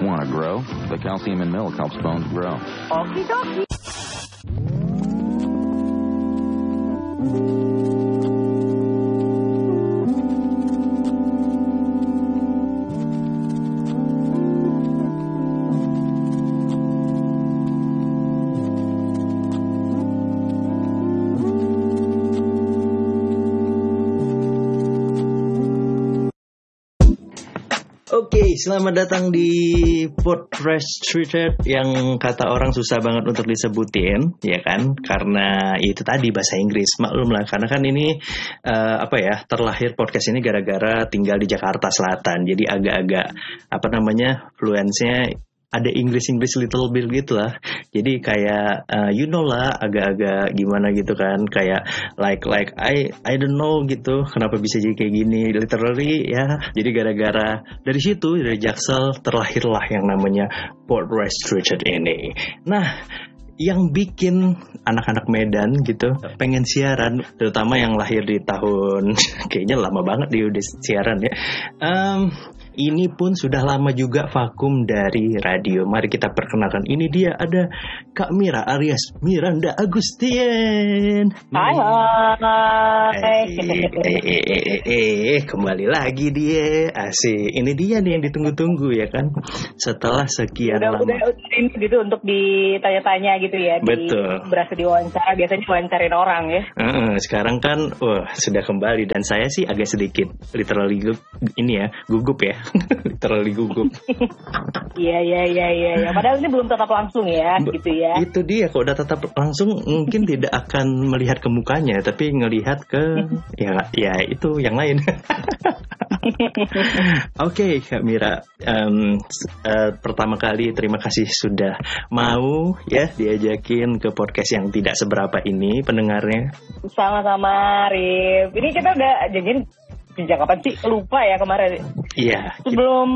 Want to grow? The calcium in milk helps bones grow. Okie dokie. Selamat datang di podcast Treated yang kata orang susah banget untuk disebutin, ya kan? Karena itu tadi bahasa Inggris, maklum lah. Karena kan ini eh, apa ya terlahir podcast ini gara-gara tinggal di Jakarta Selatan, jadi agak-agak apa namanya fluensinya ada Inggris Inggris little bit gitu lah. Jadi kayak eh, you know lah agak-agak gimana gitu kan kayak like like I I don't know gitu kenapa bisa jadi kayak gini literally ya. Jadi gara-gara dari situ dari Jaksel terlahirlah yang namanya Port Restricted ini. Nah, yang bikin anak-anak Medan gitu pengen siaran terutama yang lahir di tahun kayaknya lama banget dia udah siaran ya Em, ini pun sudah lama juga vakum dari radio. Mari kita perkenalkan. Ini dia ada Kak Mira Arias Miranda Agustian Hai, hai. Eh, eh, eh, eh, kembali lagi dia. Asik. Ini dia nih yang ditunggu-tunggu ya kan? Setelah sekian Udah, lama. udah, udah ini gitu untuk ditanya-tanya gitu ya. Betul. Di, berasa diwawancara, biasanya wawancarin orang ya. Heeh, sekarang kan wah sudah kembali. Dan saya sih agak sedikit literally ini ya gugup ya literally gugup Iya, iya, iya, iya. Ya. Padahal ini belum tetap langsung ya, Be- gitu ya. itu dia kalau udah tetap langsung mungkin tidak akan melihat ke mukanya tapi ngelihat ke ya ya itu yang lain Oke Kak Mira s- eh, pertama kali terima kasih sudah mau ya diajakin ke podcast yang tidak seberapa ini pendengarnya Sama-sama, Rif. Ini kita udah janjian sejak kapan sih? Lupa ya kemarin. iya Sebelum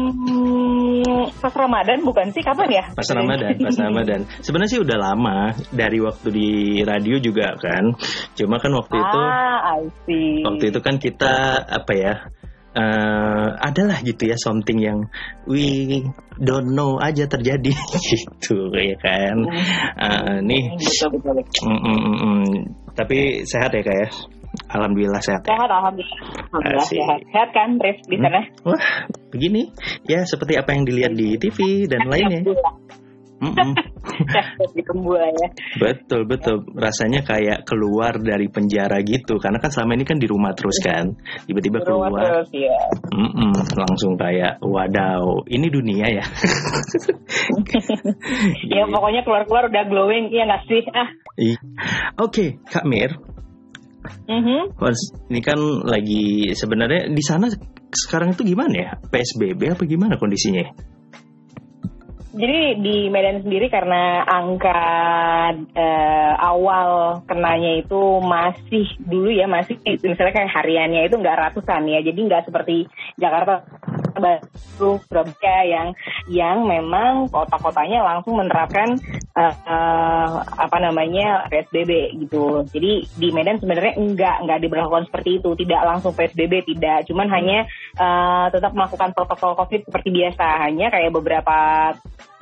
pas Ramadan bukan sih? Kapan ya? Pas Ramadan, pas Ramadan. Sebenarnya sih udah lama dari waktu di radio juga kan. Cuma kan waktu itu Ah, I see. waktu itu kan kita apa ya? eh adalah gitu ya something yang we don't know aja terjadi gitu ya kan. Eh, nih Betul, betul, betul. mm, mm, mm, mm. tapi sehat ya kak ya. Alhamdulillah sehat. Ya. Sehat, Alhamdulillah. Alhamdulillah Asik. sehat. Sehat kan, Rif, di sana? Wah, begini ya seperti apa yang dilihat di TV dan lainnya. Kembula ya. Betul betul rasanya kayak keluar dari penjara gitu karena kan selama ini kan di rumah terus kan tiba-tiba keluar terus ya. Mm-mm, langsung kayak wadaw ini dunia ya Ya pokoknya keluar-keluar udah glowing, iya nggak sih? Ah. Oke Kak Mir mhm. Mas, ini kan lagi sebenarnya di sana sekarang itu gimana ya? PSBB apa gimana kondisinya? Jadi di Medan sendiri karena angka eh, awal kenanya itu masih dulu ya masih misalnya kayak hariannya itu nggak ratusan ya, jadi nggak seperti Jakarta Bandung, Surabaya yang yang memang kota-kotanya langsung menerapkan eh, eh, apa namanya PSBB gitu. Jadi di Medan sebenarnya enggak enggak diberlakukan seperti itu, tidak langsung PSBB tidak, cuman hanya eh, tetap melakukan protokol COVID seperti biasa, hanya kayak beberapa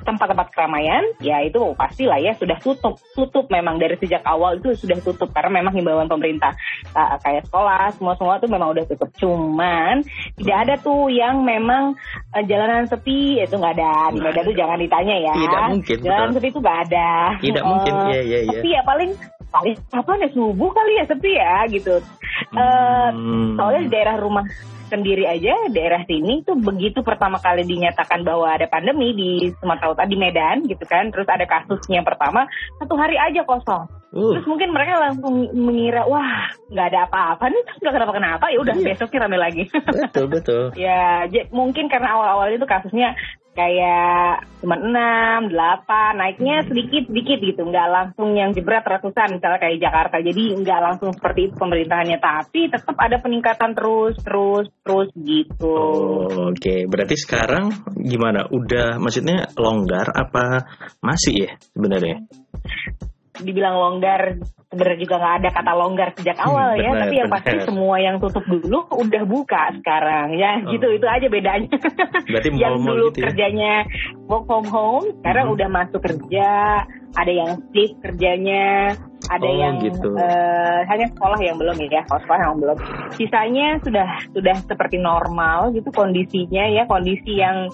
tempat-tempat keramaian ya itu pastilah ya sudah tutup. Tutup memang dari sejak awal itu sudah tutup karena memang himbauan pemerintah. Nah, kayak sekolah semua semua tuh memang udah tutup. Cuman tidak ada tuh yang memang eh, jalanan sepi itu nggak ada. Di Nggak Medan tuh jangan ditanya ya. Tidak mungkin, jalanan betul. sepi itu nggak ada. Tidak Eh, mungkin, iya, iya, iya. sepi ya paling paling apa ya subuh kali ya sepi ya gitu. Eh, Hmm. soalnya di daerah rumah sendiri aja daerah sini tuh begitu pertama kali dinyatakan bahwa ada pandemi di Sumatera Utara di Medan gitu kan. Terus ada kasusnya pertama satu hari aja kosong. Uh, terus mungkin mereka langsung mengira wah nggak ada apa-apa nih nggak kenapa kenapa ya udah Iya. besoknya rame lagi. Betul betul. Ya mungkin karena awal-awal itu kasusnya kayak cuma 6, 8, naiknya sedikit sedikit gitu, nggak langsung yang jebret ratusan misalnya kayak Jakarta. Jadi nggak langsung seperti itu pemerintahannya, tapi tetap ada peningkatan terus terus terus gitu. Oh, Oke, berarti sekarang gimana? Udah maksudnya longgar apa masih ya sebenarnya? Dibilang longgar sebenarnya juga nggak ada kata longgar sejak awal ya tapi yang pasti semua yang tutup dulu udah buka sekarang ya Oh. gitu itu aja bedanya Berarti yang dulu gitu ya? kerjanya work from home sekarang Mhm. udah masuk kerja ada yang split kerjanya ada Oh, yang gitu. eh, hanya sekolah yang belum ya sekolah yang belum sisanya sudah sudah seperti normal gitu kondisinya ya kondisi yang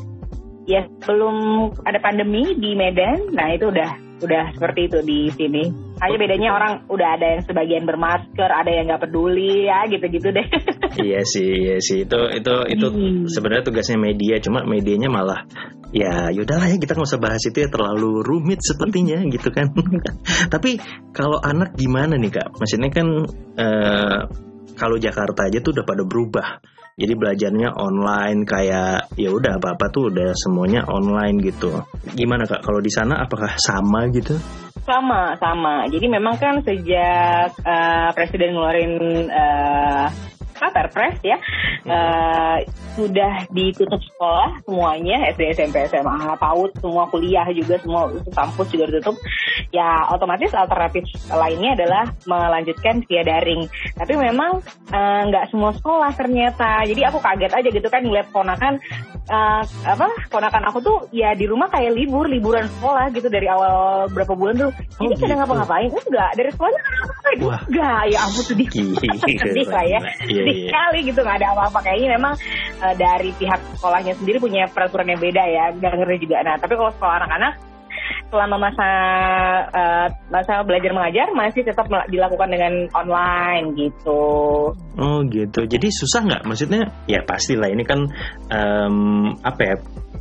ya belum ada pandemi di Medan nah itu udah udah seperti itu di sini hanya bedanya orang udah ada yang sebagian bermasker ada yang nggak peduli ya gitu-gitu deh iya sih, iya sih. Itu itu itu Hmm. sebenarnya tugasnya media, cuma medianya malah ya yaudahlah ya kita nggak usah bahas itu ya terlalu rumit sepertinya gitu kan. Tapi kalau anak gimana nih kak? Maksudnya kan eh, kalau Jakarta aja tuh udah pada berubah. Jadi belajarnya online kayak ya udah apa-apa tuh udah semuanya online gitu. Gimana kak? Kalau di sana apakah sama gitu? Sama, sama. Jadi memang kan sejak eh, presiden ngeluarin eh, apa Perpres ya, eh, sudah ditutup sekolah semuanya SD, SMP, SMA, PAUD, semua kuliah juga, semua kampus juga ditutup. Ya otomatis alternatif lainnya adalah melanjutkan via daring. Tapi memang eh, nggak semua sekolah ternyata. Jadi aku kaget aja gitu kan ngeliat ponakan eh, apa ponakan aku tuh ya di rumah kayak libur liburan sekolah gitu dari awal berapa bulan tuh Oh, ini kadang gitu. ngapa-ngapain enggak dari Wah. enggak ya ampun sedih sedih lah ya Iya, sedih iya. sekali gitu nggak ada apa-apa kayaknya memang eh, dari pihak sekolahnya sendiri punya peraturan yang beda ya nggak ngerti juga nah tapi kalau sekolah anak-anak selama masa eh, masa belajar mengajar masih tetap dilakukan dengan online gitu Oh gitu. Jadi susah nggak? Maksudnya ya pastilah ini kan em, apa ya?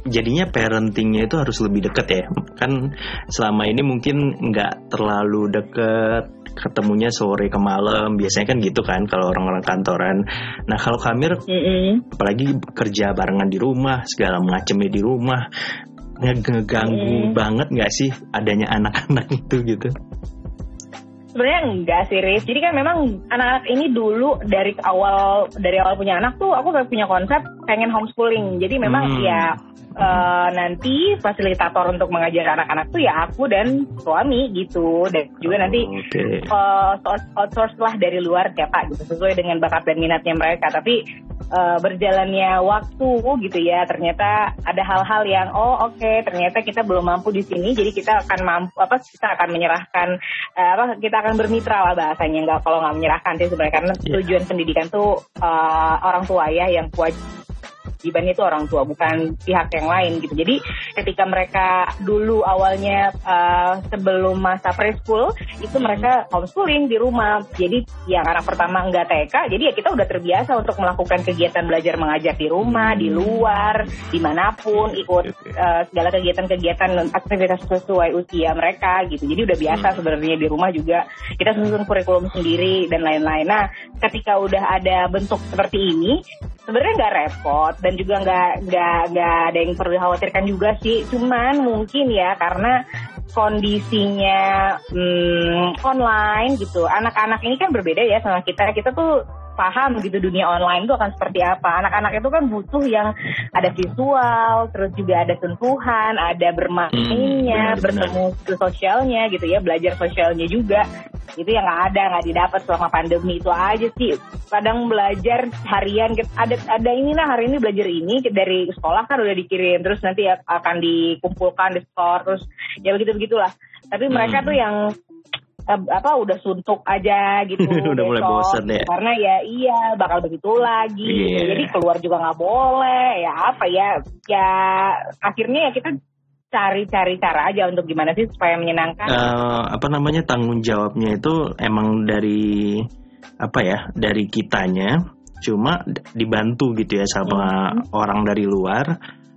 Jadinya parentingnya itu harus lebih deket ya. Kan selama ini mungkin nggak terlalu deket ketemunya sore ke malam biasanya kan gitu kan kalau orang-orang kantoran. Nah kalau Kamir Mm-mm. apalagi kerja barengan di rumah segala macamnya di rumah nge- ngeganggu Hmm. banget nggak sih adanya anak-anak itu gitu? Sebenarnya enggak sih, Riz. Jadi kan memang anak-anak ini dulu dari awal dari awal punya anak tuh aku udah punya konsep pengen homeschooling. Jadi memang Hmm. ya eh, nanti fasilitator untuk mengajar anak-anak tuh ya aku dan suami gitu. Dan juga nanti Oke. eh, source- outsource lah dari luar siapa gitu sesuai dengan bakat dan minatnya mereka. Tapi eh, berjalannya waktu gitu ya ternyata ada hal-hal yang oh oke ternyata kita belum mampu di sini jadi kita akan mampu apa kita akan menyerahkan eh, apa kita akan bermitra lah bahasanya nggak kalau nggak menyerahkan sih sebenarnya karena Iya. tujuan pendidikan tuh eh, orang tua ya yang kewajibannya itu orang tua bukan pihak yang lain gitu. Jadi ketika mereka dulu awalnya eh, sebelum masa preschool itu mereka homeschooling di rumah. Jadi yang anak pertama enggak TK jadi ya kita udah terbiasa untuk melakukan kegiatan belajar mengajar di rumah di luar di mana pun ikut eh, segala kegiatan-kegiatan aktivitas sesuai usia mereka gitu. Jadi udah biasa sebenarnya di rumah juga. Kita susun kurikulum sendiri dan lain-lain. Nah ketika udah ada bentuk seperti ini sebenarnya nggak repot dan juga nggak nggak nggak ada yang perlu dikhawatirkan juga sih. Cuman mungkin ya karena kondisinya hmm, online gitu. Anak-anak ini kan berbeda ya sama kita. Kita tuh paham gitu dunia online itu akan seperti apa. Anak-anak itu kan butuh yang ada visual terus juga ada sentuhan ada bermainnya Hmm, benar, bertemu ke sosialnya gitu ya belajar sosialnya juga. Itu yang nggak ada nggak didapat selama pandemi itu aja sih. Kadang belajar harian kita- ada ada inilah hari ini belajar ini dari sekolah kan udah dikirim terus nanti akan dikumpulkan di store terus ya begitu begitulah tapi mereka Hmm. tuh yang apa udah suntuk aja gitu Udah mulai bosan ya. karena ya iya bakal begitu lagi. Iya. jadi keluar juga nggak boleh. Ya apa ya ya akhirnya ya kita cari-cari cara aja untuk gimana sih supaya menyenangkan. Eh, apa namanya tanggung jawabnya itu emang dari apa ya dari kitanya. Cuma dibantu gitu ya sama orang dari luar.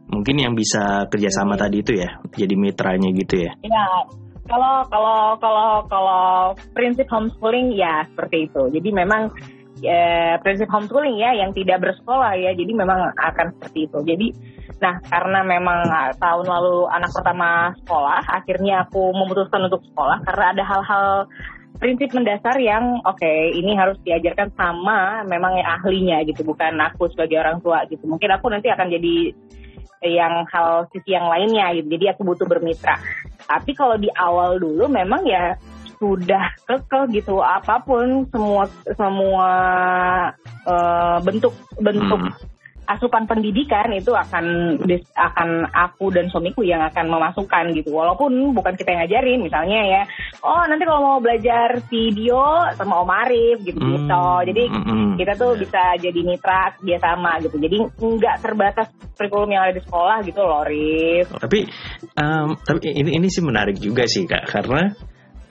Mungkin yang bisa kerjasama tadi itu ya jadi mitranya gitu ya. Ya, kalau kalau kalau kalau prinsip homeschooling ya seperti itu. Jadi memang ya, prinsip homeschooling ya yang tidak bersekolah ya. Jadi memang akan seperti itu. Jadi nah karena memang ah, tahun lalu anak pertama sekolah, akhirnya aku memutuskan untuk sekolah karena ada hal-hal prinsip mendasar yang oke ini harus diajarkan sama memang ahlinya gitu bukan aku sebagai orang tua gitu mungkin aku nanti akan jadi yang hal sisi yang lainnya gitu. Jadi aku butuh bermitra. Tapi kalau di awal dulu memang ya sudah kekeh gitu apa pun semua semua uh, bentuk bentuk Hmm. Asupan pendidikan itu akan akan aku dan suamiku yang akan memasukkan gitu walaupun bukan kita yang ngajarin misalnya ya oh nanti kalau mau belajar video sama Om Arif gitu gitu Hmm, jadi hmm, hmm. kita tuh bisa jadi mitra dia sama gitu jadi nggak terbatas kurikulum yang ada di sekolah gitu loh Rif Tapi em, tapi ini ini sih menarik juga sih kak karena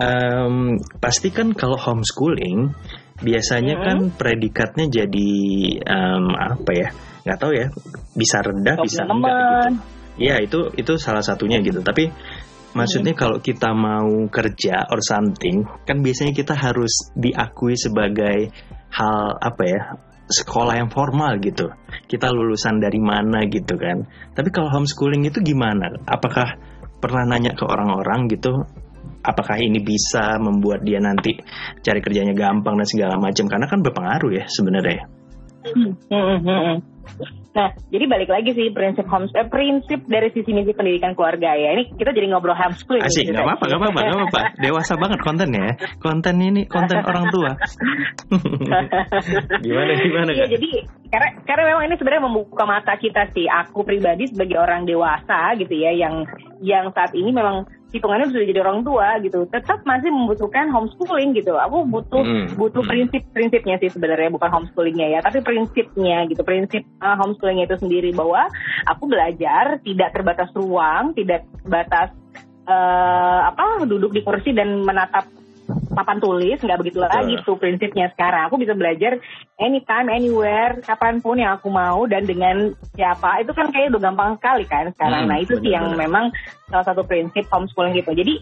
em, pasti kan kalau homeschooling biasanya Mhm. kan predikatnya jadi em, apa ya nggak tahu ya bisa rendah Gak bisa enggak gitu. Iya itu itu salah satunya gitu. Tapi maksudnya kalau kita mau kerja or something kan biasanya kita harus diakui sebagai hal apa ya sekolah yang formal gitu. Kita lulusan dari mana gitu kan. Tapi kalau homeschooling itu gimana? Apakah pernah nanya ke orang-orang gitu? Apakah ini bisa membuat dia nanti cari kerjanya gampang dan segala macam? Karena kan berpengaruh ya sebenarnya. Hmm, hmm, hmm, hmm. Nah, jadi balik lagi sih prinsip homes eh, prinsip dari sisi misi pendidikan keluarga ya. Ini kita jadi ngobrol homeschooling. Asik, nggak apa-apa, nggak apa-apa, nggak apa-apa. Dewasa banget kontennya. ya. Konten ini konten orang tua. gimana, gimana Iya, jadi karena karena memang ini sebenarnya membuka mata kita sih. Aku pribadi sebagai orang dewasa gitu ya, yang yang saat ini memang hitungannya sudah jadi orang tua gitu, tetap masih membutuhkan homeschooling gitu. Aku butuh Hmm, butuh prinsip-prinsipnya sih sebenarnya bukan homeschoolingnya ya, tapi prinsipnya gitu, prinsip uh, homeschoolingnya itu sendiri bahwa aku belajar tidak terbatas ruang, tidak terbatas eh, apa duduk di kursi dan menatap papan tulis nggak begitu Betul. lagi tuh prinsipnya sekarang. Aku bisa belajar anytime anywhere kapan pun yang aku mau dan dengan siapa. Itu kan kayak udah gampang sekali kan sekarang. Hmm, nah itu sih yang memang salah satu prinsip homeschooling gitu. Jadi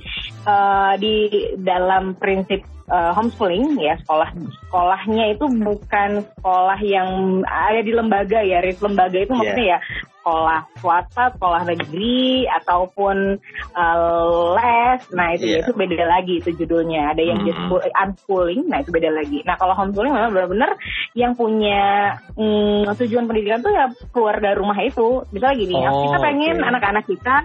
eh, di dalam prinsip eh, homeschooling ya sekolah sekolahnya itu bukan sekolah yang ada di lembaga ya lembaga itu Iya. maksudnya ya sekolah swasta sekolah negeri ataupun eh, les nah itu Iya. itu beda lagi itu judulnya ada yang Hmm. just school- unschooling nah itu beda lagi nah kalau homeschooling memang benar-benar yang punya mm, tujuan pendidikan tuh ya keluarga rumah itu misalnya gini Oh, kita pengen oke. anak-anak kita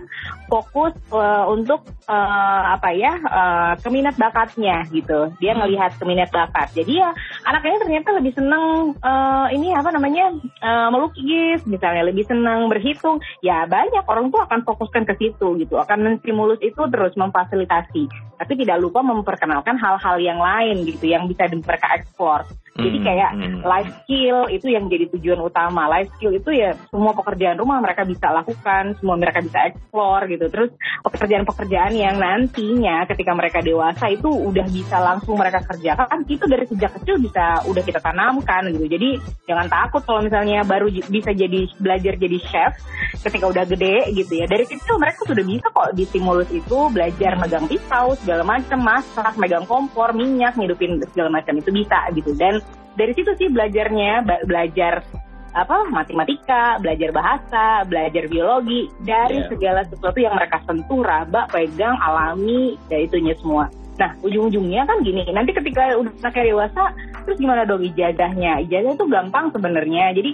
fokus eh, untuk eh, apa ya eh, keminat bakatnya gitu dia Hmm. ngelihat keminat bakat jadi ya anaknya ternyata lebih seneng eh, ini apa namanya eh, melukis misalnya lebih senang berhitung ya banyak orang tuh akan fokuskan ke situ gitu. Akan menstimulus itu terus memfasilitasi. Tapi tidak lupa memperkenalkan hal-hal yang lain gitu yang bisa mereka eksplor jadi Hmm, kayak hmm. life skill itu yang jadi tujuan utama. Life skill itu ya semua pekerjaan rumah mereka bisa lakukan semua mereka bisa eksplor gitu. Terus pekerjaan-pekerjaan yang nantinya ketika mereka dewasa itu udah bisa langsung mereka kerjakan itu dari sejak kecil bisa udah kita tanamkan gitu. Jadi jangan takut kalau misalnya baru bisa jadi belajar jadi chef ketika udah gede gitu ya. Dari kecil mereka sudah bisa kok di stimulus itu belajar megang pisau segala macam masak megang kompor minyak ngidupin segala macam itu bisa gitu. Dan dari situ sih belajarnya belajar apa matematika, belajar bahasa, belajar biologi dari Iya. segala sesuatu yang mereka sentuh, raba, pegang, alami, ya itunya semua. Nah, ujung-ujungnya kan gini, nanti ketika udah anaknya dewasa, terus gimana dong ijazahnya? Ijazah itu gampang sebenarnya. Jadi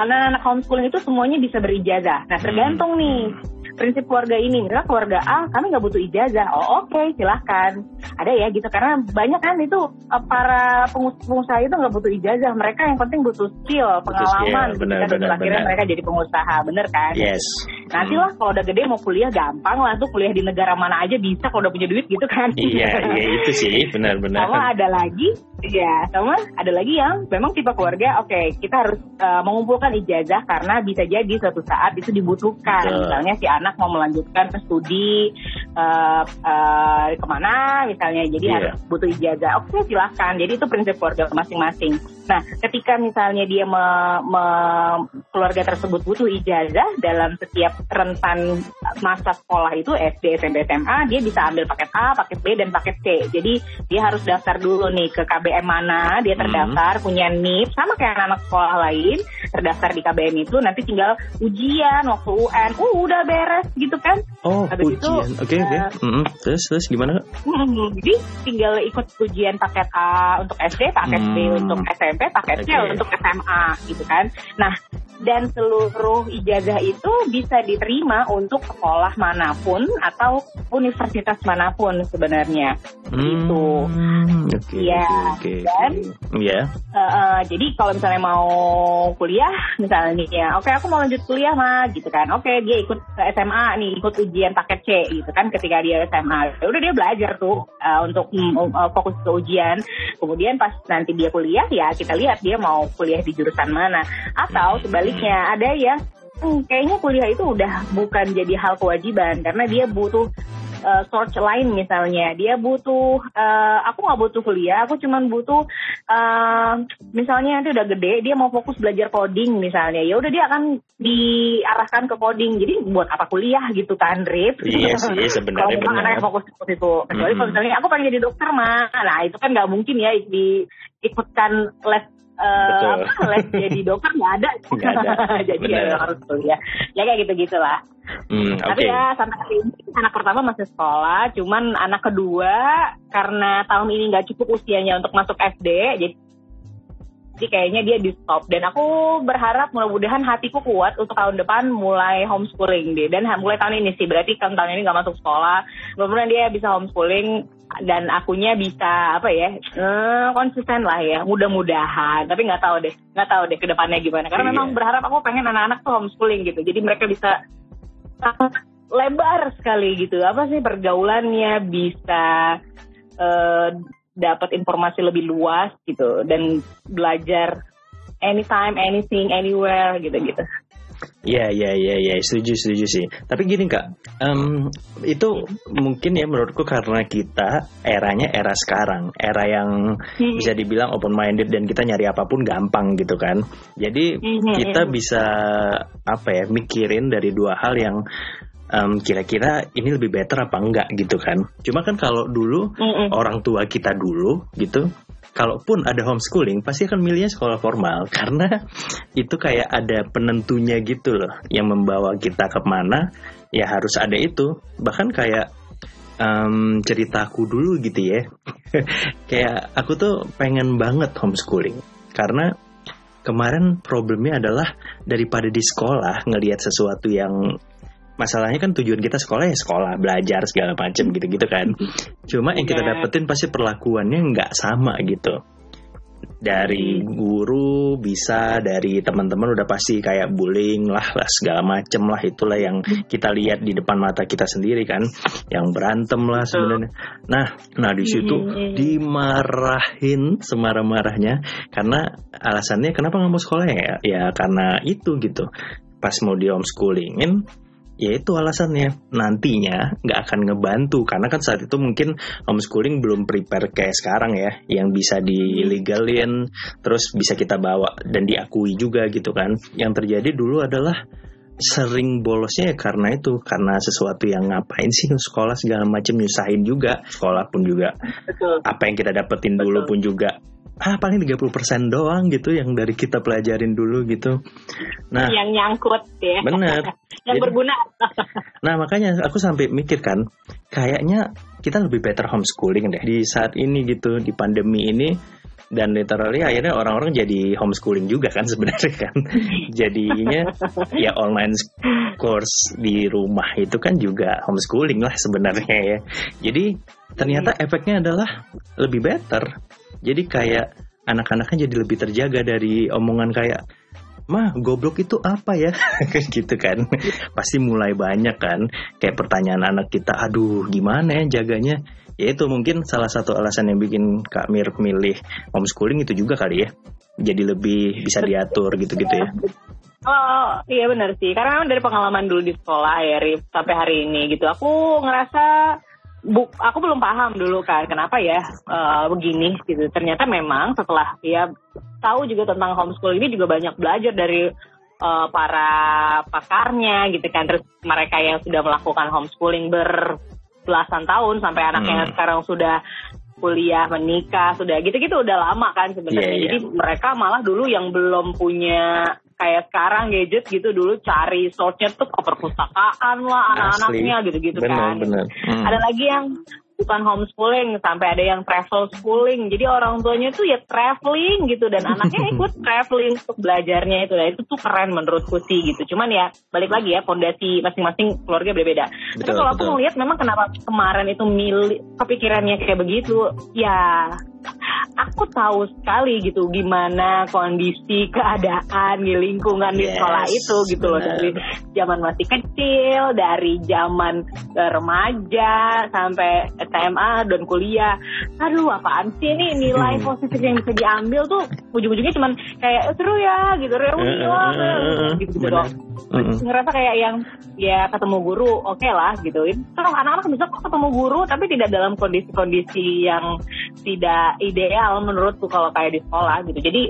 karena anak homeschooling itu semuanya bisa berijazah. Nah, tergantung nih prinsip keluarga ini. Misalnya keluarga A, kami nggak butuh ijazah. Oh, oke, silahkan. Ada ya gitu, karena banyak kan itu eh, para pengus- pengusaha itu nggak butuh ijazah. Mereka yang penting butuh skill, Butuh skill, pengalaman. benar, ketika benar, akhirnya benar. mereka jadi pengusaha, bener kan? Yes. Nanti lah kalau udah gede mau kuliah gampang lah tuh kuliah di negara mana aja bisa kalau udah punya duit gitu kan. Iya, iya itu sih benar-benar. Sama ada lagi, ya, sama ada lagi yang memang tipe keluarga, oke, kita harus uh, mengumpulkan ijazah karena bisa jadi suatu saat itu dibutuhkan. Betul. Misalnya si anak mau melanjutkan studi uh, uh, ke mana, misalnya, jadi Iya. harus butuh ijazah. Oke, silahkan. Jadi itu prinsip keluarga masing-masing. Nah, ketika misalnya dia me- me- keluarga tersebut butuh ijazah dalam setiap rentan masa sekolah itu SD, SMP, SMA, dia bisa ambil paket A, paket B, dan paket C. Jadi dia harus daftar dulu nih ke KBM mana, dia Hmm. terdaftar, punya NIP, sama kayak anak-anak sekolah lain, terdaftar di KBM itu, nanti tinggal ujian waktu UN, uh udah beres gitu kan. Oh, Habis itu, ujian. Oke, oke. Mm-mm. Terus terus gimana? Hmm, jadi tinggal ikut ujian paket A untuk SD, paket B Hmm. untuk SMP, paket C Oke. untuk SMA gitu kan. Nah, dan seluruh ijazah itu bisa diterima untuk sekolah mana pun atau universitas mana pun sebenarnya. gitu. Hmm, Oke, Iya, oke, oke, dan- oke. Iya. Eh, eh, jadi kalau misalnya mau kuliah, misalnya nih ya, oke aku mau lanjut kuliah mah, gitu kan. Oke dia ikut ke SMA nih, ikut ujian paket C, gitu kan. Ketika dia SMA, Ya udah dia belajar tuh eh, untuk mm, eh, fokus ke ujian. Kemudian pas nanti dia kuliah, ya kita lihat dia mau kuliah di jurusan mana. Atau sebaliknya ada yang hmm, kayaknya kuliah itu udah bukan jadi hal kewajiban karena dia butuh uh, source lain misalnya. Dia butuh uh, aku nggak butuh kuliah aku cuman butuh uh, misalnya nanti udah gede dia mau fokus belajar coding misalnya. Ya udah dia akan diarahkan ke coding. Jadi buat apa kuliah gitu kan Rip? Iya sih, sebenarnya kalau benar. anaknya fokus ke situ. Kecuali kalau Mm-mm. misalnya aku pengen jadi dokter mah nah itu kan nggak mungkin ya diikutkan les uh, apa, les jadi dokter nggak ada, Nggak ada. jadi ya harus kuliah. Ya kayak gitu gitulah Hmm, tapi ya sampai ini anak pertama masih sekolah, cuman anak kedua karena tahun ini nggak cukup usianya untuk masuk SD, jadi jadi kayaknya dia di stop. Dan aku berharap mudah-mudahan hatiku kuat untuk tahun depan mulai homeschooling deh. Dan mulai tahun ini sih, berarti kan tahun ini nggak masuk sekolah. Mudah-mudahan dia bisa homeschooling dan akunya bisa apa ya eh, konsisten lah ya mudah-mudahan tapi nggak tahu deh nggak tahu deh ke depannya gimana karena Iya. memang berharap aku pengen anak-anak tuh homeschooling gitu jadi mereka bisa lebar sekali gitu. Apa sih pergaulannya bisa eh, dapat informasi lebih luas gitu dan belajar anytime, anything, anywhere gitu-gitu. Iya, iya, iya, iya, setuju, setuju sih. Tapi gini kak, em, itu mungkin ya menurutku karena kita eranya era sekarang, era yang Hmm. bisa dibilang open minded dan kita nyari apa pun gampang gitu kan. Jadi Mhm. kita bisa apa ya mikirin dari dua hal yang em, kira-kira ini lebih better apa enggak gitu kan. Cuma kan kalau dulu Mm-mm. orang tua kita dulu gitu kalaupun ada homeschooling pasti akan milihnya sekolah formal karena itu kayak ada penentunya gitu loh yang membawa kita ke mana ya harus ada itu bahkan kayak em, ceritaku dulu gitu ya kayak aku tuh pengen banget homeschooling karena kemarin problemnya adalah daripada di sekolah ngelihat sesuatu yang masalahnya kan tujuan kita sekolah ya sekolah belajar segala macam gitu-gitu kan. Cuma yang kita Iya. dapetin pasti perlakuannya nggak sama gitu. Dari guru bisa dari teman-teman udah pasti kayak bullying lah lah segala macem lah itulah yang kita lihat di depan mata kita sendiri kan. Yang berantem lah sebenarnya. Nah nah di situ Mhm. dimarahin semarah-marahnya karena alasannya kenapa nggak mau sekolah ya? Ya karena itu gitu. Pas mau di homeschoolingin ya itu alasannya nantinya nggak akan ngebantu karena kan saat itu mungkin homeschooling belum prepare kayak sekarang ya yang bisa dilegalin terus bisa kita bawa dan diakui juga gitu kan yang terjadi dulu adalah sering bolosnya ya karena itu karena sesuatu yang ngapain sih sekolah segala macam nyusahin juga sekolah pun juga Betul. apa yang kita dapetin dulu Betul. pun juga ah paling 30% doang gitu yang dari kita pelajarin dulu gitu. Nah. Yang nyangkut ya. bener. Yang Jadi- berguna. Nah makanya aku sampai mikir kan, kayaknya kita lebih better homeschooling deh di saat ini gitu di pandemi ini. Dan literally akhirnya orang-orang jadi homeschooling juga kan sebenarnya kan. Jadinya ya online course di rumah itu kan juga homeschooling lah sebenarnya ya. Jadi ternyata efeknya adalah lebih better jadi kayak anak-anaknya jadi lebih terjaga dari omongan kayak mah goblok itu apa ya? Gitu kan. Pasti mulai banyak kan kayak pertanyaan anak kita aduh gimana ya jaganya? Ya itu mungkin salah satu alasan yang bikin Kak Mir milih homeschooling itu juga kali ya. Jadi lebih bisa diatur gitu-gitu ya. Oh iya benar sih. Karena memang dari pengalaman dulu di sekolah ya Rif sampai hari ini gitu aku ngerasa bu aku belum paham dulu kan kenapa ya eh, begini gitu ternyata memang setelah ya tahu juga tentang homeschool ini juga banyak belajar dari eh, para pakarnya gitu kan terus mereka yang sudah melakukan homeschooling berbelasan tahun sampai anaknya Hmm. sekarang sudah kuliah menikah sudah gitu-gitu udah lama kan sebenarnya Iya, iya. jadi mereka malah dulu yang belum punya kayak sekarang gadget gitu dulu cari source-nya tuh ke perpustakaan lah anak-anaknya gitu-gitu bener kan. bener Hmm. ada lagi yang bukan homeschooling sampai ada yang travel schooling. Jadi orang tuanya tuh ya traveling gitu dan anaknya ikut traveling untuk belajarnya itu. Nah itu tuh keren menurutku sih gitu. Cuman ya balik lagi ya fondasi masing-masing keluarga berbeda. Tapi Betul, kalau aku ngeliat memang kenapa kemarin itu milih kepikirannya kayak begitu ya aku tahu sekali gitu gimana kondisi keadaan di lingkungan di Yes, sekolah itu gitu loh dari zaman masih kecil dari zaman eh, remaja sampai SMA dan kuliah. Aduh apaan sih ini? Nilai Hmm. positif yang bisa diambil tuh ujung-ujungnya cuman kayak seru ya gitu reuni Eh, wah, eh, eh, eh, gitu gitu Mm-mm. ngerasa kayak yang ya ketemu guru oke lah gitu itu anak-anak bisa kok ketemu guru tapi tidak dalam kondisi-kondisi yang tidak ideal menurutku kalau kayak di sekolah gitu. Jadi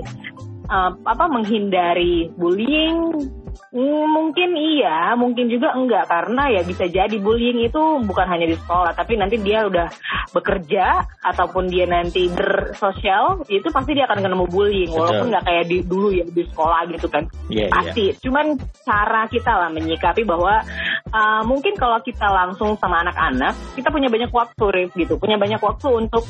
eh, apa menghindari bullying? Mm, mungkin iya mungkin juga enggak. Karena ya bisa jadi bullying itu bukan hanya di sekolah tapi nanti dia udah bekerja ataupun dia nanti bersosial itu pasti dia akan ketemu bullying. Betul. walaupun nggak kayak di dulu ya di sekolah gitu kan. Iya, iya. pasti. Cuman cara kita lah menyikapi bahwa uh, mungkin kalau kita langsung sama anak-anak kita punya banyak waktu Rif gitu. Punya banyak waktu untuk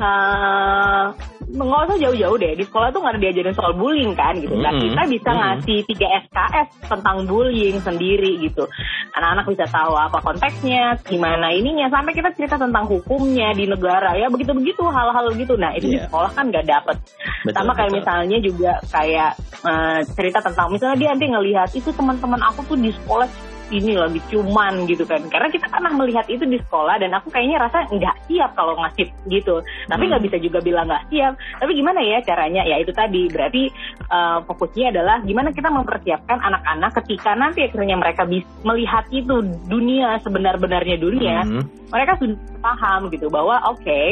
uh, nggak usah jauh-jauh deh. Di sekolah tuh nggak ada diajarin soal bullying kan gitu. Nah kita bisa ngasih 3 SKS tentang bullying sendiri gitu. Anak-anak bisa tahu apa konteksnya gimana ininya. Sampai kita cerita tentang hukumnya di negara. Ya begitu-begitu hal-hal gitu. Nah itu di Iya. sekolah kan nggak dapet. Betul, sama kayak betul. misalnya juga kayak eh, cerita tentang misalnya dia nanti ngelihat itu teman-teman aku tuh di sekolah ini lagi cuman gitu kan. Karena kita pernah melihat itu di sekolah dan aku kayaknya rasa nggak siap kalau ngasih gitu. Tapi Hmm. nggak bisa juga bilang nggak siap. Tapi gimana ya caranya? Ya itu tadi. Berarti eh, fokusnya adalah gimana kita mempersiapkan anak-anak ketika nanti akhirnya mereka bisa melihat itu dunia sebenar-benarnya dunia Hmm. mereka sudah paham gitu bahwa oke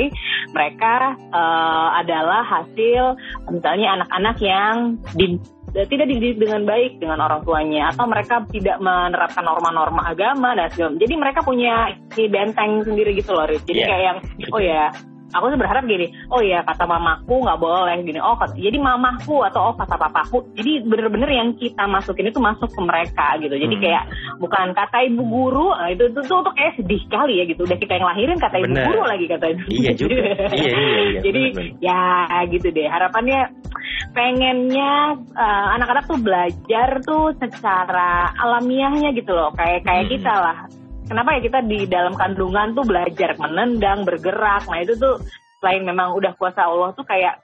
mereka eh, adalah hasil misalnya anak-anak yang di, tidak dididik dengan baik dengan orang tuanya. Atau mereka tidak menerapkan norma-norma agama dan segala jadi mereka punya si benteng sendiri gitu loh jadi Iya. kayak yang oh ya aku sih berharap gini oh ya kata mamaku nggak boleh gini oh kata, jadi mamaku atau oh kata papaku jadi bener-bener yang kita masukin itu masuk ke mereka gitu jadi Hmm. kayak bukan kata ibu guru nah, itu, itu tuh tuh kayak sedih sekali ya gitu udah kita yang lahirin kata ibu Bener. guru lagi kata ibu Iya juga. Iya, iya, iya. jadi Bener-bener. ya gitu deh harapannya pengennya eh, anak-anak tuh belajar tuh secara alamiahnya gitu loh kayak kayak Hmm. kita lah kenapa ya kita di dalam kandungan tuh belajar menendang bergerak? Nah itu tuh selain memang udah kuasa Allah tuh kayak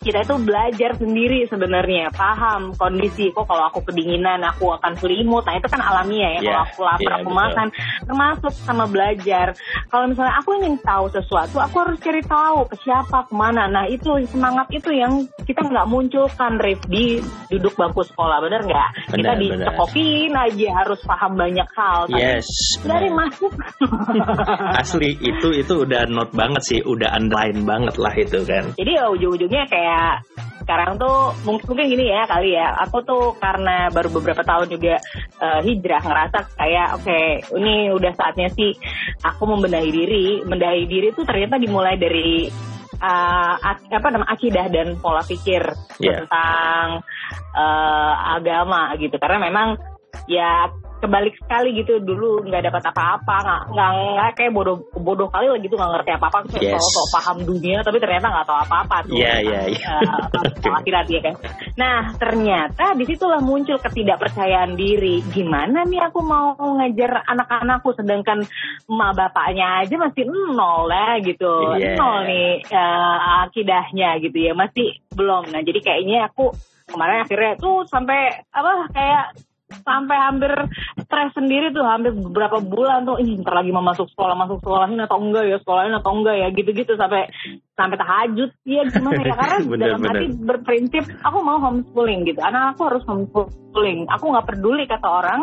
kita itu belajar sendiri sebenarnya. Paham kondisi kok kalau aku kedinginan aku akan selimut. Nah itu kan alamiah ya Iya, kalau aku lapar iya, aku betul. makan. Termasuk sama belajar. Kalau misalnya aku ingin tahu sesuatu aku harus cari tahu ke siapa ke mana. Nah itu semangat itu yang kita nggak munculkan Rif di duduk bangku sekolah. Bener nggak? Kita Benar, di benar. cekokin aja harus paham banyak hal. Yes. dari masuk. Asli itu itu udah not banget sih, udah underline banget lah itu kan. Jadi ya ujung-ujungnya kayak sekarang tuh mungkin, mungkin gini ya kali ya. Aku tuh karena baru beberapa tahun juga eh, hijrah ngerasa kayak oke ini udah saatnya sih aku membenahi diri. Membenahi diri tuh ternyata dimulai dari ak- apa namanya akidah dan pola pikir Iya. tentang eh, agama gitu. Karena memang ya kebalik sekali gitu. Dulu nggak dapat apa-apa nggak nggak kayak bodoh bodoh kali lah gitu nggak ngerti apa-apa. Yes. so, so paham dunia tapi ternyata nggak tahu apa-apa tuh. Iya, iya, iya. Eh, tentang akhirat ya kan. Nah ternyata di situlah muncul ketidakpercayaan diri. Gimana nih aku mau ngajar anak-anakku sedangkan emak bapaknya aja masih nol ya gitu. Iya. nol nih eh, akidahnya gitu ya. Masih belum. Nah jadi kayaknya aku kemarin akhirnya tuh sampai apa kayak sampai hampir stres sendiri tuh hampir beberapa bulan tuh ih ntar lagi mau masuk sekolah masuk sekolahin atau enggak ya sekolahin atau enggak ya gitu-gitu sampai sampai tahajud. Ya gimana ya? Karena Bener, dalam hati berprinsip aku mau homeschooling gitu. Anak aku harus homeschooling. Aku nggak peduli kata orang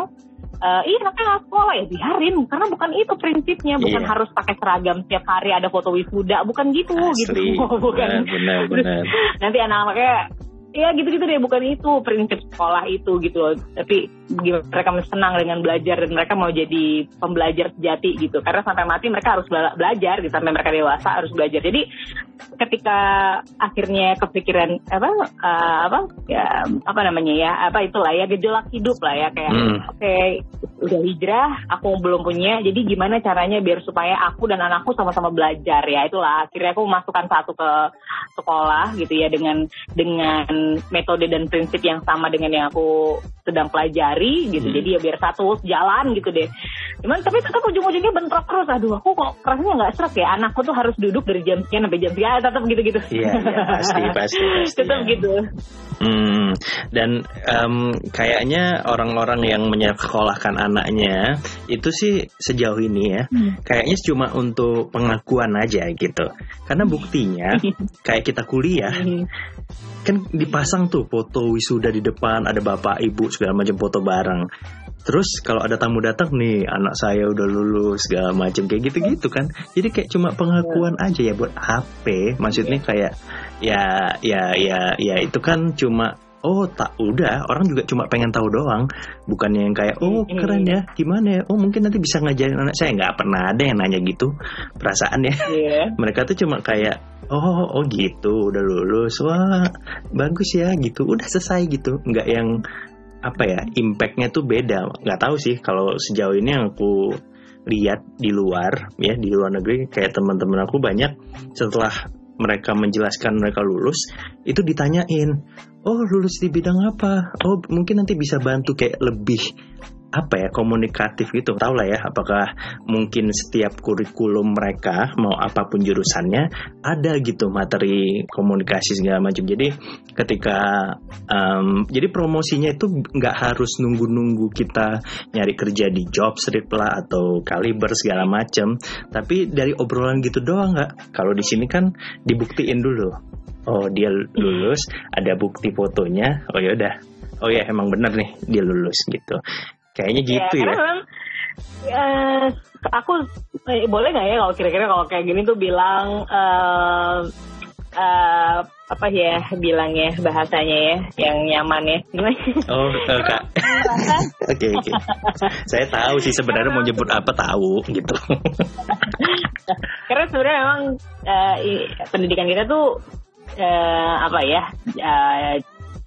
eh iya anaknya nggak sekolah ya biarin. Karena bukan itu prinsipnya. Bukan Iya. harus pakai seragam setiap hari ada foto wisuda. Bukan gitu gitu. Asli. bukan. Benar, benar, benar. nanti anak-anaknya ya gitu-gitu deh bukan itu prinsip sekolah itu gitu loh tapi mereka senang dengan belajar dan mereka mau jadi pembelajar sejati gitu karena sampai mati mereka harus bela- belajar gitu sampai mereka dewasa harus belajar jadi ketika akhirnya kepikiran apa eh, apa ya apa namanya ya apa itulah ya gejolak hidup lah ya kayak Hmm. oke udah hijrah, aku belum punya. Jadi gimana caranya biar supaya aku dan anakku sama-sama belajar ya itulah. Akhirnya aku masukkan satu ke sekolah gitu ya dengan dengan metode dan prinsip yang sama dengan yang aku sedang pelajari gitu. Hmm. Jadi ya biar satu jalan gitu deh. Cuman tapi tetap ujung-ujungnya bentrok terus. Aduh, aku kok rasanya nggak serak ya. Anakku tuh harus duduk dari jam sekian sampai jam sekian. Tetap gitu-gitu. Iya, iya pasti, pasti, pasti. tetap ya. gitu. Hmm, dan em, kayaknya orang-orang yang menyekolahkan anaknya itu sih sejauh ini ya, Hmm. kayaknya cuma untuk pengakuan aja gitu. Karena buktinya kayak kita kuliah Hmm. Kan dipasang tuh foto wisuda di depan, ada bapak ibu segala macam foto bareng. Terus kalau ada tamu datang nih anak saya udah lulus segala macam kayak gitu-gitu kan. Jadi kayak cuma pengakuan aja ya buat HP. Maksudnya kayak ya ya ya ya itu kan cuma oh tak udah. Orang juga cuma pengen tahu doang. Bukannya yang kayak oh keren ya. Gimana ya? Oh mungkin nanti bisa ngajarin anak saya. Nggak pernah ada yang nanya gitu. Perasaan ya. Iya. mereka tuh cuma kayak oh oh gitu. Udah lulus. Wah bagus ya. Gitu. Udah selesai gitu. Nggak yang apa ya impactnya tuh beda. Nggak tahu sih. Kalau sejauh ini yang aku lihat di luar ya di luar negeri kayak teman-teman aku banyak setelah mereka menjelaskan mereka lulus itu ditanyain oh lulus di bidang apa? Oh mungkin nanti bisa bantu kayak lebih apa ya komunikatif gitu. Tahu lah ya apakah mungkin setiap kurikulum mereka mau apa pun jurusannya ada gitu materi komunikasi segala macam. Jadi ketika em, jadi promosinya itu nggak harus nunggu-nunggu kita nyari kerja di job street lah atau kaliber segala macam. Tapi dari obrolan gitu doang nggak kalau di sini kan dibuktiin dulu oh dia lulus ada bukti fotonya. Oh ya udah. Oh ya emang bener nih dia lulus gitu. Kayaknya gitu ya. ya, memang eh, aku eh, boleh nggak ya kalau kira-kira kalau kayak gini tuh bilang eh, eh, apa ya bilangnya bahasanya ya yang nyaman ya? Gimana? oh kak. Oke oke. Saya tahu sih sebenarnya mau nyebut apa tahu gitu. Karena sebenarnya memang i- pendidikan kita tuh eh, apa ya? eh,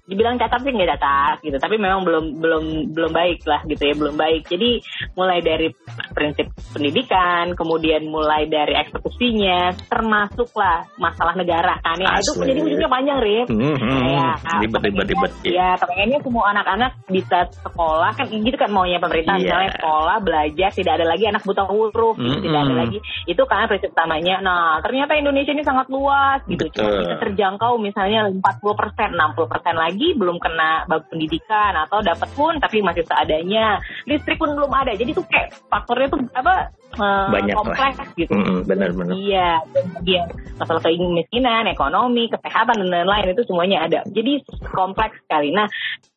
dibilang catat sih nggak catat gitu, tapi memang belum belum belum baik lah gitu ya, belum baik. Jadi mulai dari prinsip pendidikan, kemudian mulai dari eksekusinya, termasuklah masalah negara kan ya. Itu Asli. jadi ujungnya panjang Rif. Hmm, hmm, hmm. Kayak, ribet ribet ribet ya. Ya, pengennya semua anak-anak bisa sekolah kan gitu kan maunya pemerintah Iya. misalnya sekolah belajar tidak ada lagi anak buta huruf gitu, Mm-mm. tidak ada lagi itu kan prinsip utamanya. Nah ternyata Indonesia ini sangat luas gitu, cuma Betul. bisa terjangkau misalnya 40 persen, 60 persen lagi belum kena bab pendidikan atau dapat pun tapi masih seadanya, listrik pun belum ada. Jadi tuh kayak faktornya tuh apa eh, Banyak lah. kompleks gitu. Hmm, hmm, benar benar Iya, kemudian masalah kemiskinan, ekonomi, kesehatan dan lain-lain itu semuanya ada. Jadi kompleks sekali. Nah,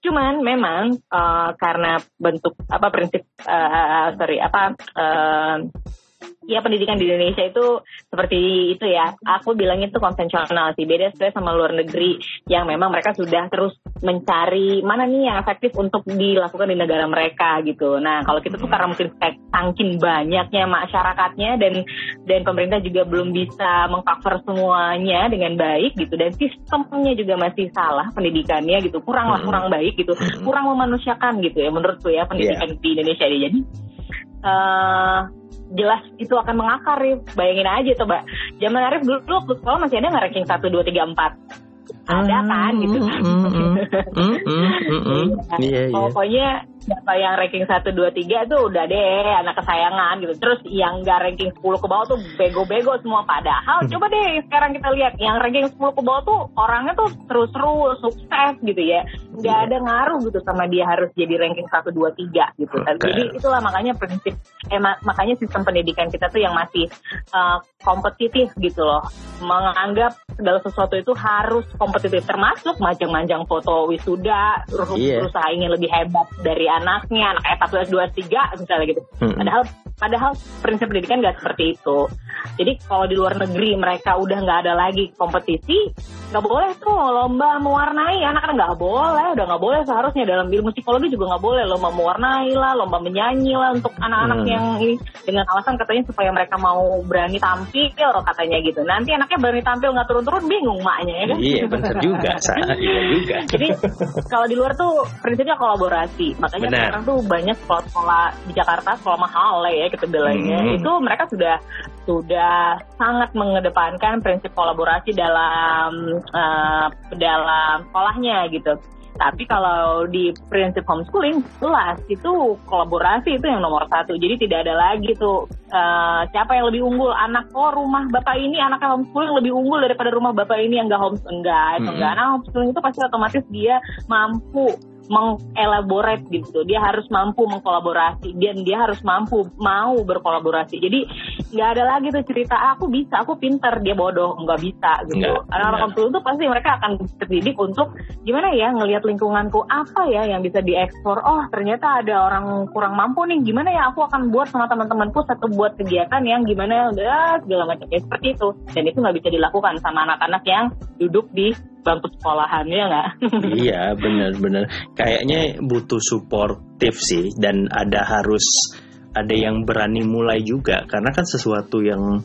cuman memang eh, karena bentuk apa prinsip eh, sorry apa eh, ya pendidikan di Indonesia itu seperti itu ya. Aku bilang itu konvensional sih. Beda sebenarnya sama luar negeri yang memang mereka sudah terus mencari mana nih yang efektif untuk dilakukan di negara mereka gitu. Nah, kalau kita tuh karena mungkin kayak sangkin banyaknya masyarakatnya dan dan pemerintah juga belum bisa mengcover semuanya dengan baik gitu dan sistemnya juga masih salah pendidikannya gitu. Kurang lah, Mm-mm. kurang baik gitu. Mm-mm. Kurang memanusiakan gitu ya menurutku ya pendidikan di Indonesia ini. Jadi eh jelas itu akan mengakar ya. Bayangin aja coba. Zaman Arif dulu waktu sekolah masih ada nggak ranking 1, 2, 3, 4? Ada kan gitu. Pokoknya siapa yang ranking 1, 2, 3 tuh udah deh anak kesayangan gitu. Terus yang gak ranking 10 ke bawah tuh bego-bego semua. Padahal Hmm. coba deh sekarang kita lihat yang ranking 10 ke bawah tuh orangnya tuh seru-seru, sukses gitu ya. Gak Iya. ada ngaruh gitu sama dia harus jadi ranking 1, 2, 3 gitu. Oke. Jadi itulah makanya prinsip, eh, ma- makanya sistem pendidikan kita tuh yang masih uh, kompetitif gitu loh. Menganggap segala sesuatu itu harus kompetitif. Termasuk majang-majang foto wisuda, ber- Iya. berusaha ingin lebih hebat dari anaknya, anak S1, S2, S3 misalnya gitu. Hmm. Padahal padahal prinsip pendidikan nggak seperti itu. Jadi kalau di luar negeri mereka udah nggak ada lagi kompetisi, nggak boleh tuh lomba mewarnai anak-anak nggak boleh udah nggak boleh seharusnya dalam ilmu psikologi juga nggak boleh lomba mewarnai lah lomba menyanyi lah untuk anak-anak Hmm. yang ini dengan alasan katanya supaya mereka mau berani tampil katanya gitu nanti anaknya berani tampil nggak turun-turun bingung maknya ya kan Iya benar juga, Sa. iya juga. jadi kalau di luar tuh prinsipnya kolaborasi makanya Benar. sekarang tuh banyak sekolah-sekolah di Jakarta sekolah mahal lah ya kita bilangnya Hmm. itu mereka sudah sudah sangat mengedepankan prinsip kolaborasi dalam eh, dalam sekolahnya gitu tapi kalau di prinsip homeschooling jelas itu kolaborasi itu yang nomor satu jadi tidak ada lagi tuh eh, siapa yang lebih unggul anak oh rumah bapak ini anaknya homeschooling lebih unggul daripada rumah bapak ini yang nggak homeschooling enggak itu Mm-mm. enggak nah homeschooling itu pasti otomatis dia mampu mengelaborate gitu. Dia harus mampu mengkolaborasi dan dia harus mampu mau berkolaborasi. Jadi nggak ada lagi tuh cerita "Ah, aku bisa aku pintar dia bodoh. Nggak bisa gitu. Nggak, anak-anak benar. homeschooling itu pasti mereka akan terdidik untuk gimana ya ngelihat lingkunganku apa ya yang bisa diekspor oh ternyata ada orang kurang mampu nih. Gimana ya aku akan buat sama teman-temanku satu buat kegiatan yang gimana udah segala macam. Ya seperti itu. Dan itu nggak bisa dilakukan sama anak-anak yang duduk di bangku sekolahan ya nggak iya benar-benar kayaknya butuh suportif sih dan ada harus ada yang berani mulai juga. Karena kan sesuatu yang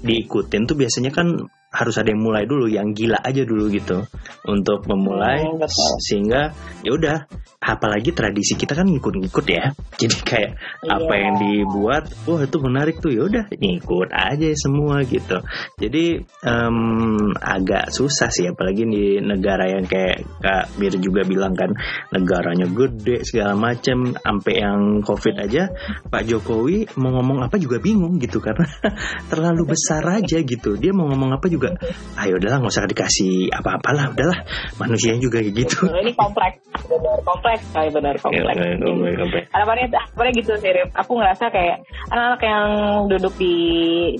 diikutin tuh biasanya kan harus ada yang mulai dulu yang gila aja dulu gitu. Untuk memulai Oh, betul. sehingga ya udah apalagi tradisi kita kan ngikut-ngikut ya. Jadi kayak apa Iya. yang dibuat wah itu menarik tuh. Ya udah ngikut aja semua gitu. Jadi em, agak susah sih apalagi di negara yang kayak Kak Bir juga bilang kan negaranya gede segala macem. Sampai yang covid aja Pak Jokowi mau ngomong apa juga bingung gitu karena terlalu besar aja gitu. Dia mau ngomong apa juga ayo udahlah nggak usah dikasih apa-apalah udahlah. Manusianya juga kayak gitu. Ini kompleks. Benar kompleks. Kali benar kompleks. harapannya harapannya gitu sih Rip. aku ngerasa kayak anak-anak yang duduk di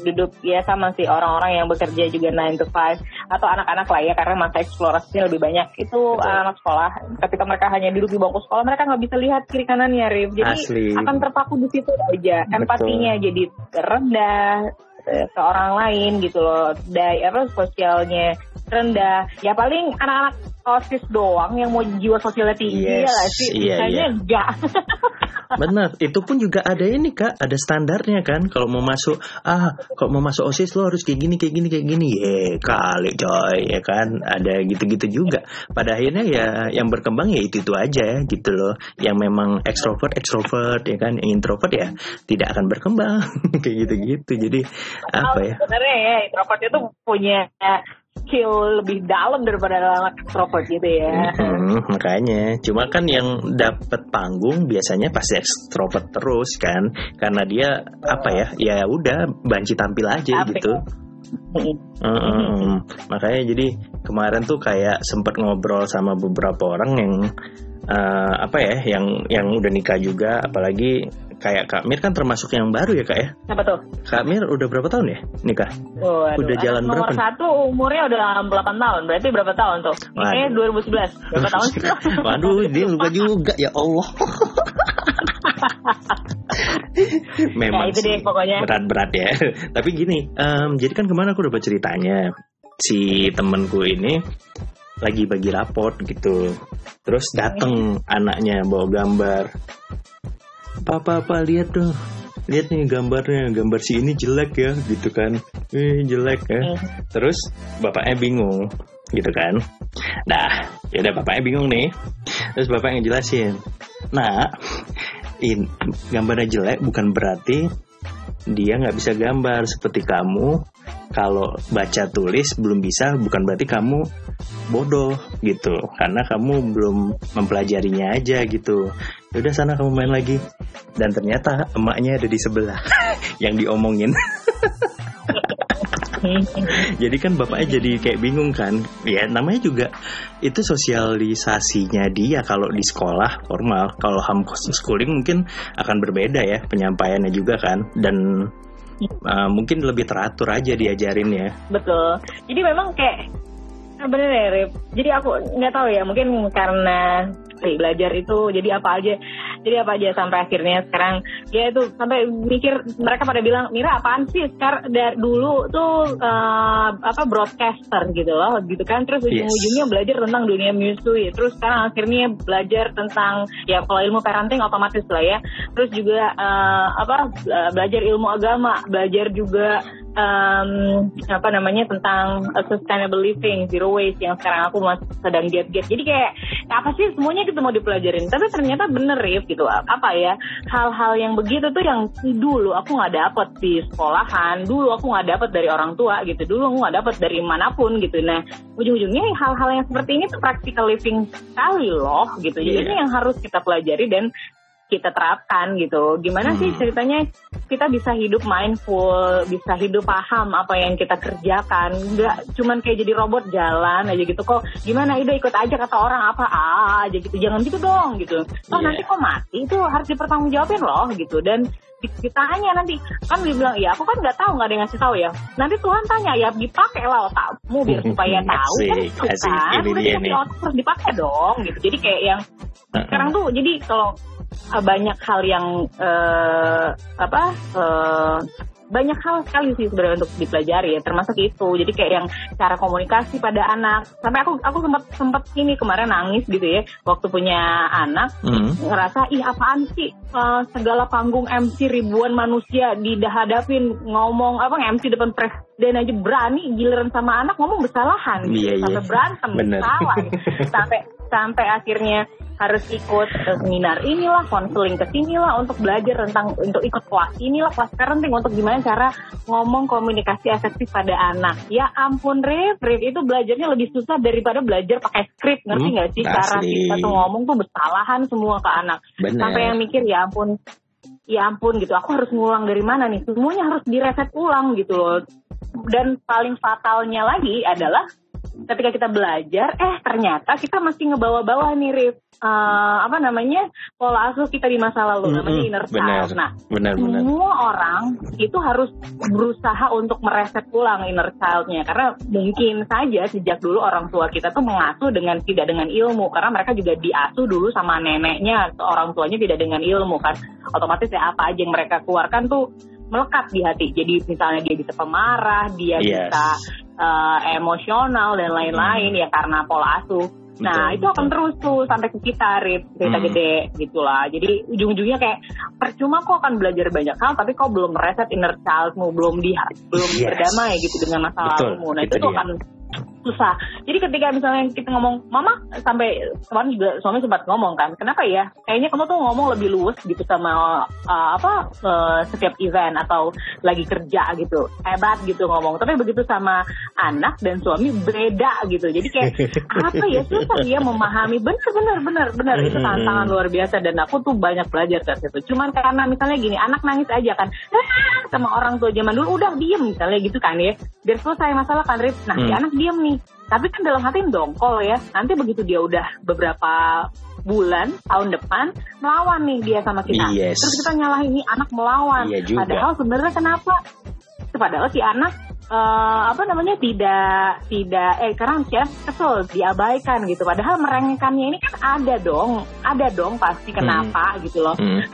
duduk ya sama sih orang-orang yang bekerja juga 9 to 5 atau anak-anak lah ya karena masa eksplorasinya lebih banyak. Itu anak sekolah. Ketika mereka hanya duduk di bangku sekolah mereka nggak bisa lihat kiri kanannya Rip. Jadi Asli. akan terpaku di situ aja. Empatinya jadi rendah ke orang lain gitu loh. Daya apa sosialnya rendah. Ya paling anak-anak osis doang yang mau jiwa sosialnya tinggi Yes, ya lah sih iya, Sisanya iya. enggak Benar, itu pun juga ada ini kak, ada standarnya kan. Kalau mau masuk, ah, kalau mau masuk osis lo harus kayak gini, kayak gini, kayak gini. Ye, kali coy, ya kan. Ada gitu-gitu juga. Pada akhirnya ya, yang berkembang ya itu itu aja, gitu loh. Yang memang ekstrovert, ekstrovert, ya kan. Yang introvert ya tidak akan berkembang, kayak gitu-gitu. Jadi apa ya? sebenarnya ya introvert itu punya skill lebih dalam daripada anak extrovert gitu ya Hmm, makanya, cuma kan yang dapat panggung biasanya pasti ekstrovert terus kan, karena dia apa ya, ya udah banci tampil aja Apik. gitu. Heeh, makanya jadi kemarin tuh kayak sempet ngobrol sama beberapa orang yang eh, apa ya, yang yang udah nikah juga, apalagi kayak Kak Mir kan termasuk yang baru ya kak ya. Siapa tuh? Kak Mir udah berapa tahun ya nikah? Waduh, Udah jalan nomor berapa nih? satu umurnya udah 8 tahun berarti berapa tahun tuh? Kayaknya 2011 berapa tahun sih? Waduh, dia lupa juga ya Allah. Memang Ya, itu deh pokoknya. berat-berat ya. Tapi gini, em, jadi kan ke mana aku dapat ceritanya si temenku ini lagi bagi raport gitu. Terus dateng anaknya bawa gambar. Papa, papa lihat tuh. Lihat nih gambarnya, gambar si ini jelek ya, gitu kan. Eh, jelek ya. Terus bapaknya bingung, gitu kan. Nah, ya udah bapaknya bingung nih. Terus bapaknya ngejelasin. Nah, in, gambarnya jelek bukan berarti dia nggak bisa gambar seperti kamu. Kalau baca tulis belum bisa, bukan berarti kamu bodoh gitu. Karena kamu belum mempelajarinya aja gitu. Yaudah sana kamu main lagi. Dan ternyata emaknya ada di sebelah yang diomongin. jadi kan bapaknya jadi kayak bingung kan ya namanya juga itu sosialisasinya dia kalau di sekolah formal kalau homeschooling mungkin akan berbeda ya penyampaiannya juga kan dan uh, mungkin lebih teratur aja diajarin ya Betul. Jadi memang kayak ah, bener ya Rip. Jadi aku nggak tahu ya mungkin karena eh, belajar itu jadi apa aja jadi apa aja sampai akhirnya sekarang. Ya itu sampai mikir mereka pada bilang Mira apaan sih? Sekarang dari dulu tuh uh, apa broadcaster gitu loh gitu kan. Terus ujung-ujungnya belajar tentang dunia musui terus sekarang akhirnya belajar tentang ya kalau ilmu parenting otomatis lah ya. Terus juga uh, apa belajar ilmu agama belajar juga um, apa namanya tentang uh, sustainable living, zero waste yang sekarang aku masih sedang giat-giat. Jadi kayak apa sih semuanya kita mau dipelajarin. Tapi ternyata bener Rif gitu. Apa ya hal-hal yang begitu tuh yang dulu aku nggak dapet di sekolahan, dulu aku nggak dapet dari orang tua gitu, dulu aku nggak dapet dari mana pun gitu. Nah ujung-ujungnya hal-hal yang seperti ini tuh practical living sekali loh gitu. Jadi yeah. ini yang harus kita pelajari dan kita terapkan gitu. Gimana hmm. sih ceritanya kita bisa hidup mindful, bisa hidup paham apa yang kita kerjakan, nggak cuman kayak jadi robot jalan aja gitu. Kok. Gimana? Ide ikut aja kata orang apa ah, aja gitu, jangan gitu dong gitu. Oh yeah. nanti kok mati? Itu harus dipertanggungjawabin loh gitu. Dan ditanya nanti kan dia bilang ya aku kan nggak tahu nggak ada yang ngasih tahu ya. Nanti Tuhan tanya ya dipakai lah otakmu biar supaya tahu. kan itu kan? Udah otak dipakai dong gitu. Jadi kayak yang sekarang tuh jadi kalau uh, banyak hal yang uh, apa uh, banyak hal sekali sih sebenarnya untuk dipelajari ya termasuk itu jadi kayak yang cara komunikasi pada anak sampai aku aku sempat sempat ini kemarin nangis gitu ya waktu punya anak mm. ngerasa ih apaan sih uh, segala panggung MC ribuan manusia dihadapin ngomong apa MC depan presiden aja berani giliran sama anak ngomong bersalahan gitu. yeah, sampai yeah. berantem Bener. salah sampai sampai akhirnya harus ikut seminar inilah, konseling ke sinilah untuk belajar tentang untuk ikut kelas inilah kelas parenting untuk gimana cara ngomong komunikasi efektif pada anak. Ya ampun Rif, Rif itu belajarnya lebih susah daripada belajar pakai skrip, ngerti hmm, nggak hmm, sih? Cara kita tuh ngomong tuh bersalahan semua ke anak. Bener. Sampai yang mikir ya ampun, ya ampun gitu, aku harus ngulang dari mana nih? Semuanya harus direset ulang gitu loh. Dan paling fatalnya lagi adalah ketika kita belajar, eh ternyata kita masih ngebawa-bawa nih Rif. Uh, apa namanya pola asuh kita di masa lalu mm -hmm. namanya inner child. Nah, benar, benar. semua orang itu harus berusaha untuk mereset ulang inner childnya karena mungkin saja sejak dulu orang tua kita tuh mengasuh dengan tidak dengan ilmu karena mereka juga diasuh dulu sama neneknya orang tuanya tidak dengan ilmu kan otomatis ya apa aja yang mereka keluarkan tuh melekat di hati. Jadi misalnya dia bisa pemarah, dia yes. bisa uh, emosional dan lain-lain hmm. ya karena pola asuh. Nah betul, itu akan terus tuh sampai ke kita Rip cerita hmm. gede gitulah. Jadi ujung-ujungnya kayak percuma kok akan belajar banyak hal tapi kok belum reset inner childmu, belum di belum yes. berdamai gitu dengan masa lalumu. Nah itu, itu tuh akan susah. Jadi ketika misalnya kita ngomong, mama sampai kemarin juga suami sempat ngomong kan, kenapa ya? Kayaknya kamu tuh ngomong lebih luwes gitu sama uh, apa uh, setiap event atau lagi kerja gitu, hebat gitu ngomong. Tapi begitu sama anak dan suami beda gitu. Jadi kayak apa ya susah ya memahami. Bener bener bener bener itu tantangan luar biasa dan aku tuh banyak belajar dari situ. Cuman karena misalnya gini, anak nangis aja kan, sama orang tua zaman dulu udah diem misalnya gitu kan ya, biar selesai masalah kan Rif. Nah hmm. si anak diem nih. Tapi kan dalam hati dongkol ya. Nanti begitu dia udah beberapa bulan tahun depan melawan nih dia sama kita. Yes. Terus kita nyalahin ini anak melawan. Iya juga. Padahal sebenarnya kenapa? Padahal si anak uh, apa namanya tidak tidak eh karena kesel diabaikan gitu. Padahal merengekkannya ini kan ada dong, ada dong pasti kenapa hmm. gitu loh. Hmm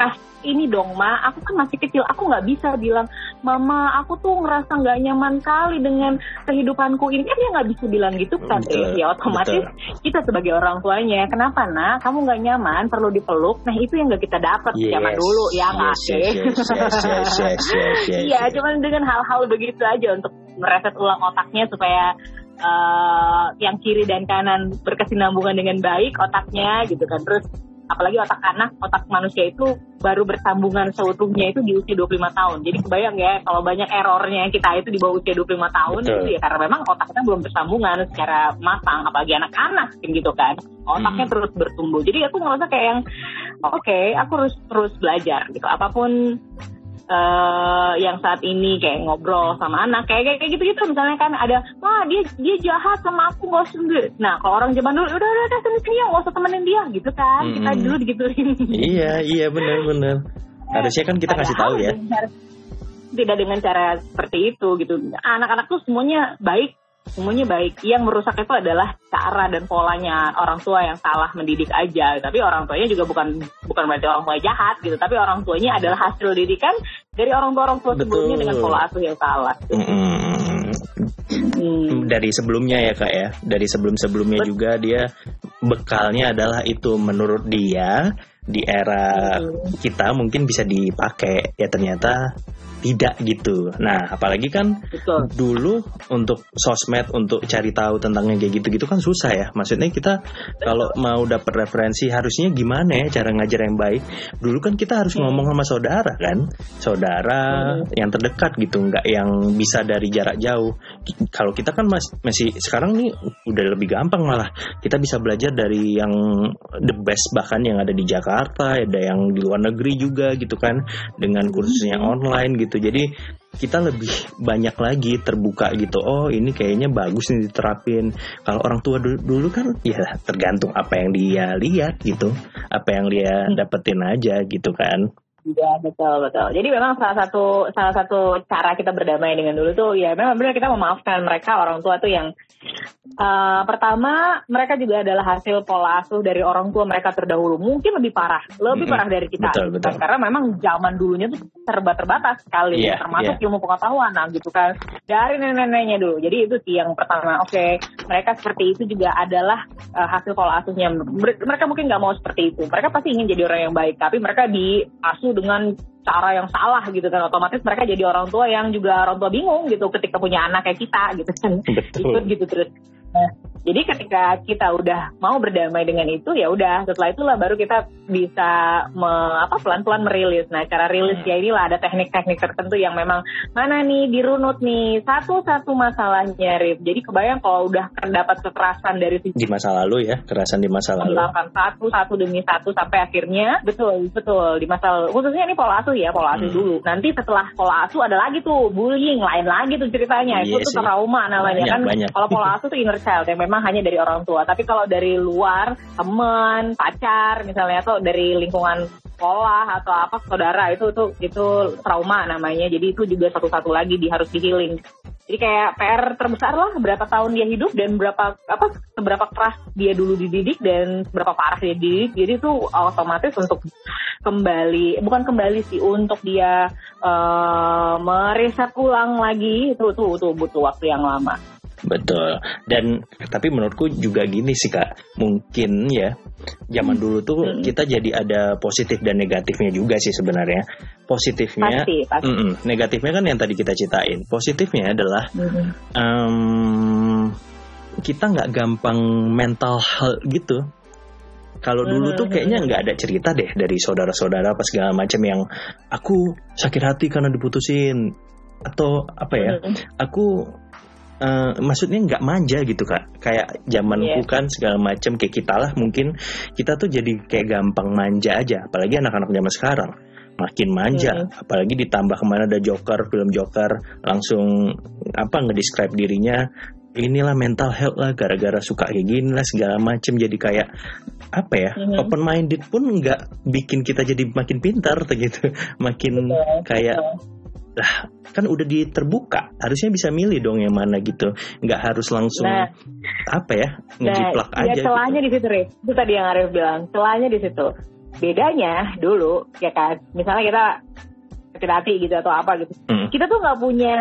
ini dong ma. Aku kan masih kecil aku nggak bisa bilang mama aku tuh ngerasa nggak nyaman kali dengan kehidupanku ini. Kan dia nggak bisa bilang gitu kan betul, ya otomatis betul. kita sebagai orang tuanya. Kenapa nak kamu nggak nyaman perlu dipeluk. Nah itu yang nggak kita dapat yes, zaman dulu ya nggak yes, yes, yes, yes, yes, iya cuman dengan hal-hal begitu aja untuk mereset ulang otaknya supaya uh, yang kiri dan kanan berkesinambungan dengan baik otaknya gitu kan. Terus apalagi otak anak, otak manusia itu baru bersambungan seutuhnya itu di usia 25 tahun. Jadi kebayang ya kalau banyak errornya kita itu di bawah usia 25 tahun Betul. itu ya karena memang otak kita belum bersambungan secara matang apalagi anak-anak gitu kan. Otaknya hmm. terus bertumbuh. Jadi aku ngerasa kayak yang oke, okay, aku harus terus belajar gitu. Apa pun uh, yang saat ini kayak ngobrol sama anak kayak kayak gitu gitu misalnya kan ada wah dia dia jahat sama aku gak usah nah kalau orang zaman dulu udah udah udah sini sini ya gak usah temenin dia gitu kan. Hmm. kita dulu digituin. Iya iya benar benar. Harusnya kan kita kasih tahu ya. Tidak dengan cara seperti itu gitu. Anak-anak tuh semuanya baik semuanya baik. Yang merusak itu adalah cara dan polanya orang tua yang salah mendidik aja. Tapi orang tuanya juga bukan bukan berarti orang tua jahat gitu. Tapi orang tuanya adalah hasil didikan dari orang tua orang tua sebelumnya dengan pola asuh yang salah. Mm-mm. Hmm. dari sebelumnya ya kak ya dari sebelum sebelumnya Bet- juga dia bekalnya adalah itu menurut dia di era Hmm. kita mungkin bisa dipakai ya ternyata tidak gitu. Nah apalagi kan Betul. dulu untuk sosmed untuk cari tahu tentang yang kayak gitu-gitu kan susah ya. Maksudnya kita kalau mau dapat referensi harusnya gimana ya cara ngajar yang baik? Dulu kan kita harus Hmm. ngomong sama saudara kan? Saudara Hmm. yang terdekat gitu nggak yang bisa dari jarak jauh. Kalau kita kan mas- masih sekarang nih udah lebih gampang malah. Kita bisa belajar dari yang the best bahkan yang ada di Jakarta ada yang di luar negeri juga gitu kan. Dengan kursusnya online gitu jadi kita lebih banyak lagi terbuka gitu. Oh ini kayaknya bagus nih diterapin. Kalau orang tua dulu, dulu kan ya tergantung apa yang dia lihat gitu. Apa yang dia dapetin aja gitu kan Iya betul betul. Jadi memang salah satu salah satu cara kita berdamai dengan dulu tuh ya memang benar kita memaafkan mereka orang tua tuh yang eh, pertama mereka juga adalah hasil pola asuh dari orang tua mereka terdahulu mungkin lebih parah lebih parah dari kita Betul, betul. karena memang zaman dulunya tuh serba terbatas sekali Iya, termasuk iya. ilmu pengetahuan nah gitu kan dari nenek-neneknya dulu. Jadi itu sih yang pertama. Oke mereka seperti itu juga adalah eh, hasil pola asuhnya. Mer- Mereka mungkin nggak mau seperti itu. Mereka pasti ingin jadi orang yang baik, tapi mereka diasuh dengan cara yang salah gitu kan. Otomatis mereka jadi orang tua yang juga orang tua bingung gitu ketika punya anak kayak kita gitu kan. Betul. Ikut gitu terus. Nah, jadi ketika kita udah mau berdamai dengan itu ya udah setelah itulah baru kita bisa me- apa pelan-pelan merilis. Nah, cara rilis ya inilah ada teknik-teknik tertentu yang memang mana nih dirunut nih satu-satu masalahnya Rif. Jadi kebayang kalau udah terdapat kekerasan dari di masa lalu ya kerasan di masa lalu satu satu demi satu sampai akhirnya betul betul di masa khususnya ini pola asuh ya pola asuh Hmm. dulu nanti setelah pola asuh ada lagi tuh bullying lain lagi tuh ceritanya Iya itu tuh trauma namanya Banyak, kan banyak. kalau pola asuh tuh inner child yang memang hanya dari orang tua tapi kalau dari luar teman pacar misalnya atau dari lingkungan sekolah atau apa saudara itu tuh itu trauma namanya jadi itu juga satu-satu lagi di harus di healing jadi kayak PR terbesar lah berapa tahun dia hidup dan berapa apa seberapa keras dia dulu dididik dan seberapa parah dia dididik. Jadi itu otomatis untuk kembali bukan kembali sih untuk dia eh meriset ulang lagi itu tuh butuh waktu yang lama. Betul. Dan tapi menurutku juga gini sih Kak, mungkin ya zaman dulu tuh Hmm. kita jadi ada positif dan negatifnya juga sih sebenarnya. Positifnya, Pasti pasti. Mm-mm. negatifnya kan yang tadi kita ceritain. Positifnya adalah Mhm. em, kita nggak gampang mental health gitu. Kalau dulu tuh Hmm. kayaknya nggak ada cerita deh dari saudara-saudara apa segala macam yang aku sakit hati karena diputusin atau apa ya? Mhm. Aku eh, maksudnya nggak manja gitu kak. Kayak zamanku Iya. kan segala macam kayak kita lah mungkin kita tuh jadi kayak gampang manja aja. Apalagi anak-anak zaman sekarang makin manja. Mhm. Apalagi ditambah ke mana ada Joker, film Joker langsung apa ngedescribe dirinya inilah mental health lah gara-gara suka kayak gini lah segala macem jadi kayak apa ya Mhm. open minded pun nggak bikin kita jadi makin pintar gitu makin Betul, kayak betul. Lah kan udah terbuka harusnya bisa milih dong yang mana gitu nggak harus langsung Nah. apa ya Nah, ngejiplak ya aja celahnya gitu. di situ, Rif. Itu tadi yang Arif bilang, celahnya di situ. Bedanya dulu, ya kan, misalnya kita sakit hati gitu atau apa gitu. Mm. Kita tuh nggak punya,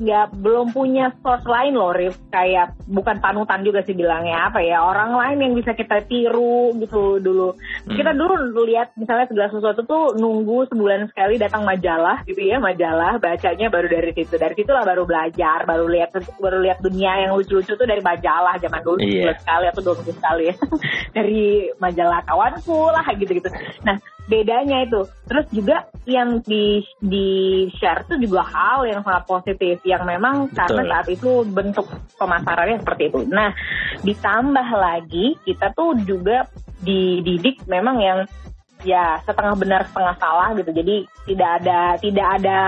nggak belum punya source lain loh, Rif. Kayak bukan panutan juga sih bilangnya apa ya, orang lain yang bisa kita tiru gitu dulu. Hmm. Kita dulu lihat misalnya segala sesuatu tuh nunggu sebulan sekali datang majalah gitu ya, majalah bacanya baru dari situ. Dari situlah baru belajar, baru lihat baru lihat dunia yang lucu-lucu tuh dari majalah zaman dulu Iya. sebulan sekali atau dua minggu sekali ya. dari majalah kawanku lah gitu-gitu. Nah, bedanya itu. Terus juga yang di di share tuh juga hal yang sangat positif yang memang karena Betul. saat itu bentuk pemasarannya seperti itu. Nah, ditambah lagi kita tuh juga dididik memang yang ya setengah benar setengah salah gitu. Jadi tidak ada tidak ada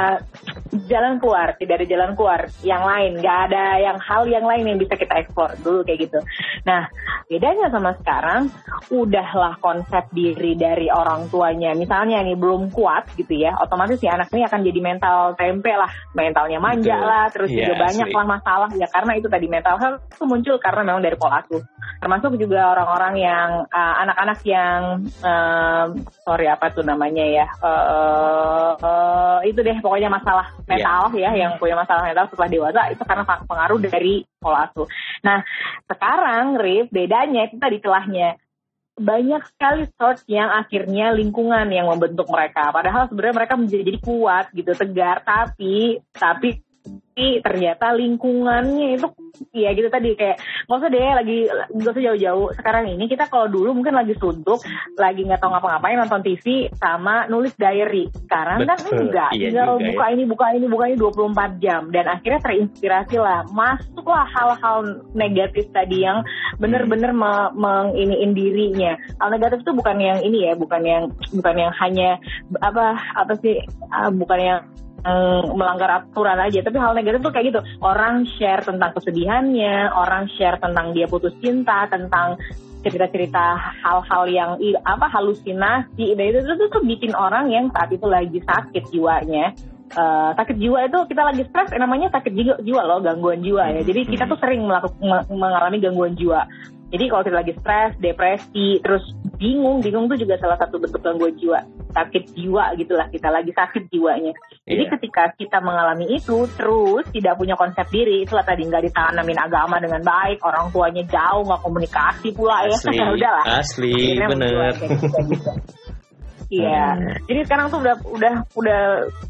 jalan keluar, tidak ada jalan keluar yang lain, nggak ada yang hal yang lain yang bisa kita ekspor dulu kayak gitu. Nah, bedanya sama sekarang, udahlah konsep diri dari orang tuanya. Misalnya nih belum kuat gitu ya otomatis si anak ini akan jadi mental tempe lah. Mentalnya manja Betul. lah terus Iya, juga banyak lah masalah. Ya karena itu tadi mental health itu muncul karena memang dari pola asuh. Termasuk juga orang-orang yang uh, anak-anak yang um, sorry apa tuh namanya ya? Uh, uh, itu deh pokoknya masalah mental ya yang punya masalah mental setelah dewasa itu karena pengaruh dari pola asuh. Nah sekarang Rif bedanya itu tadi celahnya banyak sekali source yang akhirnya lingkungan yang membentuk mereka. Padahal sebenarnya mereka menjadi jadi kuat gitu, tegar, tapi tapi tapi ternyata lingkungannya itu ya gitu tadi kayak nggak usah deh lagi nggak usah jauh-jauh. Sekarang ini kita kalau dulu mungkin lagi suntuk lagi nggak tahu ngapa-ngapain nonton TV sama nulis diary. Sekarang kan Betul, enggak iya tinggal juga ya. buka ini buka ini buka ini 24 jam. Dan akhirnya terinspirasi lah masuklah hal-hal negatif tadi yang bener-bener me- menginiin dirinya. Hal negatif itu bukan yang ini ya bukan yang bukan yang hanya apa apa sih ah, bukan yang melanggar aturan aja. Tapi hal negatif tuh kayak gitu. Orang share tentang kesedihannya orang share tentang dia putus cinta tentang cerita-cerita hal-hal yang apa halusinasi. Dan itu, itu tuh bikin orang yang saat itu lagi sakit jiwanya. Eh, sakit jiwa itu kita lagi stres eh, namanya sakit jiwa, jiwa loh gangguan jiwa ya. Jadi kita tuh sering melakukan mengalami gangguan jiwa jadi kalau kita lagi stres depresi terus bingung bingung tuh juga salah satu bentuk gangguan jiwa sakit jiwa gitulah kita lagi sakit jiwanya jadi Iya. ketika kita mengalami itu terus tidak punya konsep diri itulah tadi nggak ditanamin agama dengan baik orang tuanya jauh nggak komunikasi pula Asli, ya udahlah asli, Akhirnya bener. menjual kayak gitu-gitu. Iya, Hmm. jadi sekarang tuh udah udah udah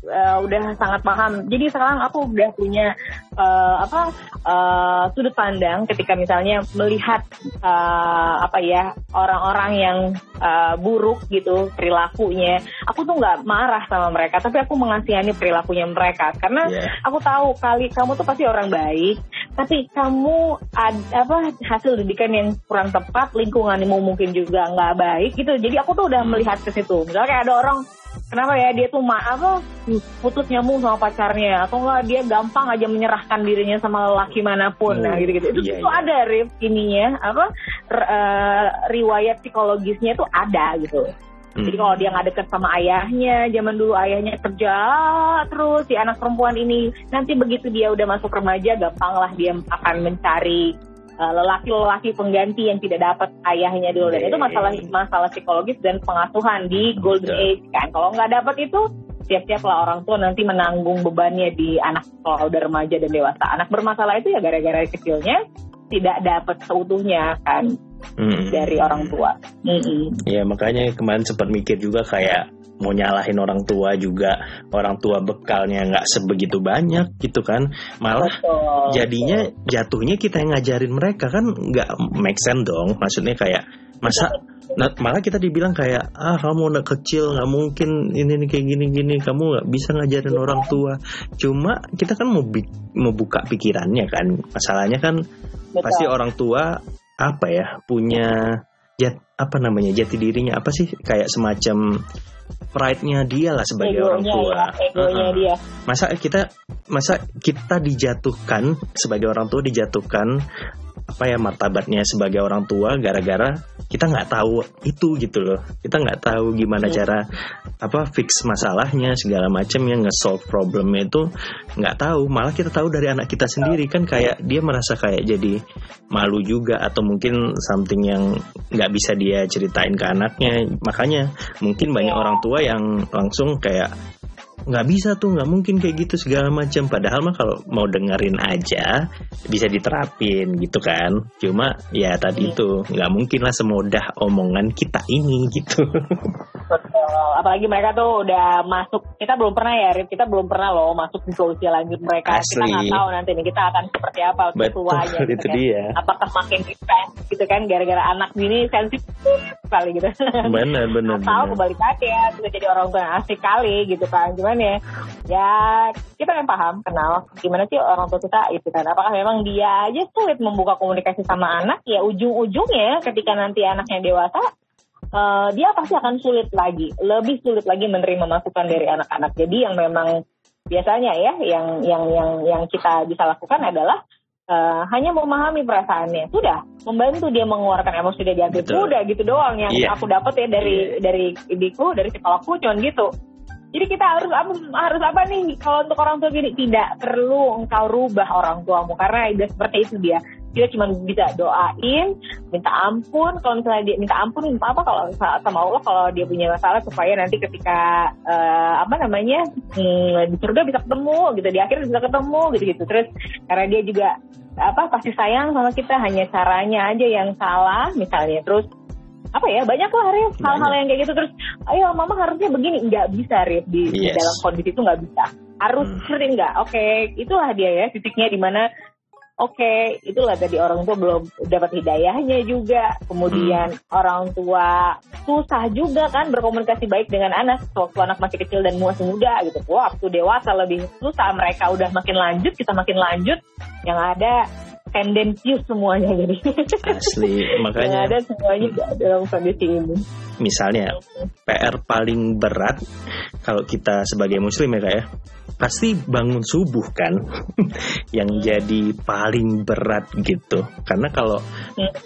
eh, udah sangat paham. Jadi sekarang aku udah punya eh, apa eh, sudut pandang ketika misalnya melihat eh, apa ya orang-orang yang eh, buruk gitu perilakunya. Aku tuh nggak marah sama mereka, tapi aku mengasihani perilakunya mereka karena Iya. aku tahu kali kamu tuh pasti orang baik, tapi kamu ad- apa hasil didikan yang kurang tepat, lingkunganmu mungkin juga nggak baik gitu. Jadi aku tuh udah melihat ke situ. Misalnya kayak ada orang kenapa ya dia tuh ma apa putus nyambung sama pacarnya atau enggak dia gampang aja menyerahkan dirinya sama lelaki mana pun nah Hmm, gitu-gitu itu iya, tuh iya. ada Rif ininya apa r- eh, riwayat psikologisnya tuh ada gitu Hmm. jadi kalau dia nggak deket sama ayahnya, zaman dulu ayahnya kerja terus si anak perempuan ini nanti begitu dia udah masuk remaja, gampang lah dia akan mencari uh, lelaki-lelaki pengganti yang tidak dapat ayahnya dulu dan itu masalah masalah psikologis dan pengasuhan di golden age kan. Kalau nggak dapat itu siap-siap lah orang tua nanti menanggung bebannya di anak kalau udah remaja dan dewasa. Anak bermasalah itu ya gara-gara kecilnya tidak dapat seutuhnya kan Hmm. dari orang tua. Mm-mm. Ya makanya kemarin sempat mikir juga kayak mau nyalahin orang tua juga orang tua bekalnya nggak sebegitu banyak gitu kan. Malah Betul. jadinya jatuhnya kita yang ngajarin mereka kan nggak make sense dong. Maksudnya kayak masa nah, malah kita dibilang kayak ah kamu anak kecil nggak mungkin ini nih kayak gini gini kamu nggak bisa ngajarin orang tua. Cuma kita kan mau bi- mau buka pikirannya kan. Masalahnya kan Betul. pasti orang tua apa ya punya jat apa namanya jati dirinya apa sih kayak semacam pride-nya dia lah sebagai orang egonya tua. ya, egonya Uh-uh. dia. Masa kita masa kita dijatuhkan sebagai orang tua dijatuhkan apa ya martabatnya sebagai orang tua gara-gara kita nggak tahu itu gitu loh kita nggak tahu gimana Iya. cara apa fix masalahnya segala macam yang nge-solve problemnya itu nggak tahu malah kita tahu dari anak kita sendiri kan kayak dia merasa kayak jadi malu juga atau mungkin something yang nggak bisa dia ceritain ke anaknya makanya mungkin banyak Iya. orang tua yang langsung kayak nggak bisa tuh nggak mungkin kayak gitu segala macam padahal mah kalau mau dengerin aja bisa diterapin gitu kan cuma ya tadi Iya. itu nggak mungkin lah semudah omongan kita ini gitu Betul. Apalagi mereka tuh udah masuk. Kita belum pernah ya, Rip. Kita belum pernah loh masuk di usia lanjut mereka. Kita Asli. nggak tahu nanti nih kita akan seperti apa betul tuanya. gitu itu kan. dia Apakah makin defense gitu kan gara-gara anak ini sensitif sekali gitu. bener bener Atau kebalikannya bisa jadi orang tua asik kali gitu kan. Cuman ya, ya kita yang paham kenal gimana sih orang tua kita itu kan. Apakah memang dia aja sulit membuka komunikasi sama anak? Ya ujung-ujungnya ketika nanti anaknya dewasa eh, dia pasti akan sulit lagi, lebih sulit lagi menerima masukan dari anak-anak. Jadi yang memang biasanya ya, yang yang yang yang kita bisa lakukan adalah uh, hanya memahami perasaannya sudah membantu dia mengeluarkan emosi dari hati sudah gitu doang yang yeah. aku dapat ya dari yeah. dari ibuku dari psikologku cuma gitu jadi kita harus apa harus apa nih? Kalau untuk orang tua gini tidak perlu engkau rubah orang tuamu. Karena udah seperti itu dia. Dia cuma bisa doain minta ampun. Kalau misalnya dia minta ampun minta apa? Kalau sama Allah kalau dia punya masalah supaya nanti ketika uh, apa namanya hmm, di surga bisa ketemu gitu. Di akhir bisa ketemu gitu gitu terus karena dia juga apa pasti sayang sama kita. Hanya caranya aja yang salah misalnya. Terus apa ya banyak lah Rif hal-hal yang kayak gitu. Terus ayo mama harusnya begini. Nggak bisa Rif di, yes. di dalam kondisi itu nggak bisa. Harus hmm. sering nggak? Oke okay, itulah dia ya titiknya di mana. Oke okay, itulah tadi orang tua belum dapat hidayahnya juga. Kemudian hmm. orang tua susah juga kan berkomunikasi baik dengan anak waktu anak masih kecil dan masih muda gitu. Waktu dewasa lebih susah mereka udah makin lanjut kita makin lanjut. Yang ada tendensius semuanya jadi. Asli makanya ada semuanya dalam kondisi ini. Misalnya PR paling berat kalau kita sebagai muslim ya kak ya pasti bangun subuh kan yang jadi paling berat gitu. Karena kalau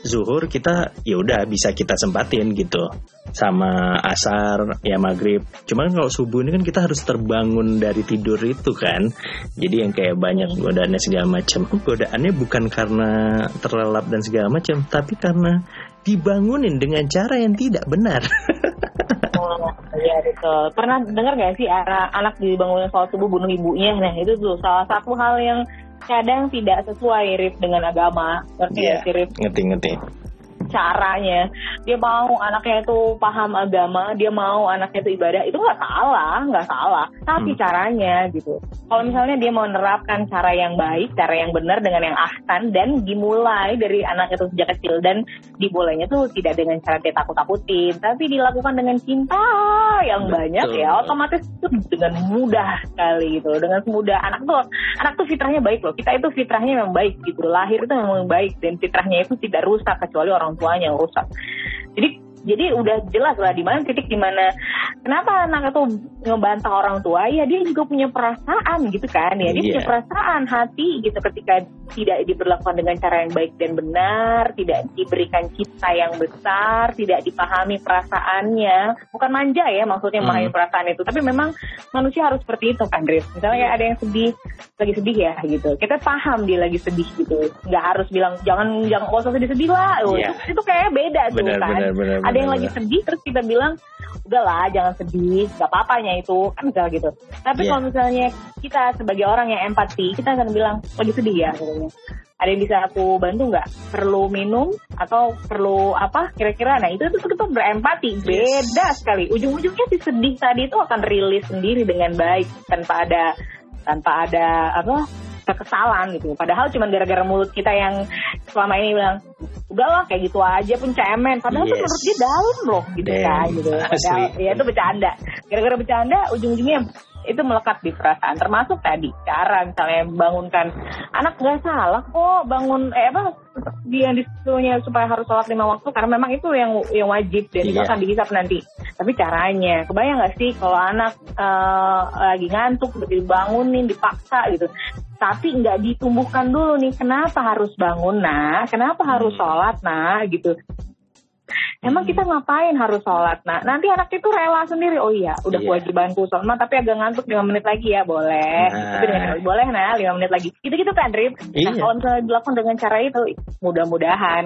zuhur kita ya udah bisa kita sempatin gitu. Sama asar ya maghrib. Cuman kalau subuh ini kan kita harus terbangun dari tidur itu kan. Jadi yang kayak banyak godaannya segala macam. Godaannya bukan karena terlelap dan segala macam tapi karena dibangunin dengan cara yang tidak benar Oh, iya betul. Pernah dengar gak sih anak, anak dibangunin soal subuh bunuh ibunya? Nah itu tuh salah satu hal yang kadang tidak sesuai Rif dengan agama. Ngerti yeah, ya Rif? Ngerti, ngerti caranya. Dia mau anaknya itu paham agama dia mau anaknya itu ibadah itu nggak salah nggak salah. Tapi hmm. caranya gitu. Kalau misalnya dia mau menerapkan cara yang baik cara yang benar dengan yang ahsan dan dimulai dari anak itu sejak kecil dan dibolehnya tuh tidak dengan cara dia takut takutin tapi dilakukan dengan cinta yang Betul. banyak ya otomatis itu dengan mudah sekali gitu. Dengan mudah anak tuh anak tuh fitrahnya baik loh. Kita itu fitrahnya memang baik gitu. Lahir itu memang baik dan fitrahnya itu tidak rusak kecuali orang tuanya yang rusak. Jadi jadi udah jelas lah di mana titik di mana kenapa anak itu ngebantah orang tua? Ya dia juga punya perasaan gitu kan. Ya dia yeah. punya perasaan hati gitu ketika tidak diberlakukan dengan cara yang baik dan benar tidak diberikan cita yang besar tidak dipahami perasaannya. Bukan manja ya maksudnya memahami hmm. perasaan itu. Tapi memang manusia harus seperti itu kan Dris misalnya kayak ada yang sedih lagi sedih ya gitu. Kita paham dia lagi sedih gitu. Nggak harus bilang jangan jangan usah sedih sedih lah yeah. itu, itu kayak beda tuh benar, kan ada yang lagi sedih terus kita bilang udahlah jangan sedih gak apa-apanya itu. Kan misal gitu. Tapi yeah. kalau misalnya kita sebagai orang yang empati kita akan bilang lagi sedih ya gitu. ada yang bisa aku bantu nggak? Perlu minum atau perlu apa? Kira-kira nah itu itu kita berempati. Beda sekali. Ujung-ujungnya si sedih tadi itu akan rilis sendiri dengan baik tanpa ada tanpa ada apa kekesalan gitu. Padahal cuma gara-gara mulut kita yang selama ini bilang udahlah kayak gitu aja pun cemen. Padahal yes. tuh menurut dia dalam loh gitu Damn. kan gitu. Padahal ya itu bercanda. Gara-gara bercanda ujung-ujungnya itu melekat di perasaan termasuk tadi cara misalnya bangunkan anak nggak salah kok bangun eh apa dia yang disuruhnya supaya harus sholat lima waktu karena memang itu yang yang wajib dan yeah. itu akan dihisap nanti tapi caranya kebayang nggak sih kalau anak uh, lagi ngantuk dibangunin dipaksa gitu tapi nggak ditumbuhkan dulu nih kenapa harus bangun nah kenapa harus hmm. sholat nah gitu Emang kita hmm. ngapain harus sholat? Nah, nanti anak itu rela sendiri. Oh iya, udah yeah. kewajibanku sholat, tapi agak ngantuk 5 menit lagi ya, boleh. Nah. Tapi dengan boleh nah 5 menit lagi. Gitu-gitu kan, Rip. Nah, iya. Nah, kalau misalnya dilakukan dengan cara itu, mudah-mudahan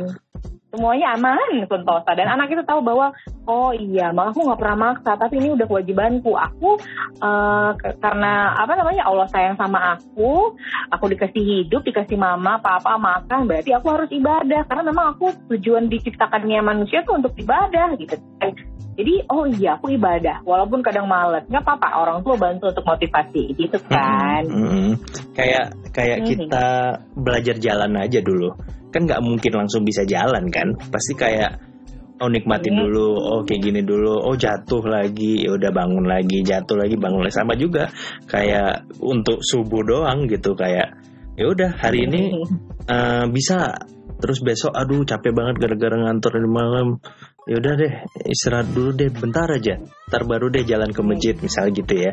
semuanya aman sentosa dan anak itu tahu bahwa oh iya malah aku nggak pernah maksa tapi ini udah kewajibanku. Aku uh, karena apa namanya Allah sayang sama aku aku dikasih hidup dikasih mama papa makan berarti aku harus ibadah. Karena memang aku tujuan diciptakannya manusia tuh untuk ibadah gitu. Jadi oh iya aku ibadah walaupun kadang males. Nggak apa-apa orang tua bantu untuk motivasi gitu kan. hmm, hmm. kayak kayak hmm. kita belajar jalan aja dulu kan nggak mungkin langsung bisa jalan kan? Pasti kayak oh nikmatin iya. dulu oh kayak gini dulu oh jatuh lagi ya udah bangun lagi jatuh lagi bangun lagi. Sama juga kayak untuk subuh doang gitu kayak ya udah hari ini uh, bisa. Terus besok aduh capek banget gara-gara ngantor di malam ya udah deh istirahat dulu deh bentar aja. Ntar baru deh jalan ke masjid misalnya gitu ya.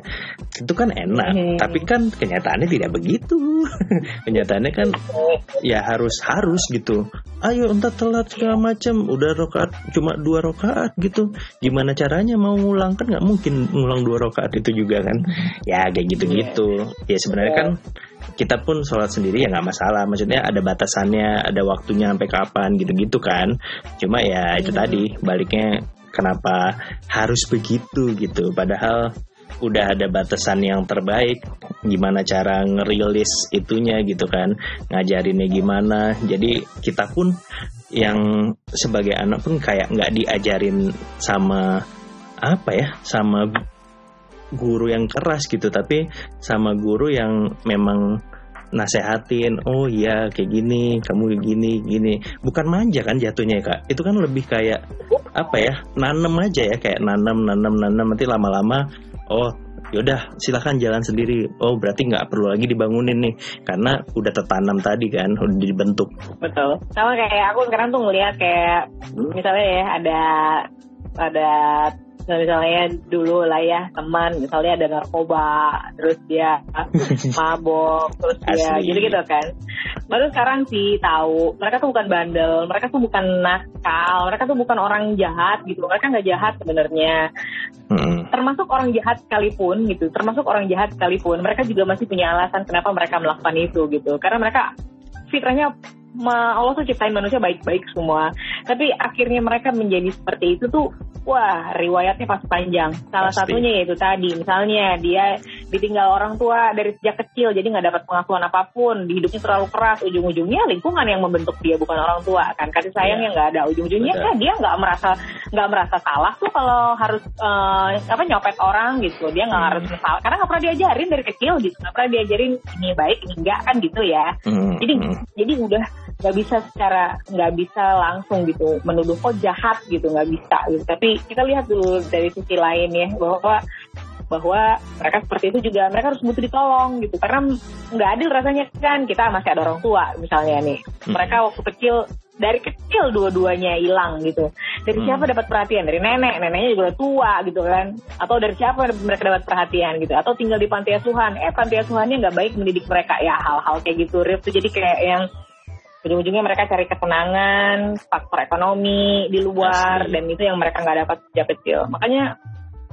Itu kan enak Hmm. tapi kan kenyataannya tidak begitu. Kenyataannya kan ya harus harus gitu ayo entar telat segala macam udah rokaat cuma dua rokaat gitu. Gimana caranya mau ngulang? Kan nggak mungkin ngulang dua rokaat itu juga kan. Ya kayak gitu gitu ya sebenarnya kan kita pun sholat sendiri ya nggak masalah. Maksudnya ada batasannya ada waktunya sampai kapan gitu-gitu kan. Cuma ya itu tadi baliknya kenapa harus begitu gitu. Padahal udah ada batasan yang terbaik gimana cara ngerilis itunya gitu kan ngajarinnya gimana. Jadi kita pun yang sebagai anak pun kayak nggak diajarin sama apa ya sama guru yang keras gitu tapi sama guru yang memang nasehatin oh iya kayak gini kamu kayak gini gini. Bukan manja kan jatuhnya ya, kak? Itu kan lebih kayak apa ya nanem aja ya kayak nanam nanam nanam nanti lama-lama oh yaudah silahkan jalan sendiri. Oh berarti nggak perlu lagi dibangunin nih karena udah tertanam tadi kan udah dibentuk. Betul. Sama kayak aku sekarang tuh ngeliat kayak misalnya ya ada ada misalnya dulu lah ya teman misalnya ada narkoba terus dia mabok terus dia gitu gitu kan. Baru sekarang sih tahu mereka tuh bukan bandel mereka tuh bukan nakal mereka tuh bukan orang jahat gitu. Mereka nggak jahat sebenarnya. Hmm. termasuk orang jahat sekalipun gitu termasuk orang jahat sekalipun mereka juga masih punya alasan kenapa mereka melakukan itu gitu. Karena mereka fitrahnya Allah tuh ciptain manusia baik-baik semua tapi akhirnya mereka menjadi seperti itu tuh wah riwayatnya pasti panjang salah Pasti. satunya yaitu tadi misalnya dia ditinggal orang tua dari sejak kecil jadi nggak dapat pengasuhan apa pun di hidupnya terlalu keras ujung-ujungnya lingkungan yang membentuk dia bukan orang tua kan kasih sayang Iya. yang nggak ada ujung-ujungnya kan dia nggak merasa nggak merasa salah tuh kalau harus eh, apa nyopet orang gitu dia nggak Hmm. harus salah karena nggak pernah diajarin dari kecil gitu nggak pernah diajarin ini baik ini enggak kan gitu ya Hmm. jadi Hmm. jadi udah nggak bisa secara nggak bisa langsung gitu menuduh kok jahat gitu. Nggak bisa gitu. Tapi kita lihat dulu dari sisi lain ya bahwa bahwa mereka seperti itu juga mereka harus butuh ditolong gitu. Karena nggak adil rasanya kan kita masih ada orang tua misalnya nih. Hmm. mereka waktu kecil dari kecil dua-duanya hilang gitu. Dari Hmm. siapa dapat perhatian? Dari nenek. Neneknya juga udah tua gitu kan. Atau dari siapa mereka dapat perhatian gitu. Atau tinggal di panti asuhan. Eh panti asuhannya nggak baik mendidik mereka. Ya hal-hal kayak gitu Rif tuh jadi kayak yang ujung-ujungnya mereka cari kesenangan faktor ekonomi di luar Asli. dan itu yang mereka nggak dapat sejak kecil makanya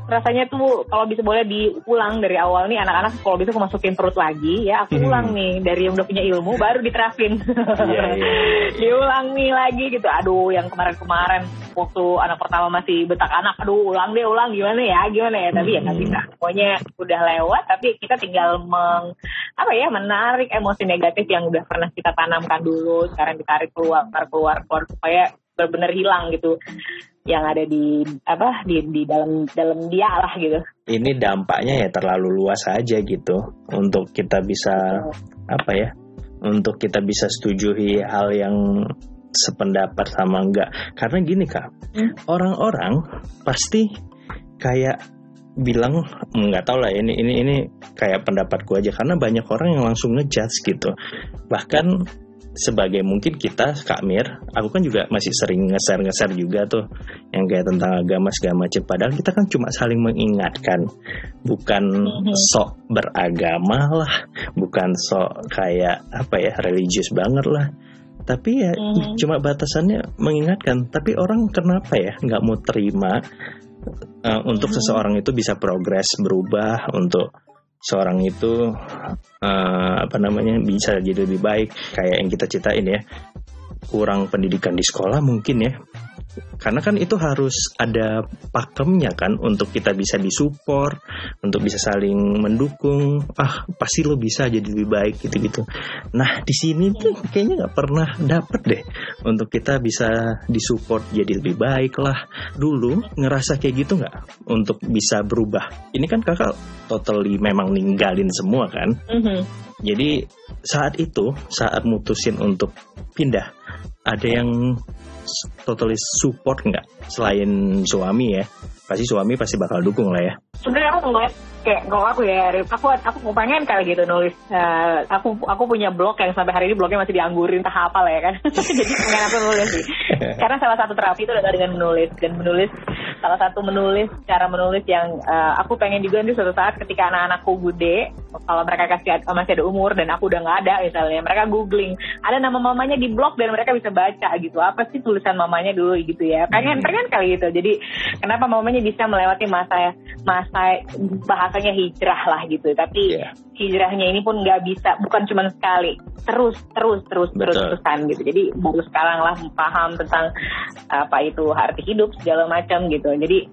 rasanya tuh kalau bisa boleh diulang dari awal nih anak-anak kalau bisa aku masukin perut lagi ya aku Hmm. ulang nih dari yang udah punya ilmu baru diterapin. Iya, iya. diulang nih lagi gitu. Aduh yang kemarin-kemarin waktu anak pertama masih betak anak aduh ulang deh ulang. Gimana ya gimana ya? Tapi ya nggak Hmm. bisa pokoknya udah lewat tapi kita tinggal meng apa ya menarik emosi negatif yang udah pernah kita tanamkan dulu. Sekarang ditarik keluar keluar keluar supaya benar-benar hilang gitu yang ada di apa di di dalam dalam dia lah gitu. Ini dampaknya ya terlalu luas aja gitu untuk kita bisa apa ya untuk kita bisa setujui hal yang sependapat sama enggak. Karena gini kak Hmm. orang-orang pasti kayak bilang nggak tahu lah ini ini ini kayak pendapatku aja. Karena banyak orang yang langsung ngejudge gitu. Bahkan sebagai mungkin kita Kak Mir, aku kan juga masih sering ngeser-ngeser juga tuh yang kayak tentang agama segala macam. Padahal kita kan cuma saling mengingatkan, bukan Mhm. sok beragama lah, bukan sok kayak apa ya religius banget lah. Tapi ya Mhm. cuma batasannya mengingatkan. Tapi orang kenapa ya nggak mau terima uh, untuk Mhm. seseorang itu bisa progres berubah untuk seorang itu uh, apa namanya bisa jadi lebih baik kayak yang kita ceritain ya. Kurang pendidikan di sekolah mungkin ya karena kan itu harus ada pakemnya kan untuk kita bisa disupport untuk bisa saling mendukung. Ah pasti lo bisa jadi lebih baik gitu gitu nah di sini tuh kayaknya nggak pernah dapet deh untuk kita bisa disupport jadi lebih baik lah. Dulu ngerasa kayak gitu nggak? Untuk bisa berubah. Ini kan kakak totally memang ninggalin semua kan? Mhm. jadi saat itu saat mutusin untuk pindah ada yang totally support nggak? Selain suami ya. Pasti suami pasti bakal dukung lah ya. Sebenarnya aku ngeliat kayak kalau aku ya aku aku pengen kali gitu nulis. Uh, aku aku punya blog yang sampai hari ini blognya masih dianggurin entah apa lah ya kan. Jadi pengen aku nulis sih. Karena salah satu terapi itu adalah dengan menulis. Dan menulis salah satu menulis cara menulis yang uh, aku pengen juga nih suatu saat ketika anak-anakku gede kalau mereka kasih masih ada umur dan aku udah nggak ada misalnya mereka googling. Ada nama mamanya di blog dan mereka bisa baca gitu. Apa sih tulisan mamanya dulu gitu ya? Pengen hmm. pengen kali gitu. Jadi kenapa mamanya bisa melewati masa masa bahasanya hijrah lah gitu. Tapi yeah. hijrahnya ini pun nggak bisa bukan cuma sekali. Terus terus terus Betul. terus terusan gitu. Jadi baru sekarang lah paham tentang apa itu arti hidup segala macam gitu. Jadi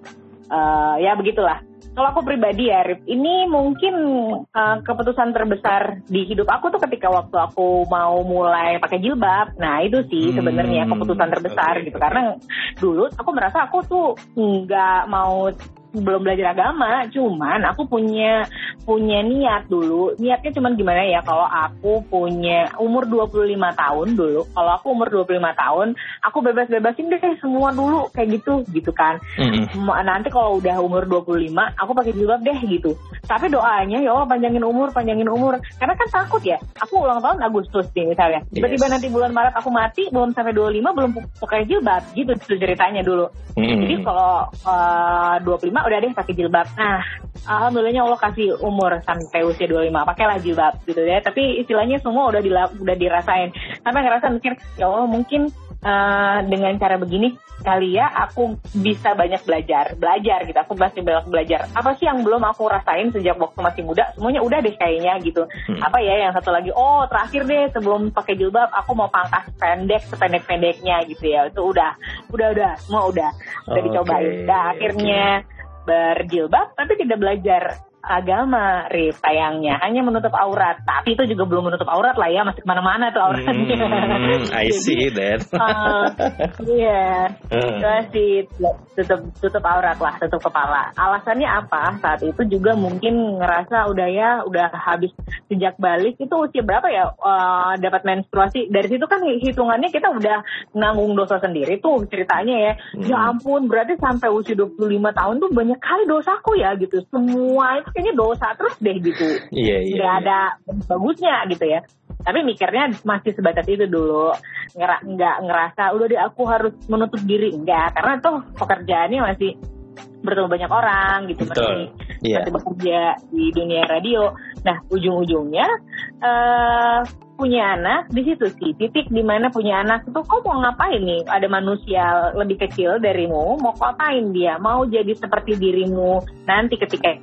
uh, ya begitulah kalau aku pribadi ya, Rip, ini mungkin uh, keputusan terbesar di hidup aku tuh ketika waktu aku mau mulai pakai jilbab. Nah itu sih sebenarnya hmm, keputusan terbesar okay. gitu. Karena dulu aku merasa aku tuh nggak mau belum belajar agama, cuman aku punya punya niat dulu. Niatnya cuman gimana ya kalau aku punya umur 25 tahun dulu. Kalau aku umur 25 tahun, aku bebas-bebasin deh semua dulu kayak gitu gitu kan. Mm-hmm. Nanti kalau udah umur 25, aku pakai jilbab deh gitu. Tapi doanya ya Allah panjangin umur, panjangin umur. Karena kan takut ya. Aku ulang tahun Agustus nih misalnya. Tiba-tiba yes. nanti bulan Maret aku mati, belum sampai 25 belum pakai jilbab gitu ceritanya dulu. Mm-hmm. Jadi kalau uh, 25 udah deh pakai jilbab. Nah, alhamdulillahnya Allah kasih umur sampai usia 25 pakailah jilbab gitu ya. Tapi istilahnya semua udah dila, udah dirasain. Sampai ngerasa mikir, ya Allah mungkin uh, dengan cara begini kali ya aku bisa banyak belajar. Belajar gitu. Aku masih banyak belajar. Apa sih yang belum aku rasain sejak waktu masih muda? Semuanya udah deh kayaknya gitu. Hmm. Apa ya yang satu lagi? Oh, terakhir deh sebelum pakai jilbab aku mau pangkas pendek sependek-pendeknya gitu ya. Itu udah udah udah semua udah udah okay. dicobain. Nah, akhirnya berjilbab tapi tidak belajar agama, Rif, sayangnya. Hanya menutup aurat. Tapi itu juga belum menutup aurat lah ya, masih ke mana-mana tuh auratnya. Hmm, I see that. uh, iya, uh. masih tutup, tutup aurat lah, tutup kepala. Alasannya apa? Saat itu juga mungkin ngerasa udah ya, udah habis sejak balik, itu usia berapa ya uh, dapat menstruasi. Dari situ kan hitungannya kita udah nanggung dosa sendiri tuh ceritanya ya. Hmm. Ya ampun, berarti sampai usia 25 tahun tuh banyak kali dosaku ya gitu. Semua itu kayaknya dosa terus deh gitu. Iya, iya. Gak iya. ada bagusnya gitu ya. Tapi mikirnya masih sebatas itu dulu. Ngera nggak ngerasa udah deh aku harus menutup diri. Enggak, karena tuh pekerjaannya masih bertemu banyak orang gitu Betul. masih yeah. masih bekerja di dunia radio. Nah ujung-ujungnya uh, punya anak di situ sih titik di mana punya anak itu kok mau ngapain nih ada manusia lebih kecil darimu mau ngapain dia mau jadi seperti dirimu nanti ketika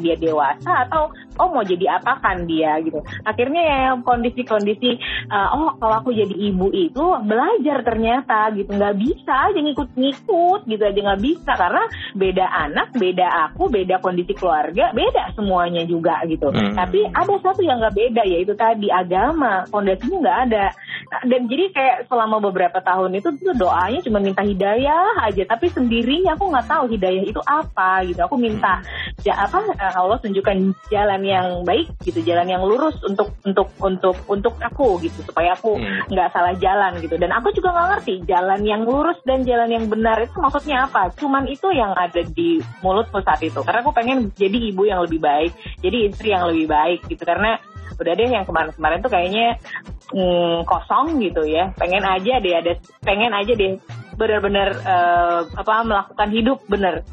dia dewasa atau oh mau jadi apa kan dia gitu. Akhirnya ya kondisi-kondisi uh, oh kalau aku jadi ibu itu belajar ternyata gitu. Nggak bisa aja ngikut-ngikut gitu aja nggak bisa. Karena beda anak beda aku beda kondisi keluarga beda semuanya juga gitu. Hmm. tapi ada satu yang nggak beda yaitu tadi agama. Fondasinya nggak ada. Dan jadi kayak selama beberapa tahun itu tuh doanya cuma minta hidayah aja. Tapi sendirinya aku nggak tahu hidayah itu apa gitu. Aku minta ya apa eh, Allah tunjukkan jalan yang baik gitu jalan yang lurus untuk untuk untuk untuk aku gitu supaya aku hmm. nggak hmm. salah jalan gitu. Dan aku juga nggak ngerti jalan yang lurus dan jalan yang benar itu maksudnya apa. Cuman itu yang ada di mulutku saat itu. Karena aku pengen jadi ibu yang lebih baik jadi istri yang lebih baik gitu. Karena udah deh yang kemarin-kemarin tuh kayaknya mm, kosong gitu ya. Pengen aja deh ada pengen aja deh benar-benar uh, apa melakukan hidup bener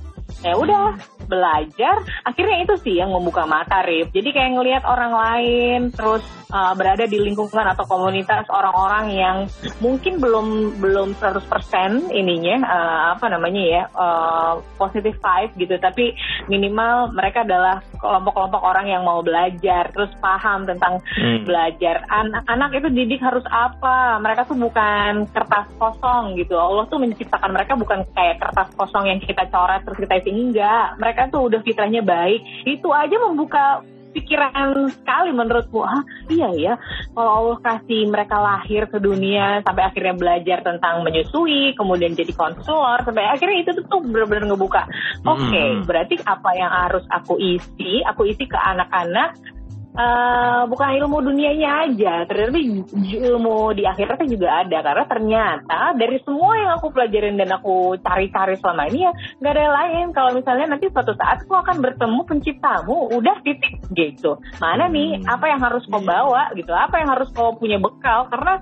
ya udah belajar. Akhirnya itu sih yang membuka mata Rip. Jadi kayak ngelihat orang lain terus uh, berada di lingkungan atau komunitas orang-orang yang mungkin belum belum 100% ininya uh, apa namanya ya uh, positive vibe gitu. Tapi minimal mereka adalah kelompok-kelompok orang yang mau belajar terus paham tentang hmm. belajar. Anak-anak itu didik harus apa? Mereka tuh bukan kertas kosong gitu. Allah tuh menciptakan mereka bukan kayak kertas kosong yang kita coret terus kita isi enggak. Mereka tuh udah fitrahnya baik. Itu aja membuka pikiran sekali menurutku. Ah iya ya. Kalau Allah kasih mereka lahir ke dunia sampai akhirnya belajar tentang menyusui kemudian jadi konselor sampai akhirnya itu tuh benar-benar ngebuka. Oke okay, hmm. berarti apa yang harus aku isi? Aku isi ke anak-anak uh, bukan ilmu dunianya aja, ternyata ilmu di akhiratnya juga ada karena ternyata dari semua yang aku pelajarin dan aku cari-cari selama ini ya nggak ada lain. Kalau misalnya nanti suatu saat aku akan bertemu penciptamu, udah titik gitu. Mana nih apa yang harus kau bawa gitu? Apa yang harus kau punya bekal? Karena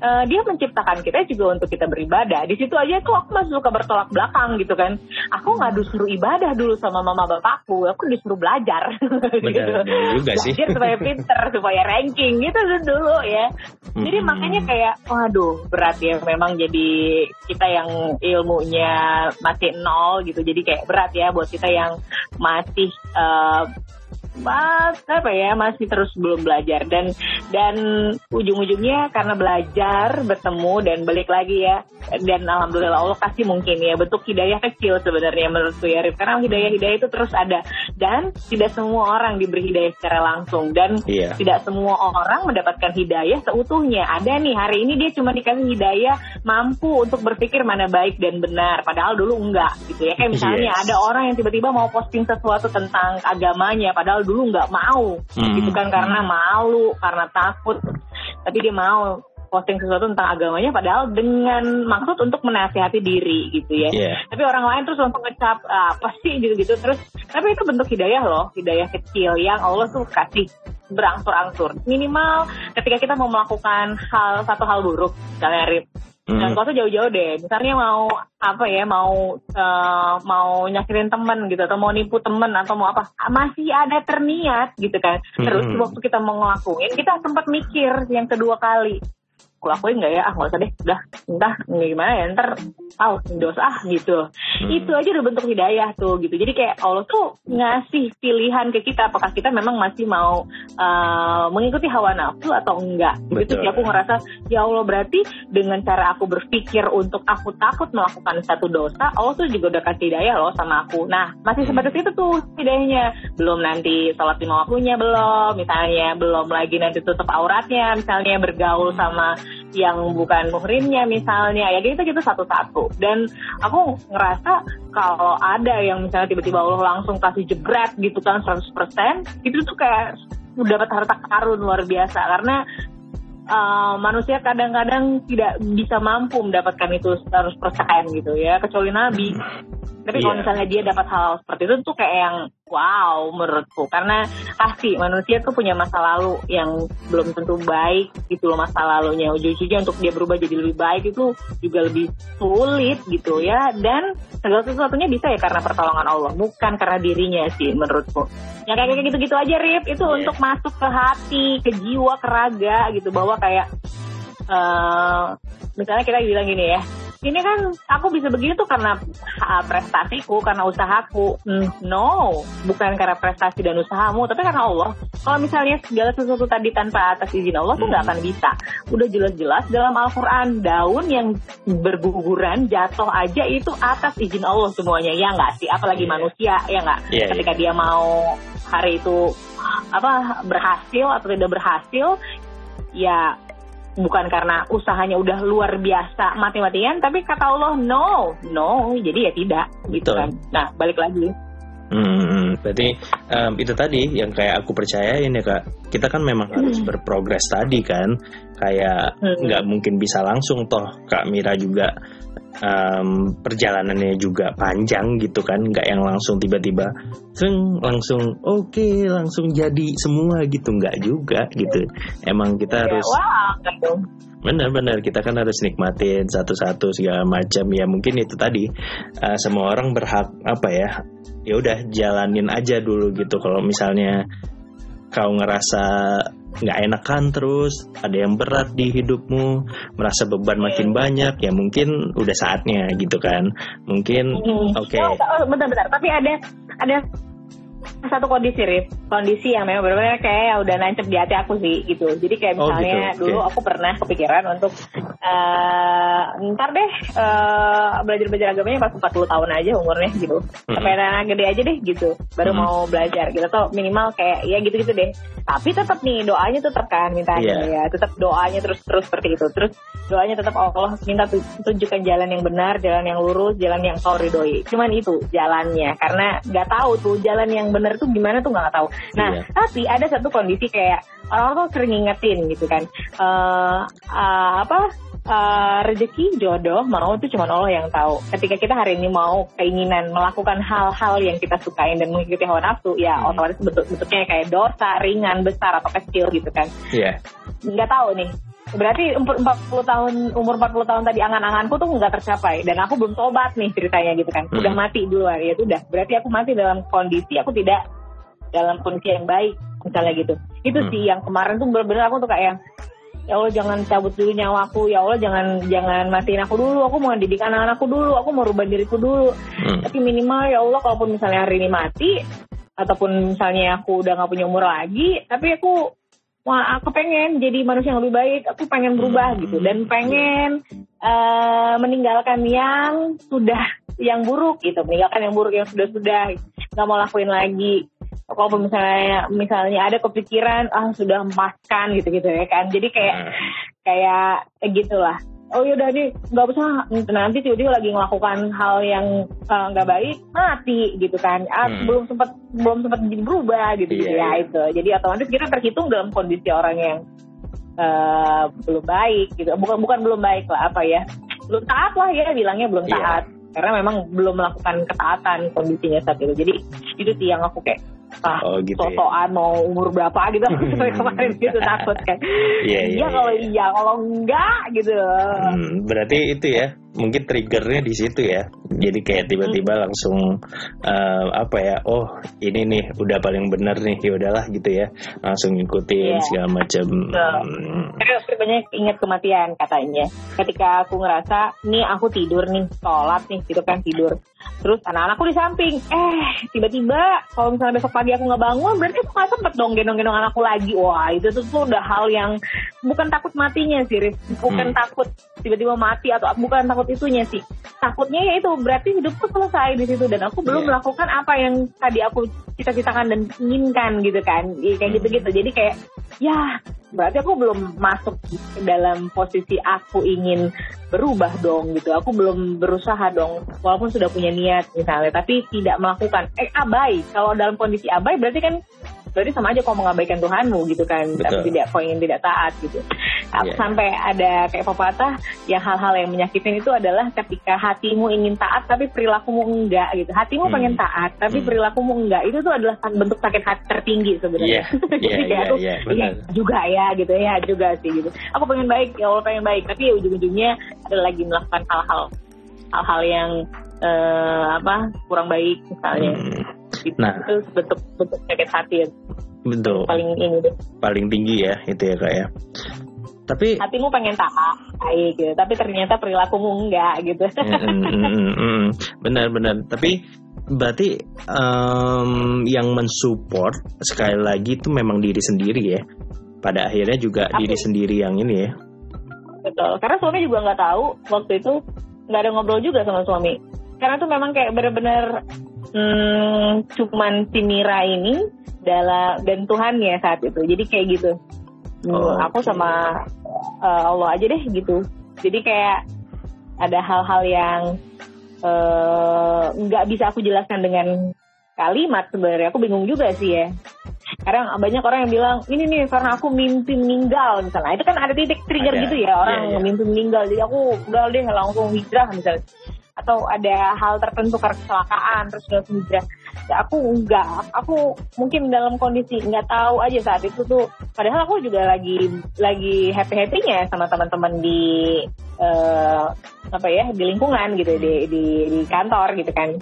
uh, dia menciptakan kita juga untuk kita beribadah. Di situ aja tuh aku masih suka bertolak belakang gitu kan. Aku nggak disuruh ibadah dulu sama mama bapakku, aku disuruh belajar. Benar gitu. juga sih. Belajar supaya pinter, supaya ranking gitu dulu ya. Jadi hmm. makanya kayak, waduh berat ya memang jadi kita yang ilmunya masih nol gitu. Jadi kayak berat ya buat kita yang masih uh, mas apa ya masih terus belum belajar. Dan dan ujung-ujungnya karena belajar bertemu dan balik lagi ya. Dan alhamdulillah Allah kasih mungkin ya bentuk hidayah kecil sebenarnya menurutku ya Rif. Karena hidayah hidayah itu terus ada. Dan tidak semua orang diberi hidayah secara langsung. Dan yeah. tidak semua orang mendapatkan hidayah seutuhnya. Ada nih hari ini dia cuma dikasih hidayah mampu untuk berpikir mana baik dan benar. Padahal dulu enggak gitu ya. Kayak misalnya yes. ada orang yang tiba-tiba mau posting sesuatu tentang agamanya padahal dulu nggak mau hmm. gitu kan karena malu karena takut tapi dia mau posting sesuatu tentang agamanya padahal dengan maksud untuk menasihati diri gitu ya. Yeah. Tapi orang lain terus langsung ngecap apa sih gitu-gitu terus tapi itu bentuk hidayah loh, hidayah kecil yang Allah tuh kasih berangsur-angsur. Minimal ketika kita mau melakukan hal satu hal buruk, misalnya rip dan kau tuh jauh-jauh deh. Misalnya mau apa ya, mau uh, mau nyakitin temen gitu atau mau nipu temen atau mau apa, masih ada terniat gitu kan. Terus hmm. waktu kita mau ngelakuin, kita sempat mikir yang kedua kali aku lakuin nggak ya? Ah nggak usah deh. Udah entah gimana ya ntar tahu oh, dosa ah gitu. Hmm. itu aja udah bentuk hidayah tuh gitu. Jadi kayak Allah tuh ngasih pilihan ke kita apakah kita memang masih mau uh, mengikuti hawa nafsu atau enggak. Gitu sih aku ngerasa ya Allah berarti dengan cara aku berpikir untuk aku takut melakukan satu dosa Allah tuh juga udah kasih hidayah loh sama aku. Nah masih hmm. sebatas itu tuh hidayahnya. Belum nanti sholat lima waktunya belum misalnya. Belum lagi nanti tutup auratnya misalnya bergaul sama yang bukan muhrimnya misalnya ya gitu gitu satu-satu dan aku ngerasa kalau ada yang misalnya tiba-tiba Allah langsung kasih jebret gitu kan 100% itu tuh kayak dapat harta karun luar biasa karena uh, manusia kadang-kadang tidak bisa mampu mendapatkan itu 100% gitu ya kecuali nabi tapi yeah. kalau iya. misalnya dia dapat hal seperti itu tuh kayak yang wow menurutku. Karena pasti manusia tuh punya masa lalu yang belum tentu baik gitu loh masa lalunya. Ujung-ujungnya untuk dia berubah jadi lebih baik itu juga lebih sulit gitu ya. Dan segala sesuatunya bisa ya karena pertolongan Allah bukan karena dirinya sih menurutku. Ya kayak gitu-gitu aja Rip. Itu yeah. untuk masuk ke hati ke jiwa ke raga gitu. Bahwa kayak uh, misalnya kita bilang gini ya ini kan aku bisa begitu tuh karena prestasiku, karena usahaku. Hmm, no, bukan karena prestasi dan usahamu, tapi karena Allah. Kalau misalnya segala sesuatu tadi tanpa atas izin Allah tuh nggak akan bisa. Udah jelas-jelas dalam Al-Quran daun yang berguguran jatuh aja itu atas izin Allah semuanya ya nggak sih? Apalagi yeah. manusia ya nggak? Yeah, iya. Ketika yeah. dia mau hari itu apa berhasil atau tidak berhasil ya bukan karena usahanya udah luar biasa mati-matian tapi kata Allah no no jadi ya tidak gitu kan nah balik lagi Hmm, berarti um, itu tadi yang kayak aku percayain ya kak. Kita kan memang harus hmm. berprogres tadi kan, kayak hmm. nggak hmm. mungkin bisa langsung toh kak Mira juga um, perjalanannya juga panjang gitu kan nggak yang langsung tiba-tiba seng langsung oke okay, langsung jadi semua gitu nggak juga gitu. Emang kita ya, harus benar-benar kita kan harus nikmatin satu-satu segala macam. Ya mungkin itu tadi uh, semua orang berhak apa ya ya udah jalanin aja dulu gitu. Kalau misalnya kau ngerasa nggak enakan terus ada yang berat di hidupmu merasa beban makin banyak ya mungkin udah saatnya gitu kan mungkin hmm. oke okay. oh, oh, benar-benar tapi ada ada satu kondisi Rif. kondisi yang memang benar-benar kayak udah nancep di hati aku sih gitu jadi kayak misalnya oh, gitu. okay. dulu aku pernah kepikiran untuk eh ntar deh eh, belajar belajar agamanya pas 40 tahun aja umurnya gitu sampai anak gede aja deh gitu baru Hmm. mau belajar gitu atau minimal kayak ya gitu gitu deh tapi tetap nih doanya tetap kan mintanya Iya. ya tetap doanya terus terus seperti itu terus doanya tetap Allah minta tu- tunjukkan jalan yang benar jalan yang lurus jalan yang kau ridhoi cuman itu jalannya karena nggak tahu tuh jalan yang benar tuh gimana tuh nggak tahu nah Iya. tapi ada satu kondisi kayak orang-orang tuh sering ngingetin gitu kan Eh eh, apa eh, rezeki jodoh mau itu cuma Allah yang tahu ketika kita hari ini mau keinginan melakukan hal-hal yang kita sukain dan mengikuti hawa nafsu ya Hmm. otomatis bentuk bentuknya kayak dosa ringan besar atau kecil gitu kan Iya. nggak tahu nih berarti umur 40 tahun umur 40 tahun tadi angan-anganku tuh nggak tercapai. Dan aku belum tobat nih ceritanya gitu kan. Udah Hmm. mati duluan. Ya udah berarti aku mati dalam kondisi aku tidak dalam kondisi yang baik misalnya gitu. Itu Hmm. sih yang kemarin tuh bener-bener aku tuh kayak ya Allah jangan cabut dulu nyawaku. Ya Allah jangan jangan matiin aku dulu. Aku mau didik anak-anakku dulu. Aku mau rubah diriku dulu. Hmm. tapi minimal ya Allah kalaupun misalnya hari ini mati ataupun misalnya aku udah nggak punya umur lagi tapi aku wah aku pengen jadi manusia yang lebih baik. Aku pengen berubah Hmm. gitu. Dan pengen eh, meninggalkan yang sudah yang buruk gitu. Meninggalkan yang buruk yang sudah sudah nggak mau lakuin lagi. Kalaupun misalnya misalnya ada kepikiran ah sudah emaskan gitu gitu ya kan. Jadi kayak Hmm. kayak eh, gitulah oh yaudah nih nggak usah. Nanti tiba-tiba lagi melakukan hal yang eh, nggak baik mati gitu kan. Ah, Hmm. belum sempat belum sempat berubah gitu, gitu Iya, ya iya. itu jadi otomatis kita terhitung dalam kondisi orang yang eh, belum baik gitu. Bukan bukan belum baik lah apa ya. Belum taat lah ya bilangnya belum Iya. taat. Karena memang belum melakukan ketaatan kondisinya saat itu. Jadi itu sih yang aku kayak ah Oh, gitu ya. sosokan mau umur berapa gitu kemarin gitu takut kan Iya, iya, kalau iya. iya kalau enggak gitu Hmm, berarti itu ya, mungkin triggernya di situ ya. Jadi kayak tiba-tiba Hmm. langsung eh, apa ya? Oh, ini nih udah paling bener nih, ya udahlah gitu ya. Langsung ngikutin Iya. segala macam. Hmm, Karena banyak ingat kematian katanya. Ketika aku ngerasa, nih aku tidur nih, sholat nih, gitu kan tidur. Terus anak-anakku di samping, eh tiba-tiba kalau misalnya besok pagi aku nggak bangun, berarti aku nggak sempet dong gendong-gendong anakku lagi. Wah itu tuh, tuh udah hal yang bukan takut matinya sih, Riz. bukan Hmm. takut tiba-tiba mati atau bukan takut itunya sih. Takutnya ya itu berarti hidupku selesai di situ dan aku belum Iya. melakukan apa yang tadi aku cita-citakan dan inginkan gitu kan. Iya, Kayak Hmm. gitu-gitu. Jadi kayak ya berarti aku belum masuk dalam posisi aku ingin berubah dong gitu. Aku belum berusaha dong, walaupun sudah punya niat misalnya, tapi tidak melakukan. Eh abai. Kalau dalam kondisi abai berarti kan berarti sama aja kau mengabaikan Tuhanmu gitu kan, tapi Betul. tidak kau ingin tidak taat gitu. Iya. Sampai ada kayak pepatah yang hal-hal yang menyakitin itu adalah ketika hatimu ingin taat tapi perilakumu enggak gitu. Hatimu Hmm. pengen taat tapi Hmm. perilakumu enggak. Itu tuh adalah bentuk sakit hati tertinggi sebenarnya. Iya, Jadi iya, aku, benar. juga ya gitu ya juga sih gitu. Aku pengen baik ya Allah pengen baik tapi ya ujung-ujungnya ada lagi melakukan hal-hal hal-hal yang eh, apa kurang baik misalnya. Hmm. Nah. itu bentuk bentuk sakit hati yang betul. paling ini deh. Paling tinggi ya itu ya kak ya. Tapi Hatimu pengen taat baik gitu, tapi ternyata perilakumu enggak gitu. Mm, mm, mm. benar-benar. Tapi berarti em, yang mensupport sekali lagi itu memang diri sendiri ya. Pada akhirnya juga Aku- diri sendiri yang ini ya. Betul. Karena suami juga nggak tahu waktu itu nggak ada ngobrol juga sama suami. Karena tuh memang kayak bener-bener hmm, cuman si Mira ini dalam dan Tuhan ya saat itu. Jadi kayak gitu. Hmm, Oh, aku sama uh, Allah aja deh gitu. Jadi kayak ada hal-hal yang uh, nggak bisa aku jelaskan dengan kalimat sebenarnya. Aku bingung juga sih ya. Karena banyak orang yang bilang ini nih karena aku mimpi meninggal misalnya. Itu kan ada titik trigger Ada. gitu ya orang Iya, iya. mimpi meninggal. Jadi aku udah deh langsung hijrah misalnya. Atau ada hal tertentu karena kecelakaan terus langsung hijrah. Ya, aku enggak. Aku mungkin dalam kondisi nggak tahu aja saat itu tuh. Padahal aku juga lagi lagi happy happynya sama teman-teman di eh, apa ya di lingkungan gitu di di di kantor gitu kan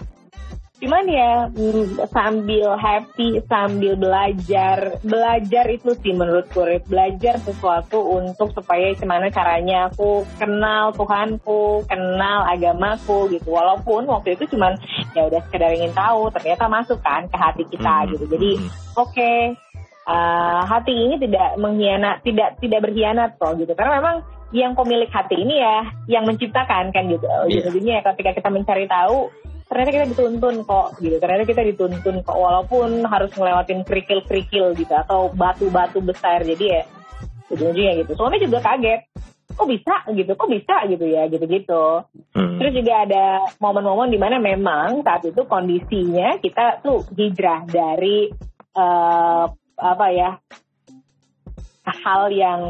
cuman ya mm, sambil happy sambil belajar belajar itu sih menurutku Rip. belajar sesuatu untuk supaya gimana caranya aku kenal Tuhanku kenal agamaku gitu walaupun waktu itu cuman ya udah sekedar ingin tahu ternyata masuk kan ke hati kita Hmm, gitu jadi hmm. oke uh, hati ini tidak mengkhianat tidak tidak berkhianat kok gitu karena memang yang pemilik hati ini ya yang menciptakan kan gitu. Iya. Jadinya ketika kita mencari tahu ternyata kita dituntun kok gitu. Ternyata kita dituntun kok walaupun harus ngelewatin kerikil-kerikil gitu atau batu-batu besar. Jadi ya ujung-ujungnya gitu. Suami juga kaget. Kok bisa gitu? Kok bisa gitu ya gitu-gitu. Hmm. Terus juga ada momen-momen di mana memang saat itu kondisinya kita tuh hijrah dari eh, apa ya hal yang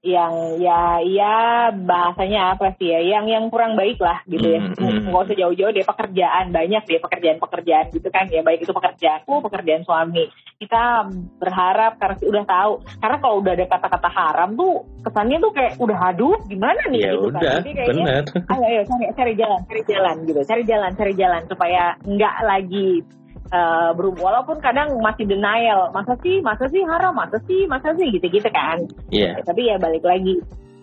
yang ya ya bahasanya apa sih ya yang yang kurang baik lah gitu ya. Hmm, nggak usah jauh-jauh deh pekerjaan banyak deh pekerjaan-pekerjaan gitu kan ya. Baik itu pekerjaanku pekerjaan suami. Kita berharap karena udah tahu. Karena kalau udah ada kata-kata haram tuh kesannya tuh kayak udah aduh gimana nih? Ya gitu udah, kan jadi kayaknya benar. ayo ayo cari cari jalan cari jalan gitu. Cari jalan cari jalan supaya nggak lagi eh, berhubung walaupun kadang masih denial masa sih masa sih haram masa sih masa sih gitu gitu kan Iya. Ya, tapi ya balik lagi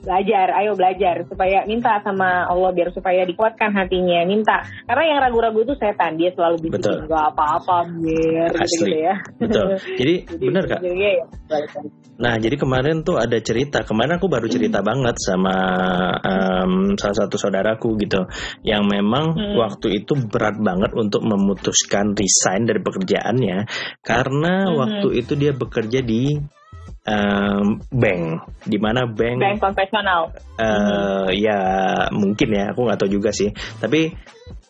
belajar ayo belajar supaya minta sama Allah biar supaya dikuatkan hatinya minta karena yang ragu-ragu itu setan dia selalu Betul. bikin nggak apa-apa biar gitu, Asli. ya Betul. Jadi Jadi, benar kak. jadi ya, lagi. Nah, jadi kemarin tuh ada cerita. Kemarin aku baru cerita banget sama em, salah satu saudaraku gitu, yang memang Hmm. waktu itu berat banget untuk memutuskan resign dari pekerjaannya karena Hmm. waktu itu dia bekerja di em, bank, di mana bank, bank konvensional eh, ya mungkin ya, aku nggak tahu juga sih. Tapi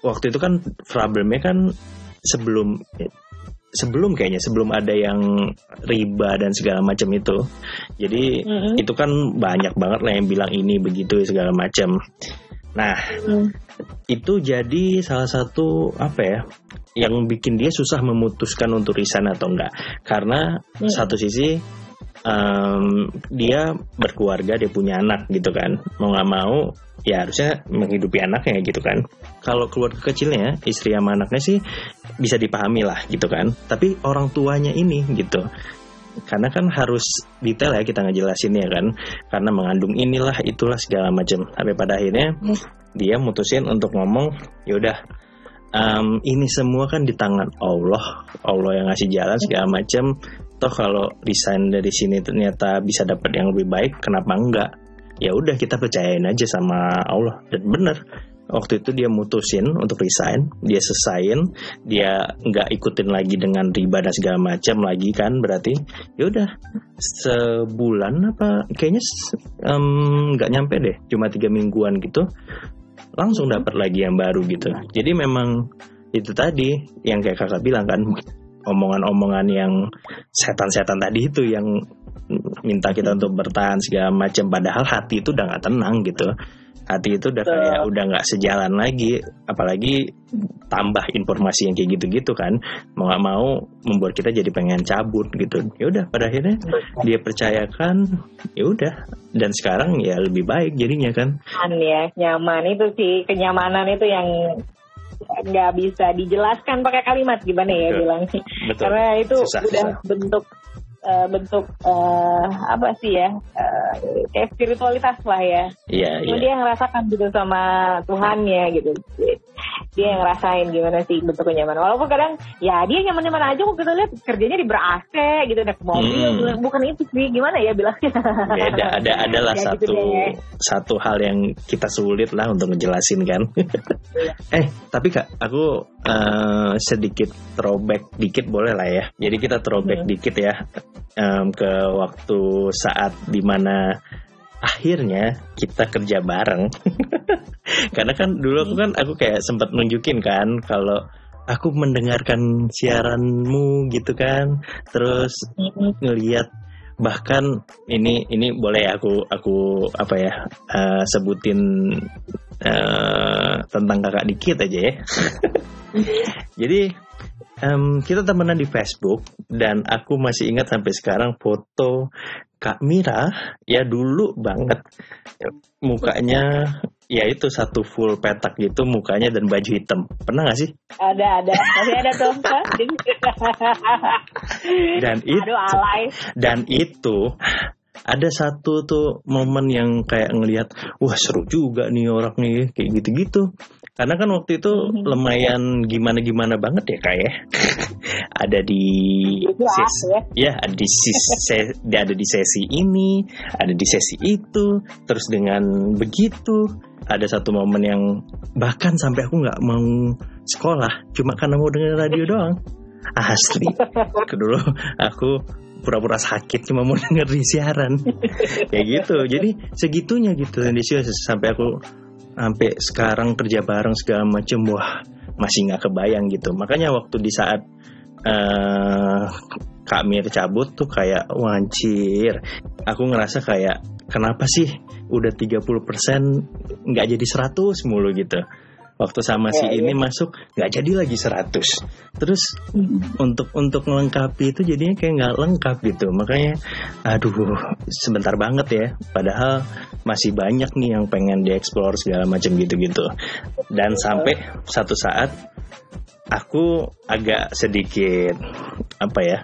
waktu itu kan problemnya kan sebelum sebelum kayaknya sebelum ada yang riba dan segala macam itu. Jadi Mm-mm. itu kan banyak banget lah yang bilang ini begitu segala macam. Nah, Hmm. itu jadi salah satu apa ya yang bikin dia susah memutuskan untuk resign atau enggak. Karena Hmm. satu sisi em, dia berkeluarga, dia punya anak gitu kan. Mau nggak mau ya harusnya menghidupi anaknya gitu kan. Kalau keluarga kecilnya, istri sama anaknya sih bisa dipahami lah gitu kan. Tapi orang tuanya ini gitu. Karena kan harus detail ya kita ngejelasin ya kan. Karena mengandung inilah itulah segala macam. Sampai pada akhirnya dia mutusin untuk ngomong, yaudah em, ini semua kan di tangan Allah. Allah yang ngasih jalan segala macam. Toh kalau resign dari sini ternyata bisa dapat yang lebih baik, kenapa enggak? Ya udah kita percayain aja sama Allah dan bener. Waktu itu dia mutusin untuk resign, dia selesaiin, dia nggak ikutin lagi dengan riba dan segala macam lagi kan berarti. Ya udah sebulan apa kayaknya nggak nyampe deh, cuma tiga mingguan gitu langsung dapat lagi yang baru gitu. Jadi memang itu tadi yang kayak kakak bilang kan omongan-omongan yang setan-setan tadi itu yang minta kita untuk bertahan segala macam. Padahal hati itu udah nggak tenang gitu. Hati itu udah kayak udah nggak sejalan lagi. Apalagi tambah informasi yang kayak gitu-gitu kan. Mau nggak mau membuat kita jadi pengen cabut gitu. Ya udah pada akhirnya dia percayakan ya udah. Dan sekarang ya lebih baik jadinya kan. Nyaman ya nyaman. Itu sih kenyamanan itu yang nggak bisa dijelaskan pakai kalimat gimana ya Betul. bilang betul. Karena itu Susah, udah susah. bentuk eh, bentuk eh, apa sih ya eh, kayak spiritualitas lah ya. Iya Cuma iya. dia ngerasakan gitu sama Tuhannya gitu dia yang ngerasain gimana sih bentuk kenyamanan walaupun kadang ya dia nyaman-nyaman aja kok kita lihat kerjanya di ber AC gitu naik mobil Hmm. bukan itu sih gimana ya bilangnya beda ada adalah Ya, satu gitu deh. satu hal yang kita sulit lah untuk ngejelasin kan eh tapi kak aku eh, sedikit throwback dikit boleh lah ya jadi kita throwback Hmm. dikit ya em, ke waktu saat di mana akhirnya kita kerja bareng. Karena kan dulu aku kan aku kayak sempat nunjukin kan kalau aku mendengarkan siaranmu gitu kan. Terus ngelihat bahkan ini ini boleh ya aku aku apa ya eh, sebutin eh, tentang kakak dikit aja ya. Jadi em, kita temenan di Facebook dan aku masih ingat sampai sekarang foto Kak Mira ya dulu banget. Mukanya ya itu satu full petak gitu mukanya dan baju hitam. Pernah gak sih? Ada ada. Masih ada tuh dan itu aduh alay. dan itu ada satu tuh momen yang kayak ngelihat wah seru juga nih orang nih kayak gitu-gitu karena kan waktu itu lumayan gimana-gimana banget ya kayak ada di sesi, ya. ya ada di sisi, se- ada di sesi ini, ada di sesi itu, terus dengan begitu ada satu momen yang bahkan sampai aku nggak mau sekolah cuma karena mau dengerin radio doang. Asli, dulu aku pura-pura sakit cuma mau dengerin siaran. Kayak gitu. Jadi segitunya gitu ambisius sampai aku sampai sekarang kerja bareng segala macam wah masih nggak kebayang gitu. Makanya waktu di saat eh Kak Mir cabut tuh kayak wancir aku ngerasa kayak kenapa sih udah 30% nggak jadi 100 mulu gitu waktu sama si Iya, ini masuk nggak jadi lagi 100 terus untuk untuk melengkapi itu jadinya kayak nggak lengkap gitu. Makanya aduh sebentar banget ya. Padahal masih banyak nih yang pengen dieksplor segala macam gitu-gitu. Dan sampai satu saat aku agak sedikit apa ya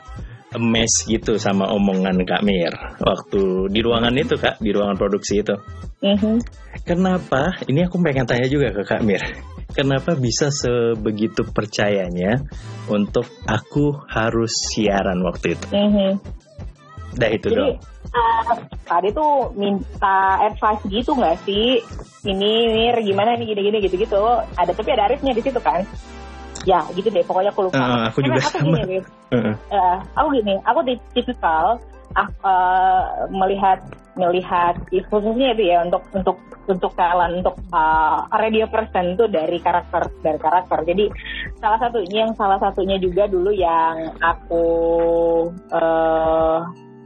emes gitu sama omongan Kak Mir waktu di ruangan itu Kak di ruangan produksi itu Mhm. Kenapa? Ini aku pengen tanya juga ke Kak Mir. Kenapa bisa sebegitu percayanya untuk aku harus siaran waktu itu? Mhm. Dah itu Jadi dong. uh, tadi tuh minta advice gitu nggak sih? Ini Mir gimana nih gini-gini gitu-gitu. Ada tapi ada Arifnya di situ kan? Ya gitu deh. Pokoknya aku lupa. Eh, aku Karena juga aku sama. gini, Rif. Heeh. Eh, aku gini, aku di tipikal eh, melihat melihat khususnya itu ya untuk untuk untuk talent untuk eh, radio person tuh dari karakter dari karakter. Jadi salah satunya yang salah satunya juga dulu yang aku eh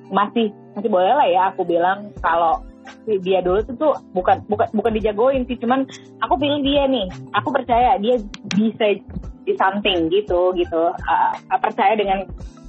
masih masih boleh lah ya aku bilang kalau dia dulu tuh, tuh bukan bukan bukan dijagoin sih cuman aku pilih dia nih aku percaya dia bisa di something gitu gitu. Uh, percaya dengan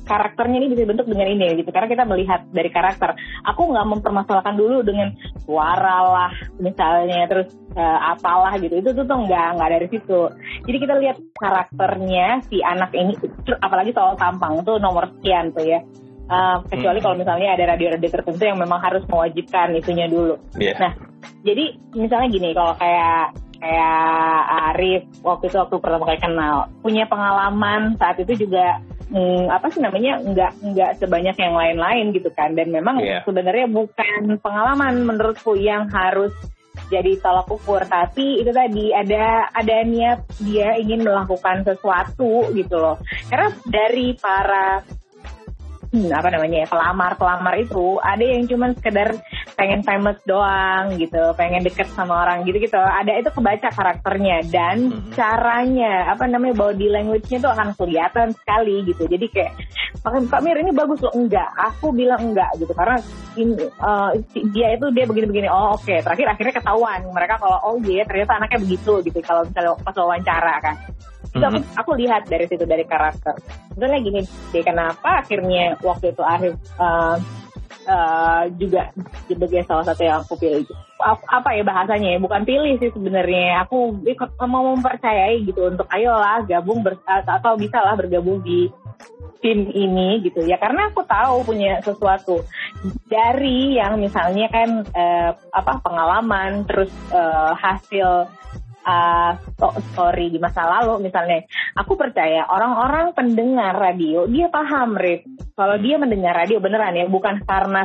karakternya ini bisa dibentuk dengan ini gitu. Karena kita melihat dari karakter. Aku nggak mempermasalahkan dulu dengan suara lah misalnya terus uh, apalah gitu. Itu tuh tuh nggak nggak dari situ. Jadi kita lihat karakternya si anak ini apalagi soal tampang tuh nomor sekian tuh ya. Uh, kecuali Hmm. kalau misalnya ada radio-radio tertentu yang memang harus mewajibkan itunya dulu. Iya. Nah, jadi misalnya gini, kalau kayak kayak Arif waktu itu waktu pertama kali kenal, punya pengalaman saat itu juga hmm, apa sih namanya nggak nggak sebanyak yang lain-lain gitu kan, dan memang Iya. sebenarnya bukan pengalaman menurutku yang harus jadi tolak ukur. Tapi itu tadi ada ada niat dia ingin melakukan sesuatu gitu loh. Karena dari para hmm, apa namanya ya pelamar pelamar itu ada yang cuman sekedar pengen famous doang gitu pengen deket sama orang gitu gitu. Ada itu kebaca karakternya dan Mhm. caranya apa namanya body language-nya tuh akan kelihatan sekali gitu. Jadi kayak Pak Mir ini bagus loh. Enggak aku bilang enggak gitu karena ini, eh, si- dia itu dia begini-begini oh oke. Terakhir akhirnya ketahuan mereka kalau oh iya ternyata anaknya begitu gitu kalau misalnya pas wawancara kan itu aku, aku lihat dari situ dari karakter. Sebenarnya gini deh kenapa akhirnya waktu itu Arif eh, eh, juga sebagai salah satu yang aku pilih. Ap- apa ya bahasanya ya? Bukan pilih sih sebenarnya. Aku ikut mau mempercayai gitu untuk ayolah gabung ber- atau bisa lah bergabung di tim ini gitu. Ya karena aku tahu punya sesuatu. Dari yang misalnya kan eh, apa pengalaman terus eh, hasil uh, sto- story di masa lalu misalnya aku percaya orang-orang pendengar radio dia paham Rif kalau dia mendengar radio beneran ya bukan karena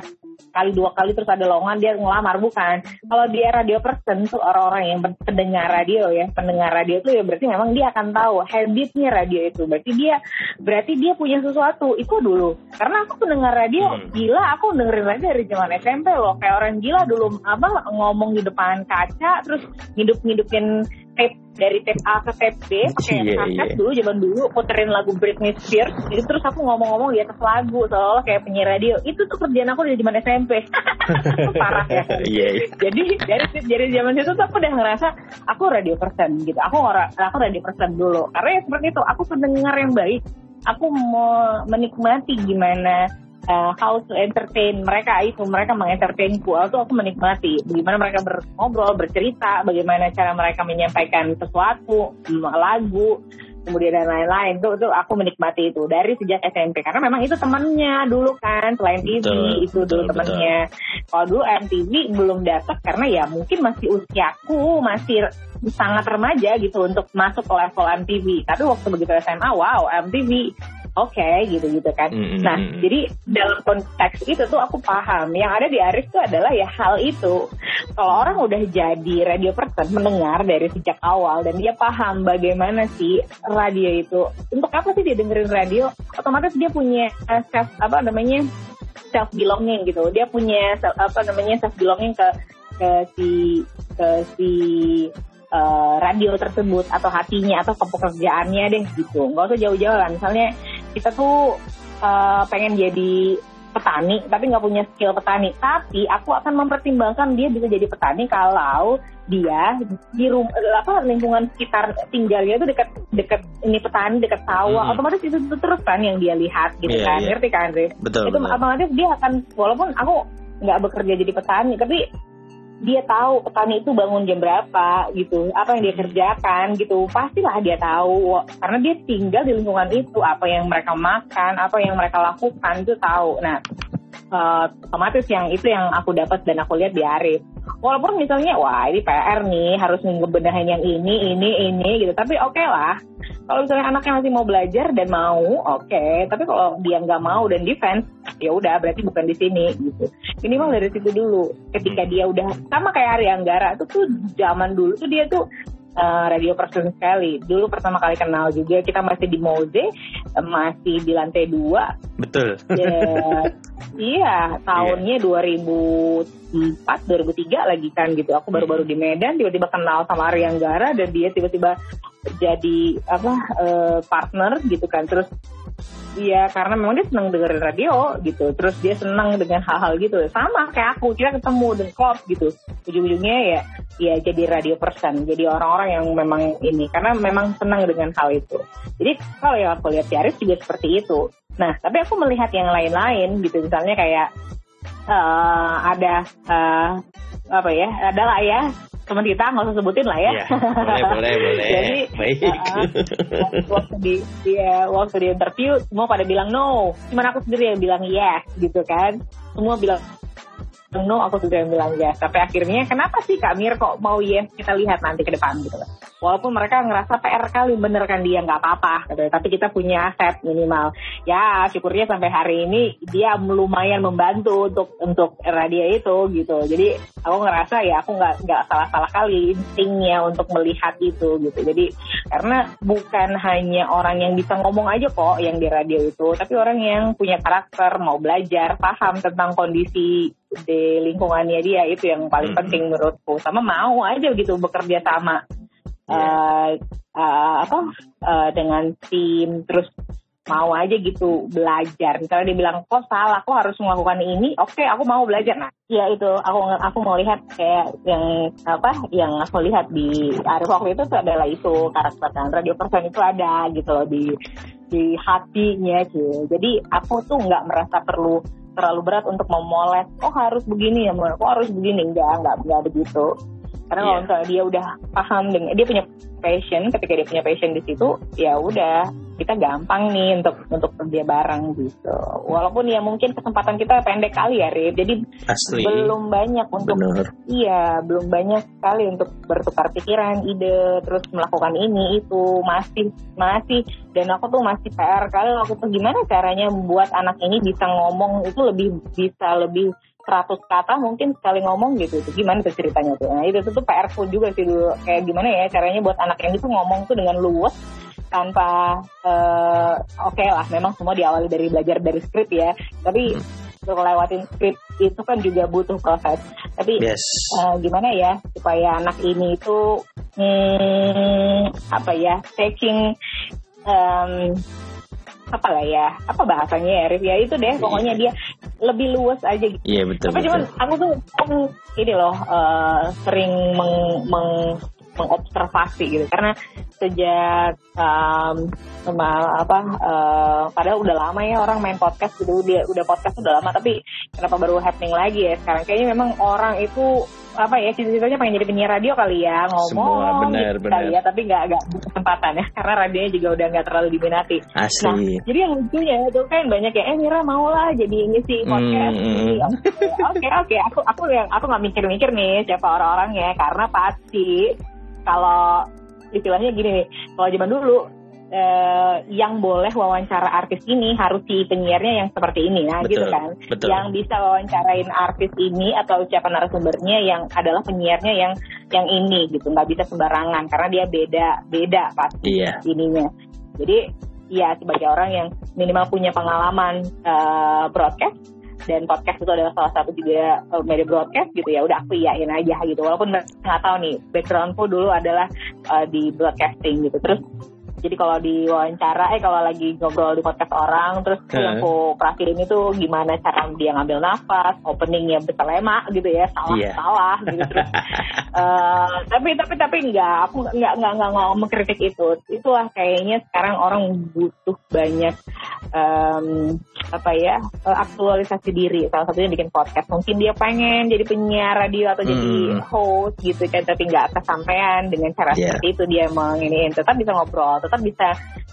kali dua kali terus ada lowongan dia ngelamar bukan. Kalau dia radio person tuh orang-orang yang pen- pendengar radio ya pendengar radio tuh ya berarti memang dia akan tahu habitnya radio itu. Berarti dia berarti dia punya sesuatu. Itu dulu. Karena aku pendengar radio Hmm. gila aku dengerin radio dari zaman SMP loh. Kayak orang gila dulu apa ngomong di depan kaca terus ngidup-ngidupin tape dari tape A ke tape B pakai Iya, kaset iya. dulu zaman dulu puterin lagu Britney Spears gitu terus aku ngomong-ngomong di atas lagu seolah kayak penyiar radio itu tuh kerjaan aku dari zaman SMP parah ya Iya. iya. jadi dari dari zaman itu tuh aku udah ngerasa aku radio person gitu aku aku radio person dulu karena ya seperti itu aku pendengar yang baik aku mau menikmati gimana uh, how to entertain mereka itu mereka mengentertainku itu aku menikmati. Bagaimana mereka berngobrol bercerita bagaimana cara mereka menyampaikan sesuatu mm, lagu kemudian dan lain-lain. Tuh tuh aku menikmati itu dari sejak SMP karena memang itu temannya dulu kan selain TV Betul, itu dulu betul, temannya. kalau dulu MTV belum datang karena ya mungkin masih usiaku masih sangat remaja gitu untuk masuk ke level MTV tapi waktu begitu SMA wow MTV oke okay, gitu gitu kan. Mm-mm. nah jadi dalam konteks itu tuh aku paham. Yang ada di Arif tuh adalah ya hal itu. Kalau orang udah jadi radio person mendengar dari sejak awal dan dia paham bagaimana sih radio itu untuk apa sih dia dengerin radio? Otomatis dia punya uh, self apa namanya self belonging gitu. Dia punya self- apa namanya self belonging ke ke si ke si uh, radio tersebut atau hatinya atau ke pekerjaannya deh gitu. Nggak usah jauh-jauh lah misalnya kita tuh uh, pengen jadi petani tapi nggak punya skill petani tapi aku akan mempertimbangkan dia bisa jadi petani kalau dia di rumah apa lingkungan sekitar tinggalnya itu dekat dekat ini petani dekat sawah Mhm. otomatis itu, itu terus kan yang dia lihat gitu Iya, kan iya. ngerti kan Riz? Betul, itu betul. otomatis dia akan walaupun aku nggak bekerja jadi petani tapi dia tahu petani itu bangun jam berapa gitu apa yang dia kerjakan gitu pastilah dia tahu. Karena dia tinggal di lingkungan itu apa yang mereka makan apa yang mereka lakukan itu tahu. Nah eh, otomatis yang itu yang aku dapat dan aku lihat di Arif. Walaupun misalnya wah ini PR nih harus ngebenahin yang ini ini ini gitu. Tapi oke lah. Kalau misalnya anaknya masih mau belajar dan mau oke. Tapi kalau dia nggak mau dan defense ya udah berarti bukan di sini gitu. Minimal dari situ dulu. Ketika dia udah sama kayak Ari Anggara itu tuh zaman dulu tuh dia tuh uh, radio person sekali. Dulu pertama kali kenal juga kita masih di Moze uh, masih di lantai dua. Betul. Ya, iya tahunnya 2004 2003 lagi kan gitu. Aku baru-baru di Medan tiba-tiba kenal sama Ari Anggara dan dia tiba-tiba jadi apa eh, partner gitu kan. Terus Iya karena memang dia senang dengerin radio gitu. Terus dia senang dengan hal-hal gitu. Sama kayak aku kita ketemu dan klop gitu. Ujung-ujungnya ya ya jadi radio person. Jadi orang-orang yang memang ini karena memang senang dengan hal itu. Jadi kalau yang aku lihat di Arif juga seperti itu. Nah tapi aku melihat yang lain-lain gitu. Misalnya kayak eh, ada eh, apa ya adalah ya teman kita nggak usah sebutin lah ya Ya, boleh, boleh, boleh. jadi Baik. uh, waktu di dia waktu di interview semua pada bilang no cuman aku sendiri yang bilang yes gitu kan semua bilang no aku sendiri yang bilang yes. Tapi akhirnya kenapa sih Kak Mir kok mau yes? Kita lihat nanti ke depan gitu. Walaupun mereka ngerasa PR kali bener kan dia nggak apa-apa gitu. tapi kita punya aset minimal. Ya syukurnya sampai hari ini dia lumayan membantu untuk untuk radio itu gitu. Jadi aku ngerasa ya aku nggak nggak salah-salah kali instingnya untuk melihat itu gitu. Jadi karena bukan hanya orang yang bisa ngomong aja kok yang di radio itu tapi orang yang punya karakter mau belajar paham tentang kondisi di lingkungannya dia itu yang paling Mhm. penting menurutku. Sama mau aja gitu bekerja sama. Eh, eh, apa eh, dengan tim terus mau aja gitu belajar. Misalnya dia bilang kok salah? Kok harus melakukan ini? Oke aku mau belajar. Nah ya itu. Aku aku mau lihat kayak yang apa yang aku lihat di Arif waktu itu tuh adalah itu karakter kan radio person itu ada gitu loh di di hatinya sih jadi aku tuh nggak merasa perlu terlalu berat untuk memoles. Oh harus begini ya kok harus begini? Enggak enggak enggak begitu karena kalau Iya. misalnya dia udah paham dengan dia punya passion ketika dia punya passion di situ ya udah kita gampang nih untuk untuk kerja bareng gitu walaupun ya mungkin kesempatan kita pendek kali ya Rip jadi Asli. belum banyak untuk Bener. iya belum banyak sekali untuk bertukar pikiran ide terus melakukan ini itu masih masih dan aku tuh masih PR kali aku tuh gimana caranya membuat anak ini bisa ngomong itu lebih bisa lebih 100 kata mungkin sekali ngomong gitu. Itu gimana tuh ceritanya tuh? Nah itu tuh, tuh PR pun juga sih dulu. Kayak gimana ya caranya buat anak ini tuh ngomong tuh dengan luwes tanpa eh, oke lah memang semua diawali dari belajar dari skrip ya. Tapi untuk lewatin skrip itu kan juga butuh proses. Tapi Yes. eh, gimana ya supaya anak ini itu hmm, apa ya taking em, apa lah ya apa bahasanya ya Rif ya? Itu deh pokoknya dia lebih luas aja gitu Iya betul. tapi betul. cuman aku tuh aku ini loh eh, sering meng, meng- mengobservasi gitu karena sejak em, sama apa eh, padahal udah lama ya orang main podcast gitu dia udah podcast udah lama tapi kenapa baru happening lagi ya sekarang kayaknya memang orang itu apa ya cita-citanya pengen jadi penyiar radio kali ya ngomong Semua, benar, gitu benar. kali ya tapi nggak nggak kesempatan ya karena radionya juga udah nggak terlalu diminati Nah, Asli. jadi yang lucunya itu kan banyak ya, eh Mira mau lah jadi ngisi podcast. Hmm, Jadi, Oke, oke, aku aku yang aku nggak mikir-mikir nih siapa orang-orangnya karena pasti kalau istilahnya gini nih, kalau zaman dulu eh, yang boleh wawancara artis ini harus si penyiarnya yang seperti ini nah gitu Betul, kan. betul. yang bisa wawancarain artis ini atau ucapan narasumbernya yang adalah penyiarnya yang yang ini gitu. Nggak bisa sembarangan karena dia beda beda pasti Iya. ininya. Jadi ya sebagai orang yang minimal punya pengalaman eh, broadcast dan podcast itu adalah salah satu juga eh, media broadcast gitu ya udah aku iyain aja gitu. Walaupun nggak tahu nih backgroundku dulu adalah eh, di broadcasting gitu. Terus jadi kalau di wawancara eh kalau lagi ngobrol di podcast orang terus Eh. yang aku perhatiin itu gimana cara dia ngambil nafas openingnya bertelema gitu ya salah Iya. salah gitu terus eh, tapi tapi tapi enggak aku nggak nggak nggak nggak mengkritik itu itulah kayaknya sekarang orang butuh banyak em, apa ya eh, aktualisasi diri salah satunya bikin podcast mungkin dia pengen jadi penyiar radio atau jadi Hmm. host gitu kan tapi nggak kesampaian dengan cara Iya. seperti itu dia menginiin tetap bisa ngobrol tetap bisa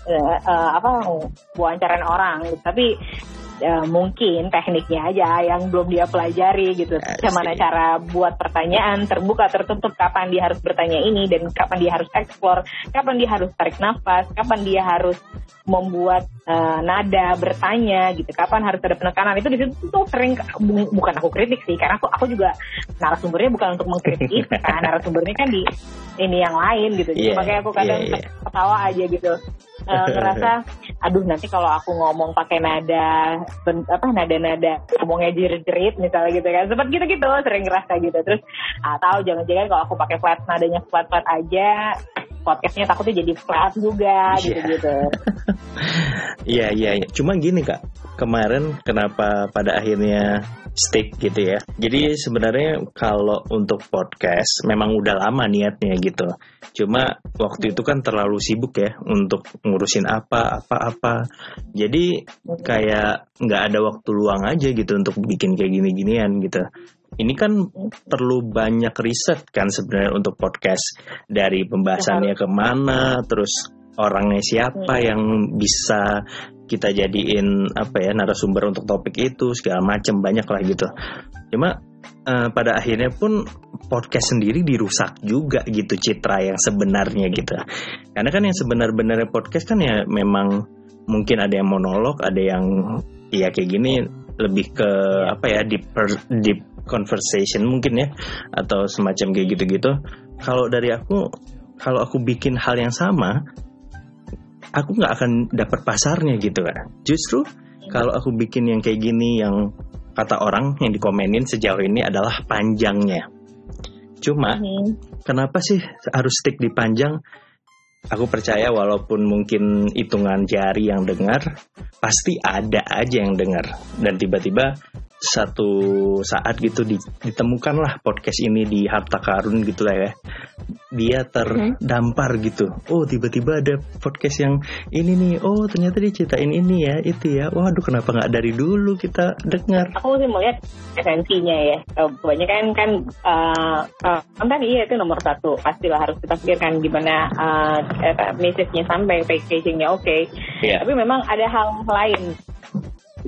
eh, eh, apa wawancaran orang gitu. tapi ya, mungkin tekniknya aja yang belum dia pelajari gitu. I bagaimana see. cara buat pertanyaan terbuka tertutup kapan dia harus bertanya ini dan kapan dia harus eksplor kapan dia harus tarik nafas kapan dia harus membuat eh, nada bertanya gitu. Kapan harus ada penekanan. Itu di situ tuh sering bu- bukan aku kritik sih karena aku aku juga narasumbernya bukan untuk mengkritik kan narasumbernya kan di ini yang lain gitu. Jadi Iya, makanya aku kadang iya, iya. ketawa aja gitu Eh, ngerasa aduh nanti kalau aku ngomong pakai nada ben- apa nada-nada ngomongnya jerit-jerit misalnya gitu kan. Sempat gitu-gitu sering ngerasa gitu. Terus atau jangan-jangan kalau aku pakai flat nadanya flat-flat aja podcastnya takutnya jadi flat juga Iya. gitu-gitu Iya iya iya. Cuma gini kak, kemarin kenapa pada akhirnya stick gitu ya. Jadi sebenarnya kalau untuk podcast memang udah lama niatnya gitu. Cuma waktu itu kan terlalu sibuk ya untuk ngurusin apa apa apa. Jadi kayak nggak ada waktu luang aja gitu untuk bikin kayak gini-ginian gitu. Ini kan perlu banyak riset kan sebenarnya untuk podcast dari pembahasannya ke mana, terus orangnya siapa Hmm. yang bisa kita jadiin apa ya narasumber untuk topik itu segala macam banyak lah gitu. Cuma eh, pada akhirnya pun podcast sendiri dirusak juga gitu citra yang sebenarnya gitu. Karena kan yang sebenar-benarnya podcast kan ya memang mungkin ada yang monolog, ada yang ya kayak gini lebih ke apa ya deep per- deep conversation mungkin ya atau semacam kayak gitu-gitu. Kalau dari aku kalau aku bikin hal yang sama aku nggak akan dapat pasarnya gitu kan. Justru kalau aku bikin yang kayak gini yang kata orang yang dikomenin sejauh ini adalah panjangnya. Cuma Hmm. kenapa sih harus stick di panjang? Aku percaya walaupun mungkin hitungan jari yang dengar, pasti ada aja yang dengar. Dan tiba-tiba satu saat gitu di- ditemukanlah podcast ini di harta karun gitu lah ya. Dia terdampar gitu. Oh tiba-tiba ada podcast yang ini nih. Oh ternyata dia ceritain ini ya, itu ya. Waduh kenapa nggak dari dulu kita dengar? aku sih melihat esensinya ya Eh, kebanyakan kan eh, eh, konten iya itu nomor satu pastilah harus kita pikirkan gimana eh, message-nya sampai packaging-nya oke Iya. tapi memang ada hal lain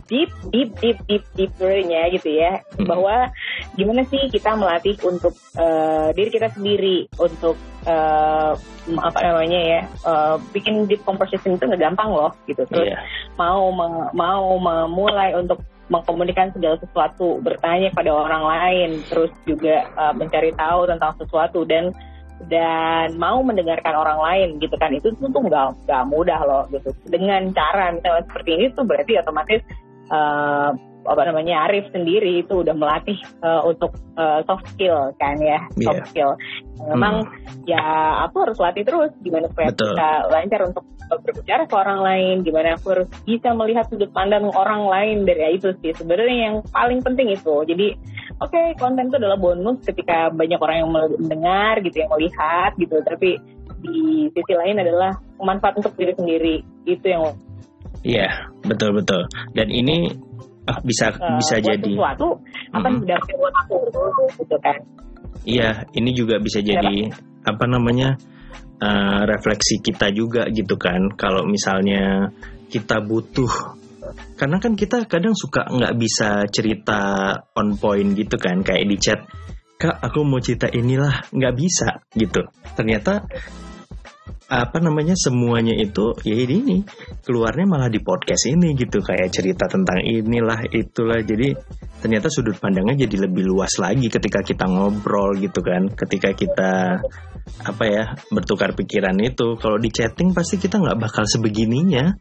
deep deep deep deep deepernya gitu ya Hmm. bahwa gimana sih kita melatih untuk eh, diri kita sendiri untuk eh, apa namanya ya eh, bikin deep conversation itu nggak gampang loh gitu terus Iya. mau mau memulai untuk mengkomunikasikan segala sesuatu bertanya pada orang lain terus juga uh, mencari tahu tentang sesuatu dan dan mau mendengarkan orang lain gitu kan itu tuh nggak nggak mudah loh gitu. Dengan cara misalnya seperti ini tuh berarti otomatis uh, apa namanya Arif sendiri itu udah melatih uh, untuk uh, soft skill kan ya soft Iya. skill memang ya aku harus latih terus gimana supaya Betul. bisa lancar untuk uh, berbicara ke orang lain gimana aku harus bisa melihat sudut pandang orang lain dari ya itu sih sebenarnya yang paling penting itu jadi oke konten itu adalah bonus ketika banyak orang yang mendengar gitu yang melihat gitu tapi di sisi lain adalah manfaat untuk diri sendiri itu yang Iya, betul betul. Dan ini bisa uh, bisa buat jadi. sesuatu apa yang berdampak buat aku gitu kan. Iya, ini juga bisa jadi apa namanya uh, refleksi kita juga gitu kan. Kalau misalnya kita butuh, karena kan kita kadang suka nggak bisa cerita on point gitu kan, kayak di chat, kak aku mau cerita inilah, nggak bisa gitu. Ternyata apa namanya semuanya itu ya ini keluarnya malah di podcast ini gitu. Kayak cerita tentang inilah itulah. Jadi ternyata sudut pandangnya jadi lebih luas lagi ketika kita ngobrol gitu kan. Ketika kita apa ya bertukar pikiran itu. Kalau di chatting pasti kita nggak bakal sebegininya.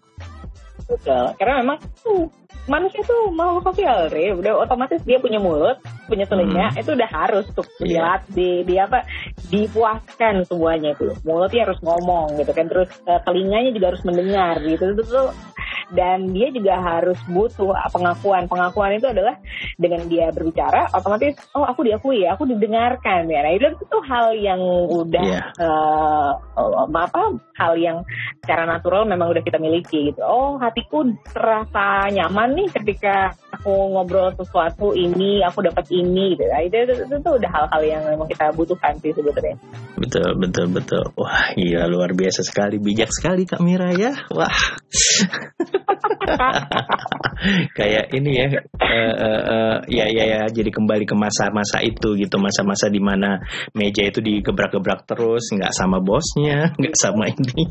Karena memang tuh manusia tuh mau sosial, Re. Udah otomatis dia punya mulut, punya telinga, itu udah harus tuh dilihat, di, di apa, dipuaskan semuanya itu. Mulutnya harus ngomong gitu kan, terus eh, telinganya juga harus mendengar gitu. Itu tuh dan dia juga harus butuh pengakuan. Pengakuan itu adalah dengan dia berbicara, otomatis oh aku diakui, aku didengarkan ya. Nah itu tuh hal yang udah Iya. eh, oh, apa hal yang secara natural memang udah kita miliki gitu. Oh hatiku terasa nyaman nih ketika aku ngobrol sesuatu ini, aku dapat ini gitu. Nah, itu, itu, itu, tuh udah hal-hal yang memang kita butuhkan sih sebetulnya. betul betul betul. Wah iya luar biasa sekali. Bijak sekali kak Mira ya. Wah. Kayak ini ya eh, eh, eh, ya ya ya jadi kembali ke masa-masa itu gitu. Masa-masa di mana meja itu digebrak-gebrak terus nggak sama bosnya nggak sama ini.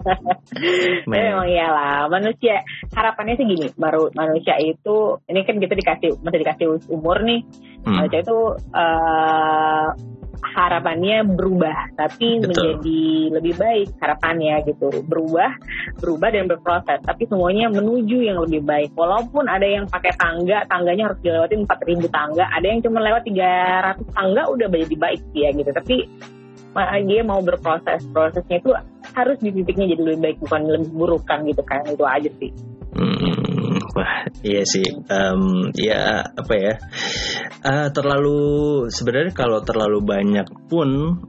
Memang iyalah manusia harapannya sih gini, baru manusia itu ini kan kita dikasih masih dikasih umur nih, Hmm, manusia itu eh, harapannya berubah, tapi Betul. menjadi lebih baik harapannya gitu, berubah, berubah dan berproses, tapi semuanya menuju yang lebih baik. Walaupun ada yang pakai tangga, tangganya harus dilewatin 4000 tangga, ada yang cuma lewat 300 tangga udah jadi baik dia gitu, tapi dia mau berproses, prosesnya itu harus di titiknya jadi lebih baik bukan lebih buruk kan gitu kan. Itu aja sih. Hmm, wah iya sih Em, ya apa ya Eh, terlalu sebenarnya kalau terlalu banyak pun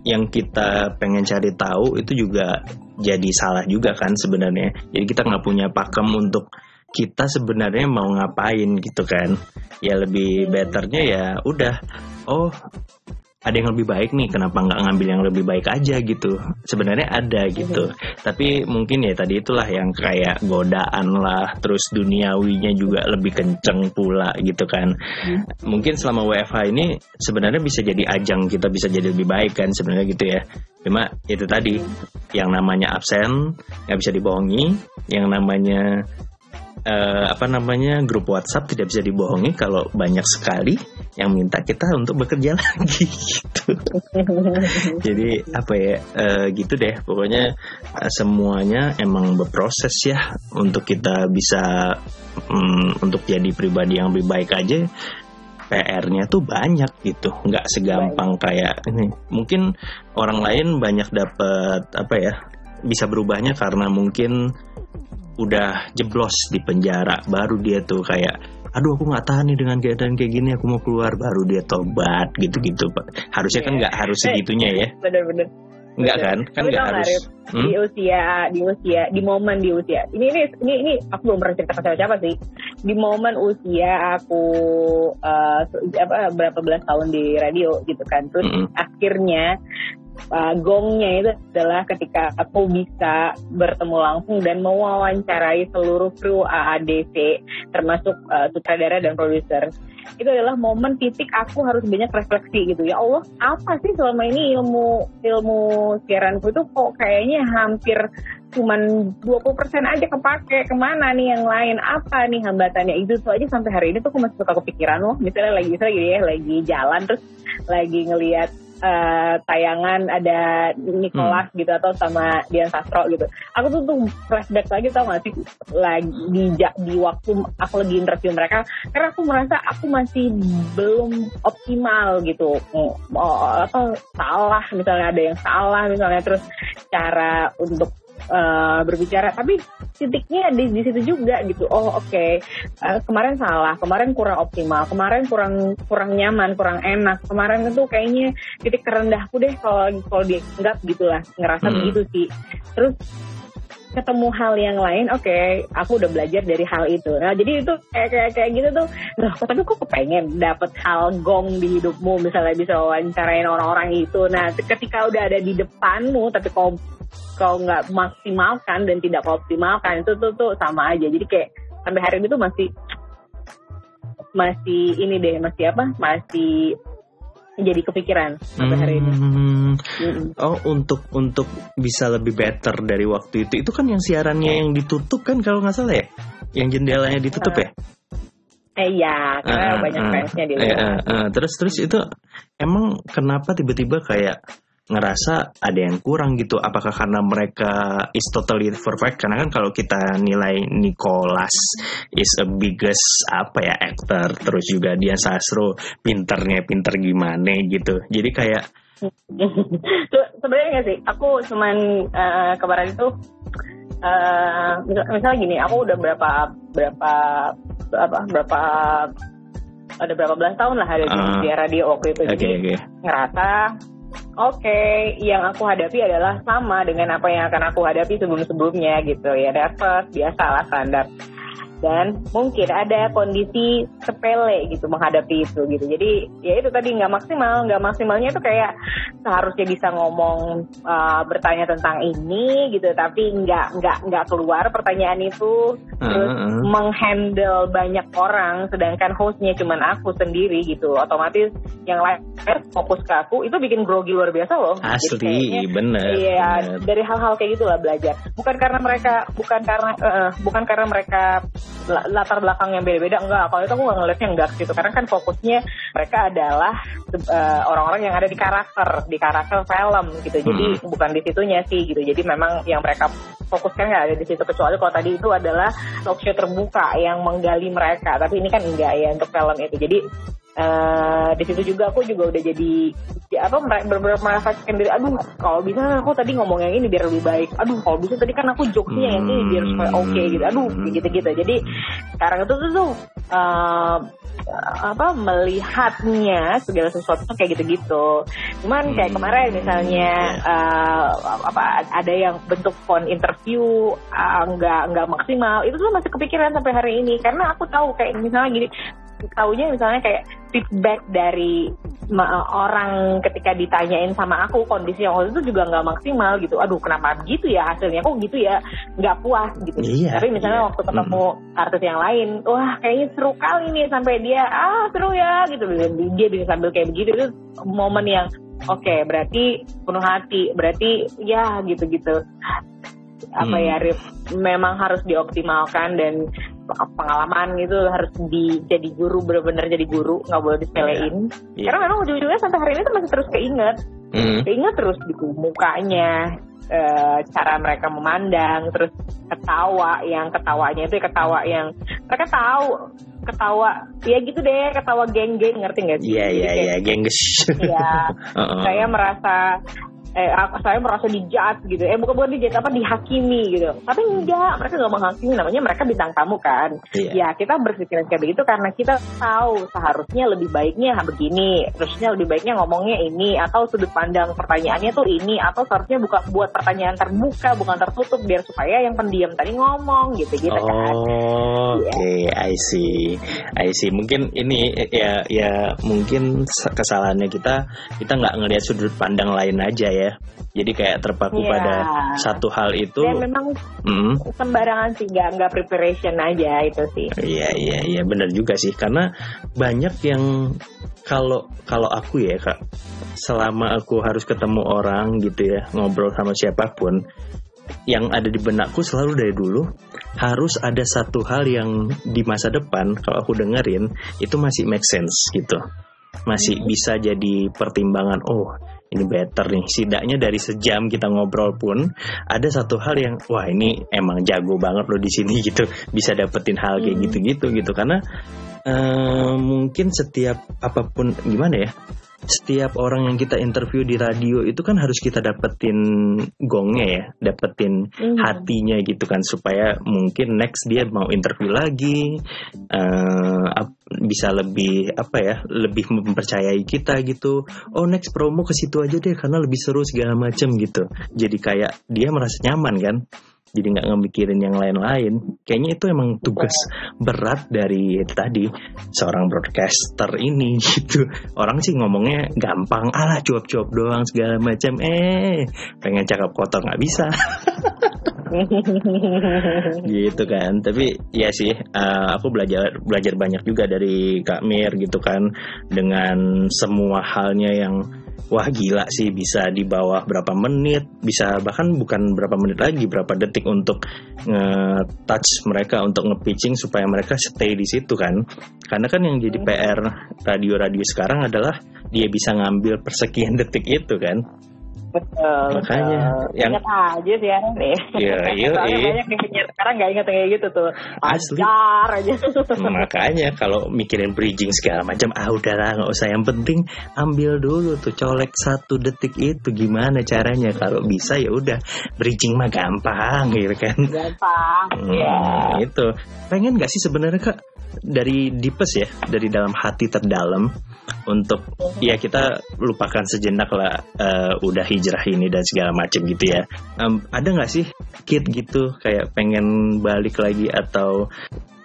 yang kita pengen cari tahu itu juga jadi salah juga kan sebenarnya. Jadi kita nggak punya pakem untuk kita sebenarnya mau ngapain gitu kan. Ya lebih betternya ya udah oh ada yang lebih baik nih kenapa nggak ngambil yang lebih baik aja gitu? Sebenarnya ada gitu. Tapi mungkin ya tadi itulah yang kayak godaan lah terus duniawinya juga lebih kenceng pula gitu kan. Mungkin selama WFH ini sebenarnya bisa jadi ajang kita bisa jadi lebih baik kan sebenarnya gitu ya. Cuma itu tadi yang namanya absen nggak bisa dibohongi yang namanya eh, apa namanya grup WhatsApp tidak bisa dibohongi kalau banyak sekali yang minta kita untuk bekerja lagi gitu. Jadi apa ya eh, gitu deh. Pokoknya eh, semuanya emang berproses ya untuk kita bisa mm, untuk jadi pribadi yang lebih baik aja. PR-nya tuh banyak gitu. Nggak segampang kayak ini. Mungkin orang lain banyak dapat apa ya bisa berubahnya karena mungkin udah jeblos di penjara baru dia tuh kayak aduh aku nggak tahan nih dengan keadaan kayak gini aku mau keluar baru dia tobat gitu-gitu Pak. harusnya kan Iya. nggak harus segitunya ya Bener-bener. nggak kan kan nggak harus? Hmm? di usia di usia di momen di usia ini ini ini ini aku belum pernah cerita ke siapa-siapa sih di momen usia aku eh, apa berapa belas tahun di radio gitu kan terus Mm-mm. akhirnya uh, gongnya itu adalah ketika aku bisa bertemu langsung dan mewawancarai seluruh kru AADC termasuk uh, sutradara dan produser. Itu adalah momen titik aku harus banyak refleksi gitu. Ya Allah apa sih selama ini ilmu ilmu siaranku itu kok kayaknya hampir cuman 20% aja kepake. Ke mana nih yang lain? Apa nih hambatannya? Itu tuh aja sampai hari ini tuh aku masih suka kepikiran loh misalnya lagi misalnya gini ya lagi jalan terus lagi ngelihat eh, tayangan ada Nicholas gitu atau sama Dian Sastro gitu. Aku tuh tuh flashback lagi tau gak sih? Lagi di di waktu aku lagi interview mereka karena aku merasa aku masih belum optimal gitu. Mau apa salah misalnya ada yang salah misalnya. Terus cara untuk eh, berbicara. Tapi titiknya di di situ juga gitu. Oh oke. Eh, kemarin salah kemarin kurang optimal kemarin kurang kurang nyaman kurang enak. Kemarin itu kayaknya titik terendahku deh kalau kalau dianggap gitulah. Ngerasa Hmm. begitu sih. Terus ketemu hal yang lain, oke, aku udah belajar dari hal itu. Nah, jadi itu kayak kayak, kayak gitu tuh, nah, tapi kok kepengen dapet hal gong di hidupmu, misalnya bisa wawancarain orang-orang itu. Nah, ketika udah ada di depanmu, tapi kau kau nggak maksimalkan dan tidak kau optimalkan, itu tuh tuh sama aja. Jadi kayak sampai hari ini tuh masih masih ini deh, masih apa? Masih jadi kepikiran sampai hari ini. Hmm. Oh untuk untuk bisa lebih better dari waktu itu itu kan yang siarannya yang ditutup kan kalau nggak salah ya yang jendelanya ditutup ya Eh iya, karena Ah, banyak ah, fansnya di eh, luar. eh, eh. terus terus itu emang kenapa tiba-tiba kayak ngerasa ada yang kurang gitu. Apakah karena mereka is totally perfect? Karena kan kalau kita nilai Nicholas is a biggest apa ya actor terus juga dia Sastro pinternya pinter gimana gitu. Jadi kayak sebenarnya nggak sih. Aku cuman eh, kemarin itu eh misal- misalnya gini aku udah berapa berapa apa berapa ada berapa belas tahun lah ada di, Ah. di radio waktu itu. Oke jadi oke. ngerasa oke yang aku hadapi adalah sama dengan apa yang akan aku hadapi sebelum-sebelumnya gitu ya. Nervous biasalah standar dan mungkin ada kondisi sepele gitu menghadapi itu gitu jadi ya itu tadi nggak maksimal nggak maksimalnya itu kayak seharusnya bisa ngomong uh, bertanya tentang ini gitu tapi nggak nggak nggak keluar pertanyaan itu terus Ah, ah. menghandle banyak orang sedangkan hostnya cuman aku sendiri gitu otomatis yang lain fokus ke aku itu bikin grogi luar biasa loh asli kayaknya- bener Iya, bener. dari hal-hal kayak gitulah belajar. Bukan karena mereka, bukan karena, eh, bukan karena mereka latar belakang yang beda-beda enggak. Kalau itu aku nggak ngeliatnya enggak gitu. Karena kan fokusnya mereka adalah eh, orang-orang yang ada di karakter, di karakter film gitu. Jadi bukan di situnya sih gitu. Jadi memang yang mereka fokuskan nggak ada di situ kecuali kalau tadi itu adalah talk show terbuka yang menggali mereka. Tapi ini kan enggak ya untuk film itu. Jadi eh, di situ juga aku juga udah jadi ya apa bener-bener merasakan diri. Aduh kalau bisa aku tadi ngomong yang ini biar lebih baik. Aduh kalau bisa tadi kan aku jokesnya yang ini biar supaya oke gitu. Aduh gitu-gitu. Jadi sekarang itu tuh tuh eh, apa melihatnya segala sesuatu tuh kayak gitu-gitu. Cuman kayak kemarin misalnya eh, apa ada yang bentuk phone interview ah, nggak nggak maksimal. Itu tuh masih kepikiran sampai hari ini. Karena aku tahu kayak misalnya gini taunya misalnya kayak feedback dari orang ketika ditanyain sama aku kondisi yang waktu itu juga nggak maksimal gitu. Aduh kenapa begitu ya hasilnya? Kok gitu ya? Nggak puas gitu. Iya, tapi misalnya iya. waktu ketemu artis yang lain wah kayaknya seru kali nih sampai dia ah seru ya gitu. Dia bisa sambil kayak begitu. Itu momen yang oke berarti penuh hati berarti ya gitu-gitu. Apa Hmm. ya Rif memang harus dioptimalkan dan pengalaman gitu harus di jadi guru bener-bener jadi guru nggak boleh disepelein Iya. karena memang ujung-ujungnya sampai hari ini tuh masih terus keinget Hmm. keinget terus gitu mukanya eh, cara mereka memandang terus ketawa yang ketawanya itu ketawa yang mereka tahu ketawa ya gitu deh ketawa geng-geng ngerti nggak sih Iya iya iya gengges. Iya. Saya merasa eh aku- saya merasa dijat gitu. Eh bukan bukan dijat apa dihakimi gitu. Tapi enggak mereka nggak menghakimi. Namanya mereka bintang tamu kan. Iya. ya kita berpikiran kayak begitu karena kita tahu seharusnya lebih baiknya begini terusnya lebih baiknya ngomongnya ini atau sudut pandang pertanyaannya tuh ini atau seharusnya buka buat pertanyaan terbuka bukan tertutup biar supaya yang pendiam tadi ngomong gitu gitu kan. Oh, oke, I see, I see. Mungkin ini ya, ya mungkin kesalahannya kita, kita nggak ngelihat sudut pandang lain aja ya. Jadi kayak terpaku Iya. pada satu hal itu. dan memang Mm, sembarangan sih nggak nggak preparation aja itu sih Iya, iya, iya, benar juga sih. Karena banyak yang kalau kalau aku ya kak, selama aku harus ketemu orang gitu ya, ngobrol sama siapa pun, yang ada di benakku selalu dari dulu harus ada satu hal yang di masa depan kalau aku dengerin itu masih make sense gitu masih bisa jadi pertimbangan oh ini better nih. Setidaknya dari sejam kita ngobrol pun ada satu hal yang wah ini emang jago banget loh di sini gitu. Bisa dapetin hal kayak gitu-gitu gitu. Karena eh, mungkin setiap apa pun gimana ya setiap orang yang kita interview di radio itu kan harus kita dapetin gongnya ya, dapetin Mhm. hatinya gitu kan supaya mungkin next dia mau interview lagi ap- bisa lebih apa ya, lebih mempercayai kita gitu. Oh next promo ke situ aja deh karena lebih seru segala macem gitu. Jadi kayak dia merasa nyaman kan. Jadi nggak ngemikirin yang lain-lain. Kayaknya itu emang tugas berat dari tadi seorang broadcaster ini gitu. Orang sih ngomongnya gampang, alah cuap-cuap doang segala macam. Eh, pengen cakap kotor nggak bisa. gitu kan tapi ya sih uh, aku belajar belajar banyak juga dari Kak Mir gitu kan dengan semua halnya yang wah gila sih bisa di bawah berapa menit bisa bahkan bukan berapa menit lagi berapa detik untuk nge-touch mereka untuk nge-pitching supaya mereka stay di situ kan. Karena kan yang jadi PR radio-radio sekarang adalah dia bisa ngambil persekian detik itu kan Betul. Makanya, betul. yang- Ingat aja sih ya. Iya, iya, iya. banyak yang penyiar sekarang nggak ingat kayak gitu tuh. Asli. Ajar aja. makanya kalau mikirin bridging segala macam ah udahlah nggak usah yang penting ambil dulu tuh colek satu detik itu gimana caranya kalau bisa ya udah bridging mah gampang gitu kan Gampang. Hmm, Iya. itu pengen nggak sih sebenarnya kak dari dipes ya dari dalam hati terdalam untuk ya kita lupakan sejenak lah eh, udah hijrah ini dan segala macam gitu ya. Em, ada nggak sih kid gitu kayak pengen balik lagi atau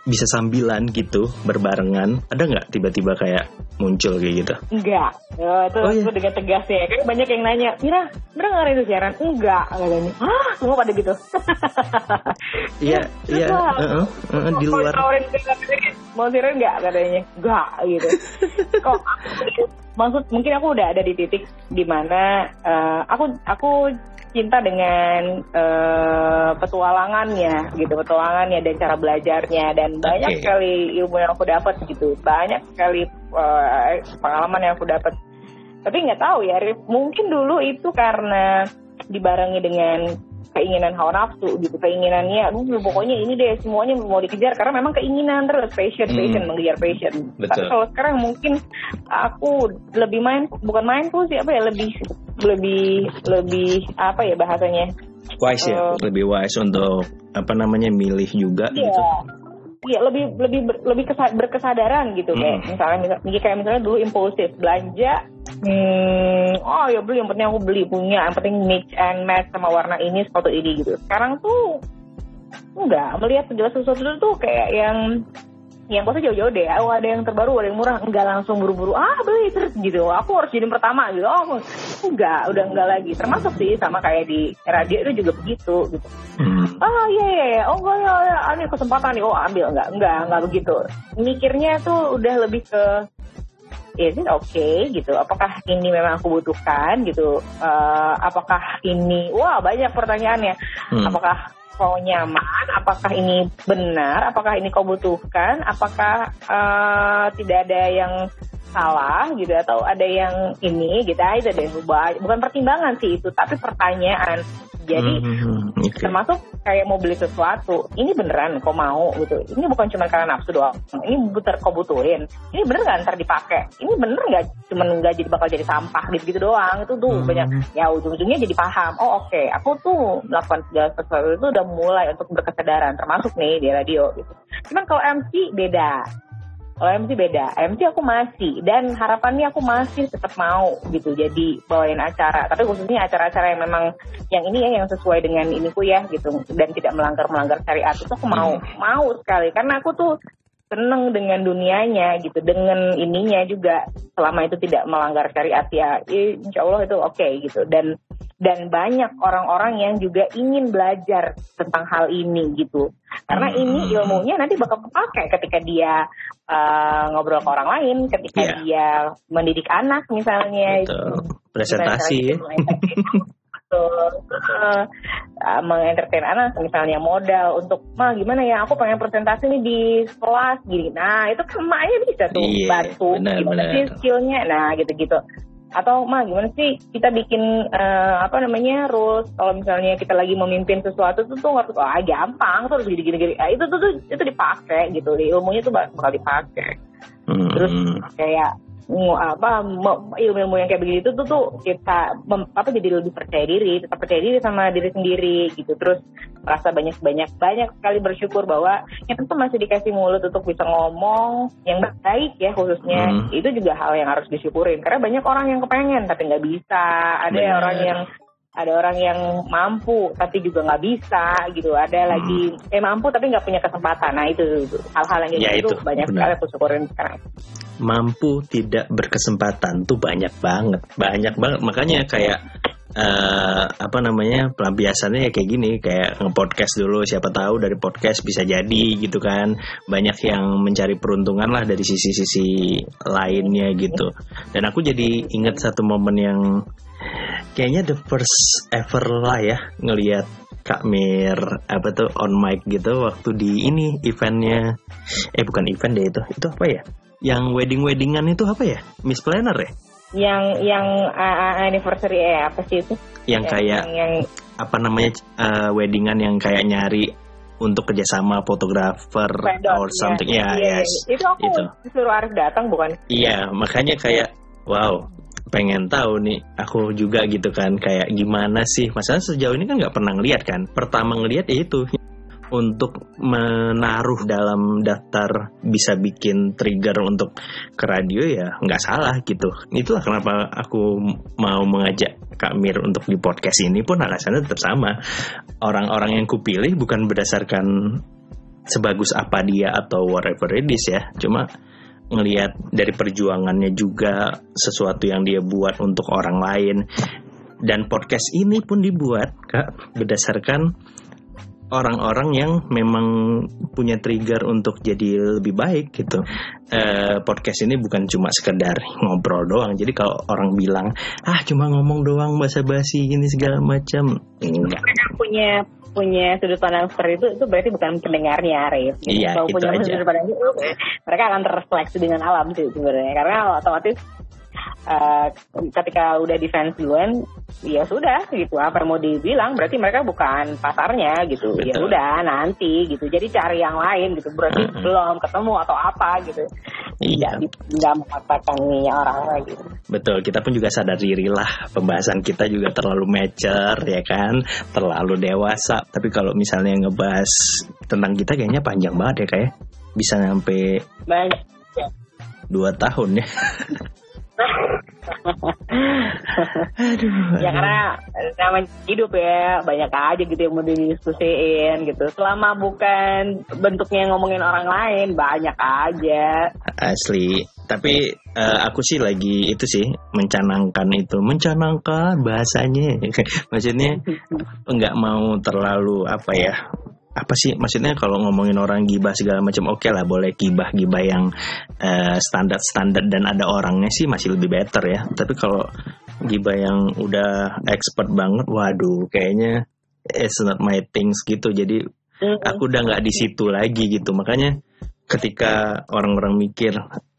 bisa sambilan gitu berbarengan ada nggak tiba-tiba kayak muncul kayak gitu Enggak. Ya, itu Oh, iya. dengan tegas ya. Kan banyak yang nanya, Mira, Mira nggak itu siaran? Enggak. Katanya. Ah, semua pada gitu. iya iya heeh, heeh, di mau luar mau siaran enggak katanya enggak gitu kok maksud mungkin aku udah ada di titik di mana eh, aku aku cinta dengan eh, petualangannya gitu petualangannya dan cara belajarnya dan banyak Oke. sekali ilmu yang aku dapat gitu banyak sekali eh, pengalaman yang aku dapat tapi nggak tahu ya Rif. mungkin dulu itu karena dibarengi dengan keinginan hawa nafsu gitu keinginannya aduh pokoknya ini deh semuanya mau dikejar karena memang keinginan terus passion Hmm. passion mengejar passion Betul. tapi kalau sekarang mungkin aku lebih main bukan mindful sih apa ya lebih lebih lebih apa ya bahasanya wise ya Eh. lebih wise untuk apa namanya milih juga Iya. gitu Iya lebih lebih ber- lebih kesa- berkesadaran gitu kayak Hmm. misalnya misal, kayak misalnya dulu impulsif belanja hmm, oh ya beli yang penting aku beli punya yang penting mix and match sama warna ini sepatu ini gitu sekarang tuh enggak melihat segala sesuatu tuh kayak yang yang pasti jauh-jauh deh. Oh ada yang terbaru ada yang murah. Enggak langsung buru-buru. Ah beli terus gitu. Aku harus jadi yang pertama gitu. Oh enggak udah enggak lagi. Termasuk sih sama kayak di radio itu juga begitu gitu. Hmm. ah iya iya iya. Oh enggak ya, ya ini kesempatan nih. Oh ambil. Enggak enggak enggak begitu. Mikirnya tuh udah lebih ke is it okay? gitu. Apakah ini memang aku butuhkan gitu. Eh, apakah ini wah banyak pertanyaannya. Hmm. apakah kau nyaman apakah ini benar apakah ini kau butuhkan apakah eh, tidak ada yang salah gitu atau ada yang ini gitu ah, itu deh bukan pertimbangan sih itu tapi pertanyaan. Jadi Hmm, oke. termasuk kayak mau beli sesuatu ini beneran kau mau gitu. Ini bukan cuma karena nafsu doang ini bener kau butuhin. Ini bener nggak ntar dipakai? Ini bener nggak cuma nggak jadi bakal jadi sampah gitu gitu doang itu tuh Hmm. banyak. Ya ujung-ujungnya jadi paham oh oke aku tuh melakukan segala sesuatu itu udah mulai untuk berkesadaran termasuk nih di radio gitu. Cuman kalau MC beda kalau MC beda, MC aku masih. Dan harapannya aku masih tetap mau gitu. Jadi bawain acara, tapi khususnya acara-acara yang memang yang ini ya yang sesuai dengan iniku ya gitu. Dan tidak melanggar melanggar syariat. Itu aku mau. Mau sekali. Karena aku tuh seneng dengan dunianya gitu dengan ininya juga selama itu tidak melanggar syariat ya eh, insya Allah itu oke gitu dan dan banyak orang-orang yang juga ingin belajar tentang hal ini gitu karena ini ilmunya nanti bakal kepake ketika dia eh, ngobrol ke orang lain ketika Iya. dia mendidik anak misalnya Betul. presentasi ya. Eh, mengentertain anak misalnya modal untuk mah gimana ya? Aku pengen presentasi nih di kelas gini. Nah itu kan emaknya bisa tuh Iya, bantu benar, gimana benar. sih skillnya? Nah gitu-gitu. Atau mah gimana sih kita bikin eh, apa namanya rules? Kalau misalnya kita lagi memimpin sesuatu tuh tuh nggak ah gampang tuh harus gini gini gini Ah, itu tuh, tuh itu dipakai gitu. Ilmunya tuh bak- bakal dipakai. Hmm. terus kayak mm, apa ilmu-ilmu yang kayak begitu tuh tuh kita mem- apa jadi lebih percaya diri tetap percaya diri sama diri sendiri gitu terus merasa banyak banyak banyak sekali bersyukur bahwa kita tuh masih dikasih mulut untuk bisa ngomong yang baik ya khususnya Hmm. itu juga hal yang harus disyukurin karena banyak orang yang kepengen tapi nggak bisa ada Benar. orang yang ada orang yang mampu tapi juga nggak bisa gitu. Ada lagi eh mampu tapi nggak punya kesempatan. Nah itu hal-hal yang Ya, gitu itu, banyak benar. sekali aku syukurin sekarang. Mampu tidak berkesempatan tuh banyak banget. Banyak banget. Makanya kayak eh, apa namanya pelampiasannya ya kayak gini. Kayak ngepodcast dulu siapa tahu dari podcast bisa jadi gitu kan. Banyak yang mencari peruntungan lah dari sisi-sisi lainnya gitu. Dan aku jadi ingat satu momen yang kayaknya the first ever lah ya ngelihat Kak Mir apa tuh on mic gitu waktu di ini eventnya. Eh bukan event deh itu. Itu apa ya? Yang wedding weddingan itu apa ya? Miss Planner ya? Yang yang uh, anniversary eh apa sih itu? yang kayak yang, yang apa namanya uh, weddingan yang kayak nyari untuk kerjasama fotografer or something. Ya iya, yes. iya. Itu aku Itu. suruh Arif datang bukan? iya makanya kayak wow pengen tahu nih aku juga gitu kan kayak gimana sih? Masalah sejauh ini kan nggak pernah ngeliat kan? Pertama ngeliat ya itu untuk menaruh dalam daftar bisa bikin trigger untuk ke radio ya nggak salah gitu. Itulah kenapa aku mau mengajak Kak Mir untuk di podcast ini pun alasannya tetap sama. Orang-orang yang kupilih bukan berdasarkan sebagus apa dia atau whatever it is ya. Cuma ngelihat dari perjuangannya juga sesuatu yang dia buat untuk orang lain dan podcast ini pun dibuat kak berdasarkan orang-orang yang memang punya trigger untuk jadi lebih baik gitu. Eh, podcast ini bukan cuma sekedar ngobrol doang. Jadi kalau orang bilang ah cuma ngomong doang basa-basi ini segala macam, enggak. Punya punya sudut pandang seperti itu itu berarti bukan pendengarnya Arif. Gitu. Iya, Kalau punya aja. sudut pandang itu mereka akan terrefleksi dengan alam sih sebenarnya karena otomatis eh, ketika udah di fans duluan ya sudah gitu apa yang mau dibilang berarti mereka bukan pasarnya gitu ya Betul. udah nanti gitu jadi cari yang lain gitu berarti Mm-mm. belum ketemu atau apa gitu Iya. nggak mengatakan nih orang lagi Betul, kita pun juga sadar diri lah pembahasan kita juga terlalu mature ya kan, terlalu dewasa. Tapi kalau misalnya ngebahas tentang kita kayaknya panjang banget ya kayak bisa sampai banyak dua tahun ya. ya karena namanya hidup ya banyak aja gitu yang mau didiskusiin gitu selama bukan bentuknya ngomongin orang lain banyak aja Asli. Tapi eh, aku sih lagi itu sih mencanangkan itu, mencanangkan bahasanya. Maksudnya nggak mau terlalu apa ya? Apa sih maksudnya kalau ngomongin orang gibah segala macam oke lah boleh gibah gibah yang eh, standar standar dan ada orangnya sih masih lebih better ya. Tapi kalau gibah yang udah expert banget, waduh kayaknya it's not my things gitu. Jadi aku udah nggak di situ lagi gitu makanya ketika orang-orang mikir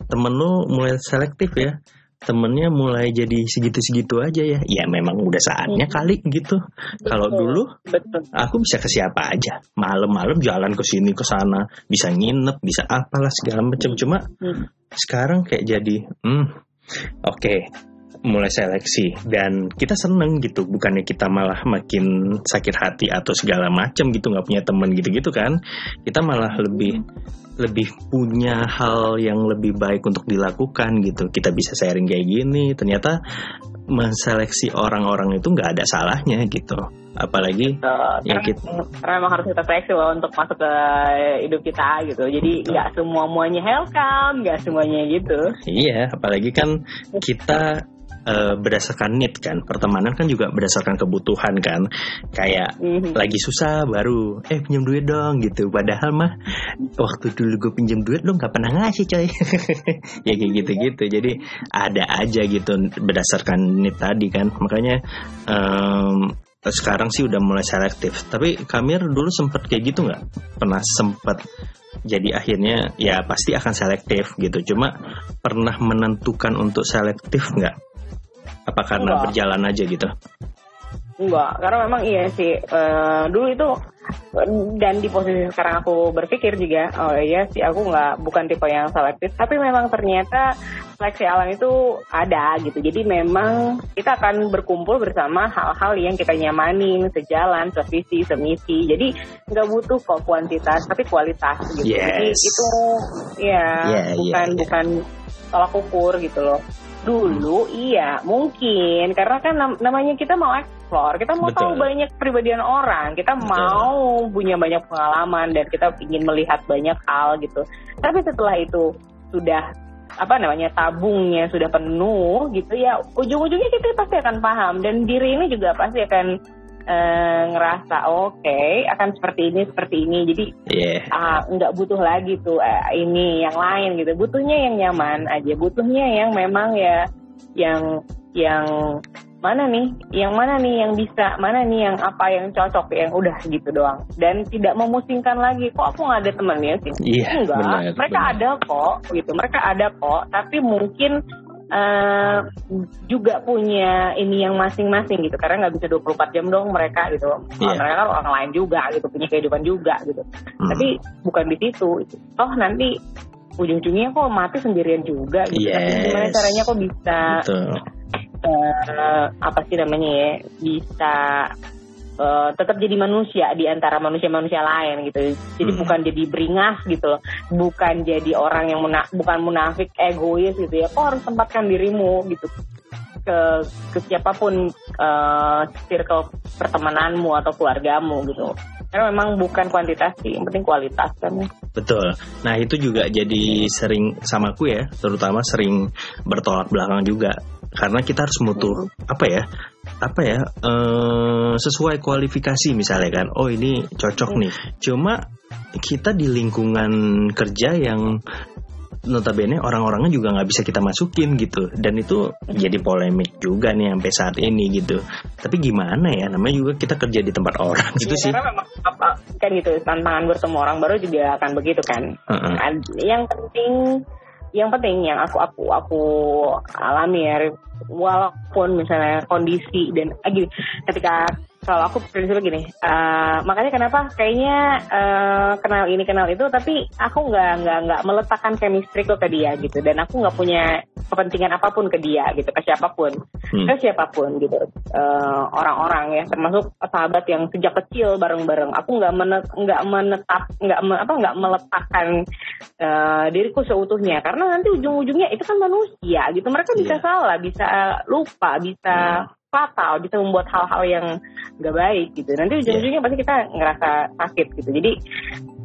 temen lu mulai selektif ya temennya mulai jadi segitu-segitu aja ya. Ya memang udah saatnya kali gitu. Kalau dulu betul. aku bisa ke siapa aja. Malam-malam jalan ke sini ke sana. Bisa nginep bisa apalah segala macam. Cuma Hmm. sekarang kayak jadi hmm oke mulai seleksi. Dan kita seneng gitu. Bukannya kita malah makin sakit hati atau segala macam gitu. Nggak punya temen gitu-gitu kan. Kita malah lebih lebih punya hal yang lebih baik untuk dilakukan gitu. Kita bisa sharing kayak gini. Ternyata menseleksi orang-orang itu nggak ada salahnya gitu. Apalagi Betul. Ya, gitu. karena emang harus kita seleksi loh untuk masuk ke hidup kita gitu. Jadi nggak semua muanya welcome nggak semuanya gitu. Iya, apalagi kan kita eh, berdasarkan need kan, pertemanan kan juga berdasarkan kebutuhan kan. Kayak Mhm. lagi susah baru, eh pinjam duit dong gitu. Padahal mah waktu dulu gue pinjam duit lo nggak pernah ngasih coy. ya kayak gitu-gitu. Jadi ada aja gitu berdasarkan need tadi kan. Makanya em, sekarang sih udah mulai selektif. Tapi Kamir dulu sempet kayak gitu nggak? Pernah sempet jadi akhirnya ya pasti akan selektif gitu. Cuma pernah menentukan untuk selektif nggak? Apa karena Enggak. berjalan aja gitu? Enggak, karena memang iya sih. Eh, dulu itu dan di posisi sekarang aku berpikir juga, oh iya sih aku nggak bukan tipe yang selektif, tapi memang ternyata seleksi alam itu ada gitu. Jadi memang kita akan berkumpul bersama hal-hal yang kita nyamanin, sejalan, sevisi, semisi. Jadi nggak butuh kok kuantitas, tapi kualitas gitu. Jadi Yes. itu ya Yeah, bukan yeah, yeah. bukan tolak ukur gitu loh. Dulu iya mungkin karena kan nam- namanya kita mau explore, kita mau tahu Betul. banyak kepribadian orang, kita Betul. mau punya banyak pengalaman dan kita ingin melihat banyak hal gitu. Tapi setelah itu sudah apa namanya tabungnya sudah penuh gitu ya ujung-ujungnya kita pasti akan paham dan diri ini juga pasti akan uh, ngerasa oke okay, akan seperti ini seperti ini. Jadi yeah. uh, nggak butuh lagi tuh uh, ini yang lain gitu. Butuhnya yang nyaman aja. Butuhnya yang memang ya yang yang mana nih? Yang mana nih yang bisa? Mana nih yang apa yang cocok? Yang udah gitu doang. Dan tidak memusingkan lagi. Kok aku nggak ada temennya sih? Iya, enggak. benar, mereka benar. ada kok gitu. Mereka ada kok. Tapi mungkin uh, juga punya ini yang masing-masing gitu karena nggak bisa 24 jam dong mereka gitu yeah. mereka kan orang lain juga gitu punya kehidupan juga gitu hmm. tapi bukan di situ toh nanti ujung-ujungnya kok mati sendirian juga gitu yes. gimana caranya kok bisa Betul uh, apa sih namanya ya bisa uh, tetap jadi manusia di antara manusia-manusia lain gitu. Jadi hmm. bukan jadi beringas gitu loh. Bukan jadi orang yang muna bukan munafik egois gitu ya. Kok harus tempatkan dirimu gitu ke ke siapa pun uh, circle pertemananmu atau keluargamu gitu. Karena memang bukan kuantitas sih, yang penting kualitas kan. Betul. Nah itu juga jadi sering sama aku ya, terutama sering bertolak belakang juga karena kita harus mutu apa ya apa ya uh, sesuai kualifikasi misalnya kan oh ini cocok nih cuma kita di lingkungan kerja yang notabene orang-orangnya juga nggak bisa kita masukin gitu. Dan itu jadi polemik juga nih sampai saat ini gitu. Tapi gimana ya namanya juga kita kerja di tempat orang gitu ya, sih. karena memang apa kan gitu tantangan bertemu orang baru juga akan begitu kan. Uh -uh. yang penting yang penting yang aku aku aku alami ya walaupun misalnya kondisi dan lagi ketika kalau aku prinsipnya gini uh, makanya kenapa? Kayaknya uh, kenal ini kenal itu tapi aku nggak nggak nggak meletakkan chemistry ke dia gitu. Dan aku nggak punya kepentingan apa pun ke dia gitu ke siapa pun. Hmm. ke siapa pun gitu. Uh, orang-orang ya termasuk sahabat yang sejak kecil bareng-bareng. Aku nggak menet nggak menetap nggak me, apa nggak meletakkan uh, diriku seutuhnya. Karena nanti ujung-ujungnya itu kan manusia gitu. Mereka bisa yeah. salah bisa lupa bisa hmm fatal bisa membuat hal-hal yang gak baik gitu. Nanti ujung-ujungnya pasti kita ngerasa sakit gitu. Jadi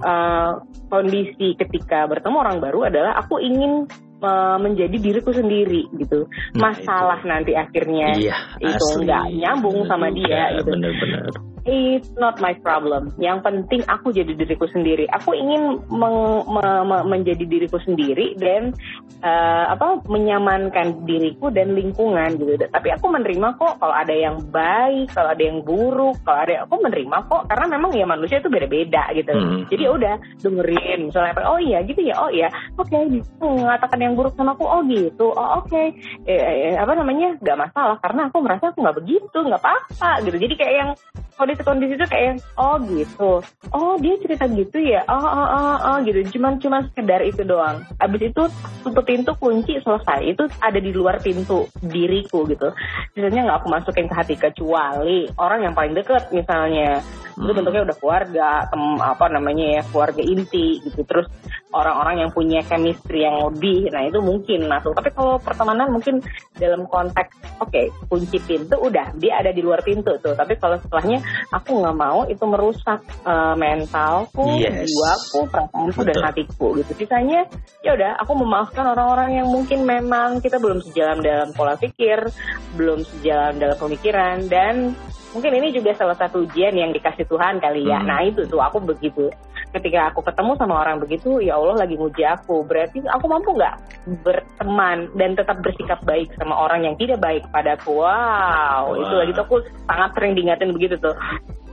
uh, kondisi ketika bertemu orang baru adalah aku ingin uh, menjadi diriku sendiri gitu. Nah, masalah itu. nanti akhirnya iya, itu nggak nyambung sama dia gitu. bener-bener it's not my problem. Yang penting aku jadi diriku sendiri. Aku ingin meng, me, me, menjadi diriku sendiri dan uh, apa menyamankan diriku dan lingkungan gitu. Tapi aku menerima kok kalau ada yang baik, kalau ada yang buruk, kalau ada aku menerima kok karena memang ya manusia itu beda-beda gitu. Hmm. Jadi ya udah dengerin misalnya oh iya gitu ya, oh iya, oke okay, mengatakan yang buruk sama aku oh gitu, oh oke, okay. eh, eh, apa namanya nggak masalah karena aku merasa aku nggak begitu, nggak apa-apa gitu. Jadi kayak yang kondisi-kondisi itu kayak oh gitu. Oh dia cerita gitu ya? Oh oh oh, oh gitu. Cuman cuma sekedar itu doang. Abis itu tutup pintu kunci selesai. Itu ada di luar pintu diriku gitu. Biasanya nggak aku masukin ke hati kecuali orang yang paling deket misalnya. Hmm. itu bentuknya udah keluarga tem, apa namanya ya keluarga inti gitu. Terus orang-orang yang punya chemistry yang lebih nah itu mungkin masuk. Tapi kalau pertemanan mungkin dalam konteks oke okay, kunci pintu udah dia ada di luar pintu tuh. Tapi kalau setelahnya aku nggak mau itu merusak uh, mentalku, yes. jiwaku, perasaanku dan hatiku gitu. Sisanya ya udah aku memaafkan orang-orang yang mungkin memang kita belum sejalan dalam pola pikir, belum sejalan dalam pemikiran dan mungkin ini juga salah satu ujian yang dikasih Tuhan kali ya. Hmm. Nah itu tuh aku begitu. Ketika aku ketemu sama orang begitu, ya Allah lagi nguji aku. Berarti aku mampu nggak berteman dan tetap bersikap baik sama orang yang tidak baik padaku. Wow, wow. itu lagi tuh aku sangat sering diingatin begitu tuh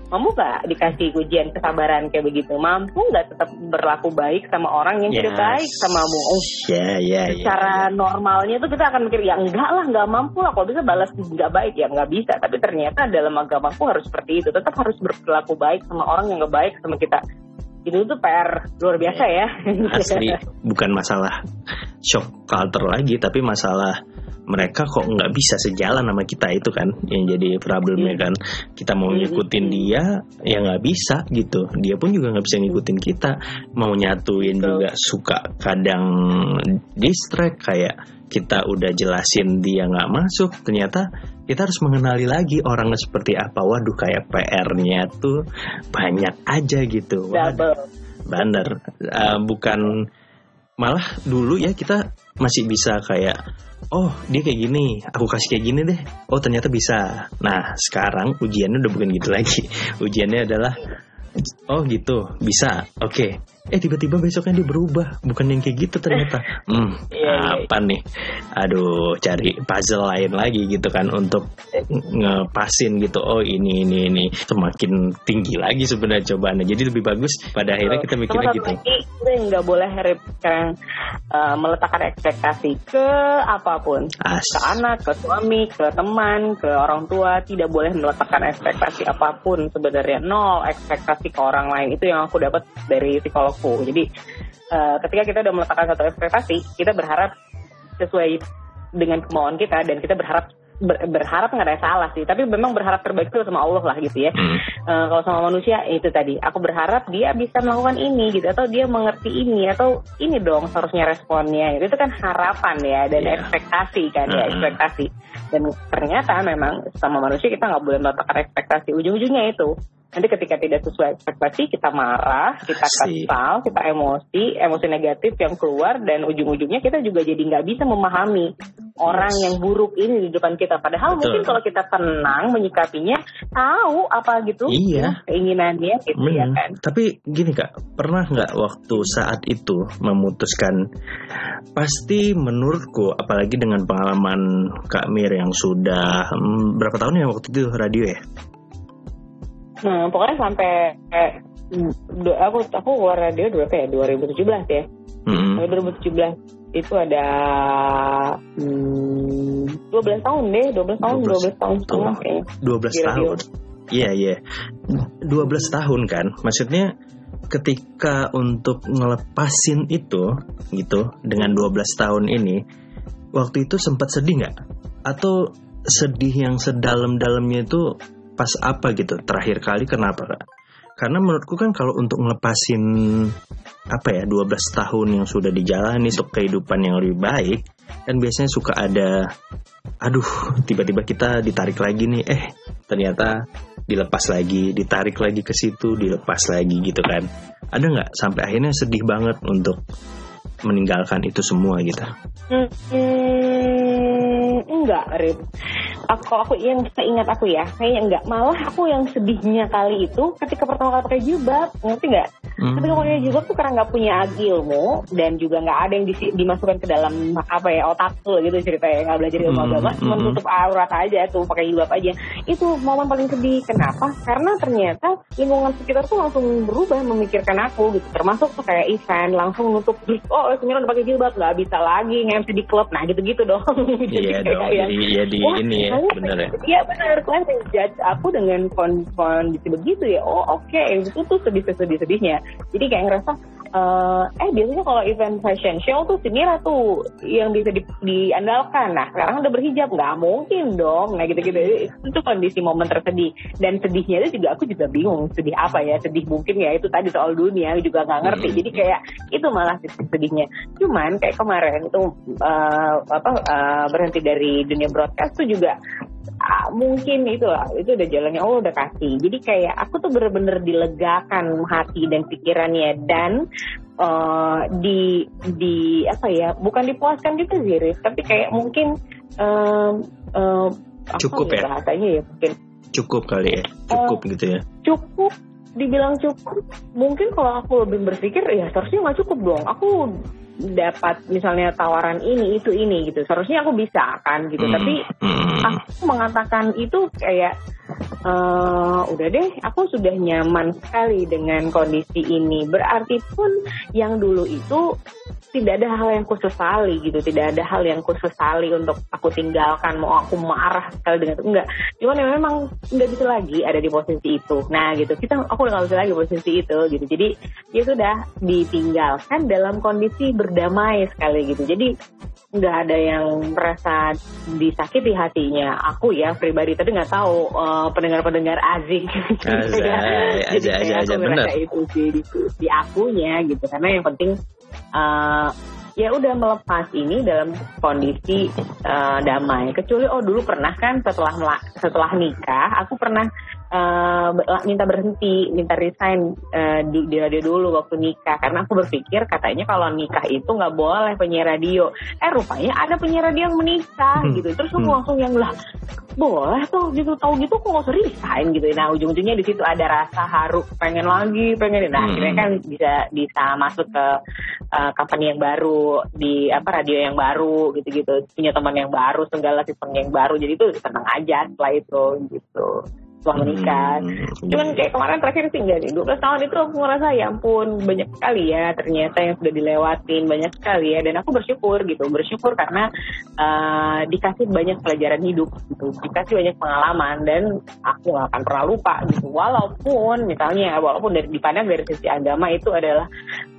mampu nggak dikasih ujian kesabaran kayak begitu? Mampu nggak tetap berlaku baik sama orang yang yes. tidak baik sama mu oh, yeah, yeah, secara yeah, yeah. normalnya tuh kita akan mikir ya enggak lah nggak mampu lah. Kalau bisa balas nggak baik. Ya nggak bisa. Tapi ternyata dalam agamaku harus seperti itu. Tetap harus berlaku baik sama orang yang nggak baik sama kita. Itu tuh PR luar biasa ya. Asli bukan masalah shock culture lagi tapi masalah mereka kok nggak bisa sejalan sama kita itu kan yang jadi problemnya iya. kan. Kita mau iya, ngikutin dia ya nggak bisa gitu. Dia pun juga nggak bisa ngikutin kita. Mau nyatuin juga suka kadang distract kayak kita udah jelasin dia nggak masuk ternyata kita harus mengenali lagi orangnya seperti apa. Waduh kayak PR-nya tuh banyak aja gitu. Waduh, bener. Uh, bukan malah dulu ya kita masih bisa kayak oh dia kayak gini. Aku kasih kayak gini deh. Oh ternyata bisa. Nah sekarang ujiannya udah bukan gitu lagi. Ujiannya adalah oh gitu. Bisa. Oke eh tiba-tiba besoknya dia berubah. Bukan yang kayak gitu ternyata. Hmm Iya, iya. apa nih? Aduh cari puzzle lain lagi gitu kan untuk ngepasin gitu. Oh ini ini ini. Semakin tinggi lagi sebenarnya cobaannya. Jadi lebih bagus pada akhirnya kita mikirnya gitu. lagi, kita nggak boleh sekarang uh, meletakkan ekspektasi ke apa pun. As. ke anak, ke suami, ke teman, ke orang tua. Tidak boleh meletakkan ekspektasi apa pun sebenarnya. Nol ekspektasi ke orang lain. Itu yang aku dapat dari psikologku jadi eh, ketika kita udah meletakkan satu ekspektasi kita berharap sesuai dengan kemauan kita dan kita berharap ber- berharap nggak ada salah sih tapi memang berharap terbaik itu sama Allah lah gitu ya Hmm. Eh, kalau sama manusia itu tadi aku berharap dia bisa melakukan ini gitu atau dia mengerti ini atau ini dong seharusnya responnya gitu. itu kan harapan ya dan Iya. ekspektasi kan ya Mm-mm. ekspektasi dan ternyata memang sama manusia kita nggak boleh meletakkan ekspektasi ujung-ujungnya itu nanti ketika tidak sesuai ekspektasi kita marah kita kesal kita emosi emosi negatif yang keluar dan ujung-ujungnya kita juga jadi nggak bisa memahami orang Yes. yang buruk ini di depan kita padahal Betul. mungkin kalau kita tenang menyikapinya tahu apa gitu Iya. keinginannya gitu ya Hmm, kan Tapi gini kak, pernah nggak waktu saat itu memutuskan? Pasti menurutku, apalagi dengan pengalaman Kak Mir yang sudah hmm, berapa tahun ya waktu itu radio ya? Nah pokoknya sampai eh, aku aku keluar radio berapa ya 2017 ya Hmm, Sampai 2017 itu ada hmm, 12 tahun deh 12 tahun 12, 12 tahun setengah Tuh. kayaknya 12 Di radio. tahun. Iya iya. 12 tahun kan. Maksudnya ketika untuk ngelepasin itu gitu dengan 12 tahun ini waktu itu sempat sedih nggak? Atau sedih yang sedalam-dalamnya itu pas apa gitu? Terakhir kali kenapa kak? Karena menurutku kan kalau untuk ngelepasin apa ya 12 tahun yang sudah dijalani untuk kehidupan yang lebih baik kan biasanya suka ada aduh tiba-tiba kita ditarik lagi nih eh ternyata dilepas lagi ditarik lagi ke situ dilepas lagi gitu kan ada nggak sampai akhirnya sedih banget untuk meninggalkan itu semua gitu Hmm, hmm, enggak, Rip. Aku, aku yang seingat aku ya, kayaknya enggak. Malah aku yang sedihnya kali itu ketika pertama kali pakai jilbab, ngerti nggak? Hmm. Ketika pakai jilbab tuh karena nggak punya ilmu dan juga nggak ada yang disi- dimasukkan ke dalam apa ya otak tuh gitu ceritanya nggak belajar ilmu Hmm, agama, cuma hmm. tutup aurat aja tuh pakai jilbab aja. Itu momen paling sedih. Kenapa? Karena ternyata lingkungan sekitar tuh langsung berubah memikirkan aku gitu. Termasuk tuh kayak event langsung nutup, oh Semira udah pakai jilbab nggak bisa lagi nge-MC di klub, nah gitu-gitu dong. iya dong yang, jadi ya di Wah, ini ya bener ya Iya benar, kalian menjudge aku dengan kon- kondisi begitu ya. Oh oke, itu tuh sedih-sedih-sedihnya. Jadi kayak ngerasa, eh, eh biasanya kalau event fashion show tuh si Mira tuh yang bisa di- diandalkan. Nah sekarang udah berhijab, nggak mungkin dong. Nah gitu-gitu, itu tuh kondisi momen tersedih. Dan sedihnya itu juga aku juga bingung, sedih apa ya? Sedih mungkin ya itu tadi soal dunia, juga nggak ngerti. Hmm. Jadi kayak itu malah sedihnya. Cuman kayak kemarin itu eh, apa eh, berhenti dari dunia broadcast tuh juga ah, mungkin itu lah itu udah jalannya Allah udah kasih jadi kayak aku tuh bener-bener dilegakan hati dan pikirannya dan eh, di di apa ya bukan dipuaskan juga sih Riz tapi kayak mungkin em, apa Cukup ya? bahasanya ya mungkin. Cukup kali ya? Cukup gitu ya? cukup dibilang cukup. Mungkin kalau aku lebih berpikir ya seharusnya nggak cukup dong. Aku dapat misalnya tawaran ini itu ini gitu. Seharusnya aku bisa kan gitu. Hmm, tapi hmm. aku mengatakan itu kayak eh udah deh aku sudah nyaman sekali dengan kondisi ini. Berarti pun yang dulu itu tidak ada hal yang kusesali gitu. Tidak ada hal yang kusesali untuk aku tinggalkan mau aku marah sekali dengan itu enggak. Cuman ya memang nggak bisa lagi ada di posisi itu. Nah gitu. Kita aku udah nggak bisa lagi posisi itu gitu. Jadi ya sudah ditinggalkan dalam kondisi berdamai sekali gitu. Jadi nggak ada yang merasa disakiti hatinya. Aku ya pribadi tapi nggak tahu eh, pendengar-pendengar azik Azai, jadi aja, aja, aku aja, itu sih di, di akunya gitu. Karena yang penting eh, ya udah melepas ini dalam kondisi eh, damai. Kecuali oh dulu pernah kan setelah setelah nikah aku pernah uh, minta berhenti, minta resign uh, di, di radio dulu waktu nikah karena aku berpikir katanya kalau nikah itu nggak boleh penyiar radio. Eh rupanya ada penyiar radio yang menikah hmm. gitu. Terus aku hmm. langsung yang lah boleh tuh gitu tahu gitu kok nggak usah resign gitu. Nah ujung-ujungnya di situ ada rasa haru pengen lagi pengen. Nah hmm. akhirnya kan bisa bisa masuk ke uh, company yang baru di apa radio yang baru gitu-gitu punya teman yang baru segala sistem yang baru jadi itu senang aja setelah itu gitu setelah menikah. Hmm. Cuman kayak kemarin terakhir sih enggak nih, 12 tahun itu aku ngerasa ya ampun banyak sekali ya ternyata yang sudah dilewatin, banyak sekali ya dan aku bersyukur gitu, bersyukur karena uh, dikasih banyak pelajaran hidup gitu, dikasih banyak pengalaman dan aku gak akan pernah lupa gitu. Walaupun misalnya walaupun dari dipandang dari sisi agama itu adalah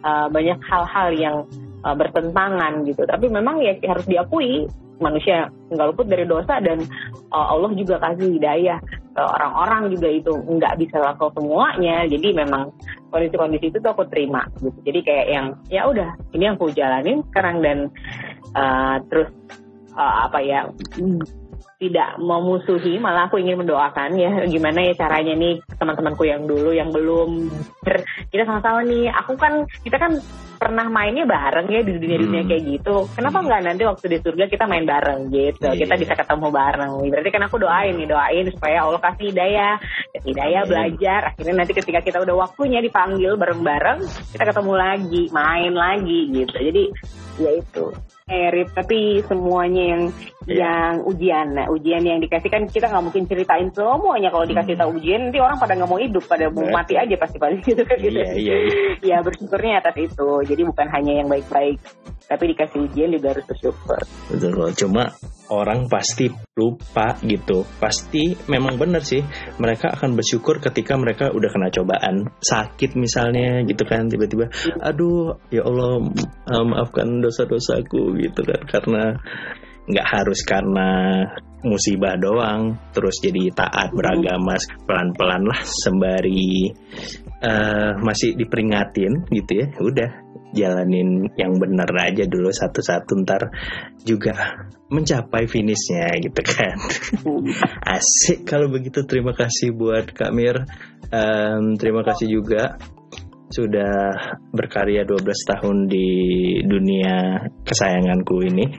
uh, banyak hal-hal yang uh, bertentangan gitu, tapi memang ya harus diakui manusia nggak luput dari dosa dan uh, Allah juga kasih hidayah ke orang-orang juga itu. Nggak bisa lakukan semuanya. Jadi memang kondisi-kondisi itu tuh aku terima gitu. Jadi kayak yang ya udah ini yang aku jalanin sekarang dan uh, terus uh, apa ya tidak memusuhi malah aku ingin mendoakan ya. Gimana ya caranya nih teman-temanku yang dulu yang belum. Kita sama-sama nih aku kan kita kan pernah mainnya bareng ya di dunia-dunia hmm. kayak gitu kenapa nggak nanti waktu di surga kita main bareng gitu yeah. kita bisa ketemu bareng berarti kan aku doain nih doain supaya Allah kasih hidayah hidayah hmm. belajar akhirnya nanti ketika kita udah waktunya dipanggil bareng-bareng kita ketemu lagi main lagi gitu jadi ya itu Erip, tapi semuanya yang yeah. yang ujian, nah ujian yang dikasih kan kita nggak mungkin ceritain semuanya kalau dikasih hmm. tahu ujian nanti orang pada nggak mau hidup, pada mau mati aja pasti pasti gitu kan gitu. Iya iya. Ya bersyukurnya atas itu, jadi bukan hanya yang baik-baik, tapi dikasih ujian juga harus bersyukur. Betul, cuma orang pasti lupa gitu, pasti memang benar sih mereka akan bersyukur ketika mereka udah kena cobaan. Sakit misalnya gitu kan tiba-tiba, aduh ya Allah maafkan dosa-dosaku gitu kan. Karena nggak harus karena musibah doang terus jadi taat beragama pelan-pelan lah sembari uh, masih diperingatin gitu ya. Udah jalanin yang benar aja dulu satu-satu ntar juga mencapai finishnya gitu kan asik kalau begitu terima kasih buat Kak Mir um, terima kasih juga sudah berkarya 12 tahun di dunia kesayanganku ini.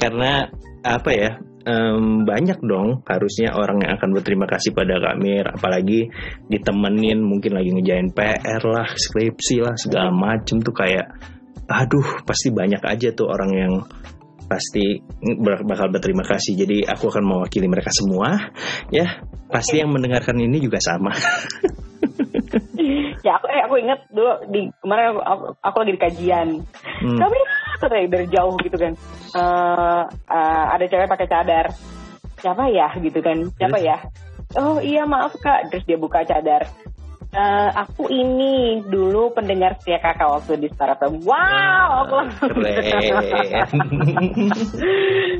Karena apa ya? Um, banyak dong harusnya orang yang akan berterima kasih pada Kamir apalagi ditemenin mungkin lagi ngejain PR lah skripsi lah segala macem tuh kayak aduh pasti banyak aja tuh orang yang pasti bakal berterima kasih. Jadi aku akan mewakili mereka semua ya. Pasti yang mendengarkan ini juga sama. Ya aku eh aku ingat dulu di kemarin aku, aku, aku lagi di kajian. Hmm. Tapi dari, dari jauh gitu kan. Uh, uh, ada cewek pakai cadar. Siapa ya? Gitu kan. Siapa ya? Oh iya maaf kak. Terus dia buka cadar Uh, aku ini dulu pendengar setia kakak waktu di Startup. Wow, aku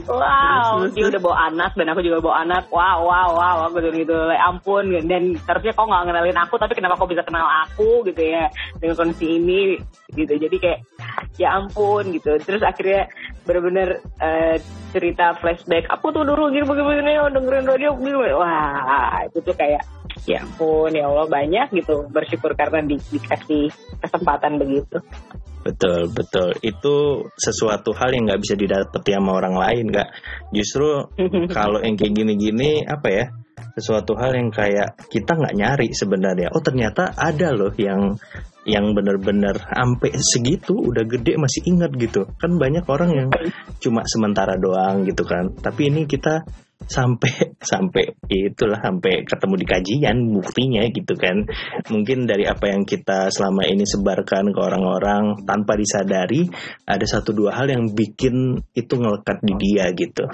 wow, dia udah bawa anak dan aku juga bawa anak. Wow, wow, wow, aku gitu gitu. Ampun, dan harusnya kau nggak kenalin aku, tapi kenapa kau bisa kenal aku gitu ya dengan kondisi ini gitu. Jadi kayak ya ampun gitu. Terus akhirnya benar-benar uh, cerita flashback. Aku tuh dulu gini begini, dengerin radio, wah itu tuh kayak ya ampun ya Allah banyak gitu bersyukur karena di, dikasih kesempatan begitu. Betul betul. Itu sesuatu hal yang nggak bisa didapati sama orang lain nggak. Justru kalau yang kayak gini-gini apa ya sesuatu hal yang kayak kita nggak nyari sebenarnya. Oh ternyata ada loh yang yang benar-benar sampai segitu udah gede masih ingat gitu. Kan banyak orang yang cuma sementara doang gitu kan. Tapi ini kita sampai sampai itulah sampai ketemu di kajian buktinya gitu kan. Mungkin dari apa yang kita selama ini sebarkan ke orang-orang tanpa disadari ada satu dua hal yang bikin itu ngelekat di dia gitu.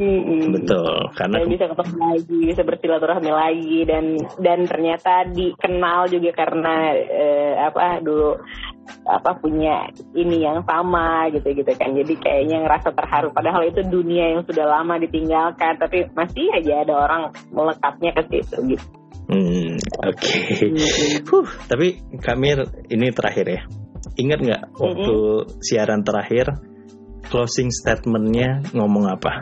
Hmm, Betul, karena dan bisa ketemu lagi, bisa bersilaturahmi lagi dan dan ternyata dikenal juga karena eh, apa dulu apa punya ini yang sama gitu gitu kan. Jadi kayaknya ngerasa terharu padahal itu dunia yang sudah lama ditinggalkan tapi masih aja ada orang melekatnya ke situ gitu. Hmm, oke. Okay. Hmm. tapi Kamir ini terakhir ya. Ingat nggak waktu -hmm. siaran terakhir closing statementnya ngomong apa?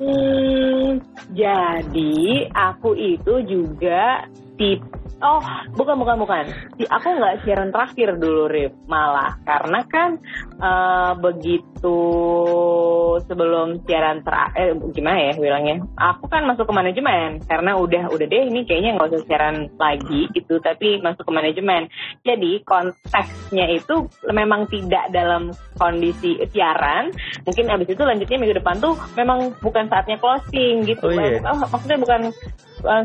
Hmm, jadi aku itu juga tipe Oh, bukan bukan bukan. Si aku nggak siaran terakhir dulu, Rip. Malah karena kan uh, begitu sebelum siaran terakhir, eh, gimana ya bilangnya? Aku kan masuk ke manajemen karena udah udah deh ini kayaknya nggak usah siaran lagi gitu, tapi masuk ke manajemen. Jadi konteksnya itu memang tidak dalam kondisi siaran. Mungkin abis itu lanjutnya minggu depan tuh memang bukan saatnya closing gitu. Oh, iya. Oh, maksudnya bukan uh,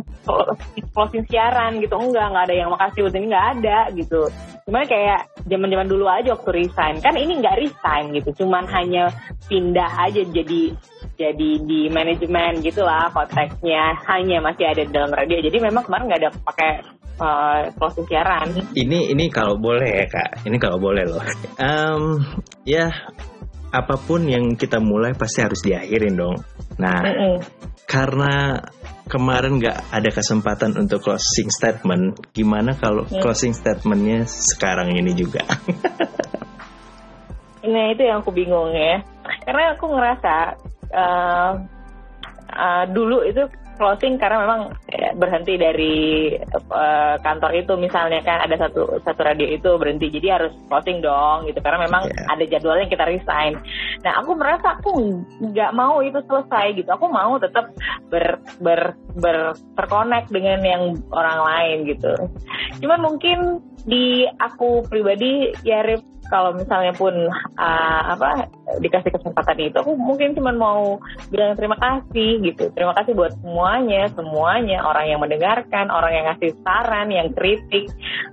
closing siaran gitu enggak nggak ada yang makasih buat ini nggak ada gitu. Cuman kayak zaman zaman dulu aja waktu resign. Kan ini nggak resign gitu cuman hanya pindah aja jadi jadi di manajemen gitulah konteksnya. Hanya masih ada di dalam radio. Jadi memang kemarin nggak ada pakai uh, closing siaran. Ini ini kalau boleh ya kak, ini kalau boleh loh. Em, ya apa pun yang kita mulai pasti harus diakhirin dong. Nah Mm-mm. karena kemarin nggak ada kesempatan untuk closing statement, gimana kalau Hmm. closing statementnya sekarang ini juga? Nah itu yang aku bingung ya, karena aku ngerasa eh, eh, dulu itu closing karena memang eh, berhenti dari eh, kantor itu misalnya kan ada satu satu radio itu berhenti jadi harus closing dong gitu karena memang Iya. ada jadwalnya kita resign. Nah aku merasa aku nggak mau itu selesai gitu, aku mau tetap ber ber ber terkonek dengan yang orang lain gitu. Cuman mungkin di aku pribadi ya Rip, kalau misalnya pun uh, apa dikasih kesempatan itu aku mungkin cuma mau bilang terima kasih gitu. Terima kasih buat semuanya semuanya. Orang yang mendengarkan orang yang ngasih saran yang kritik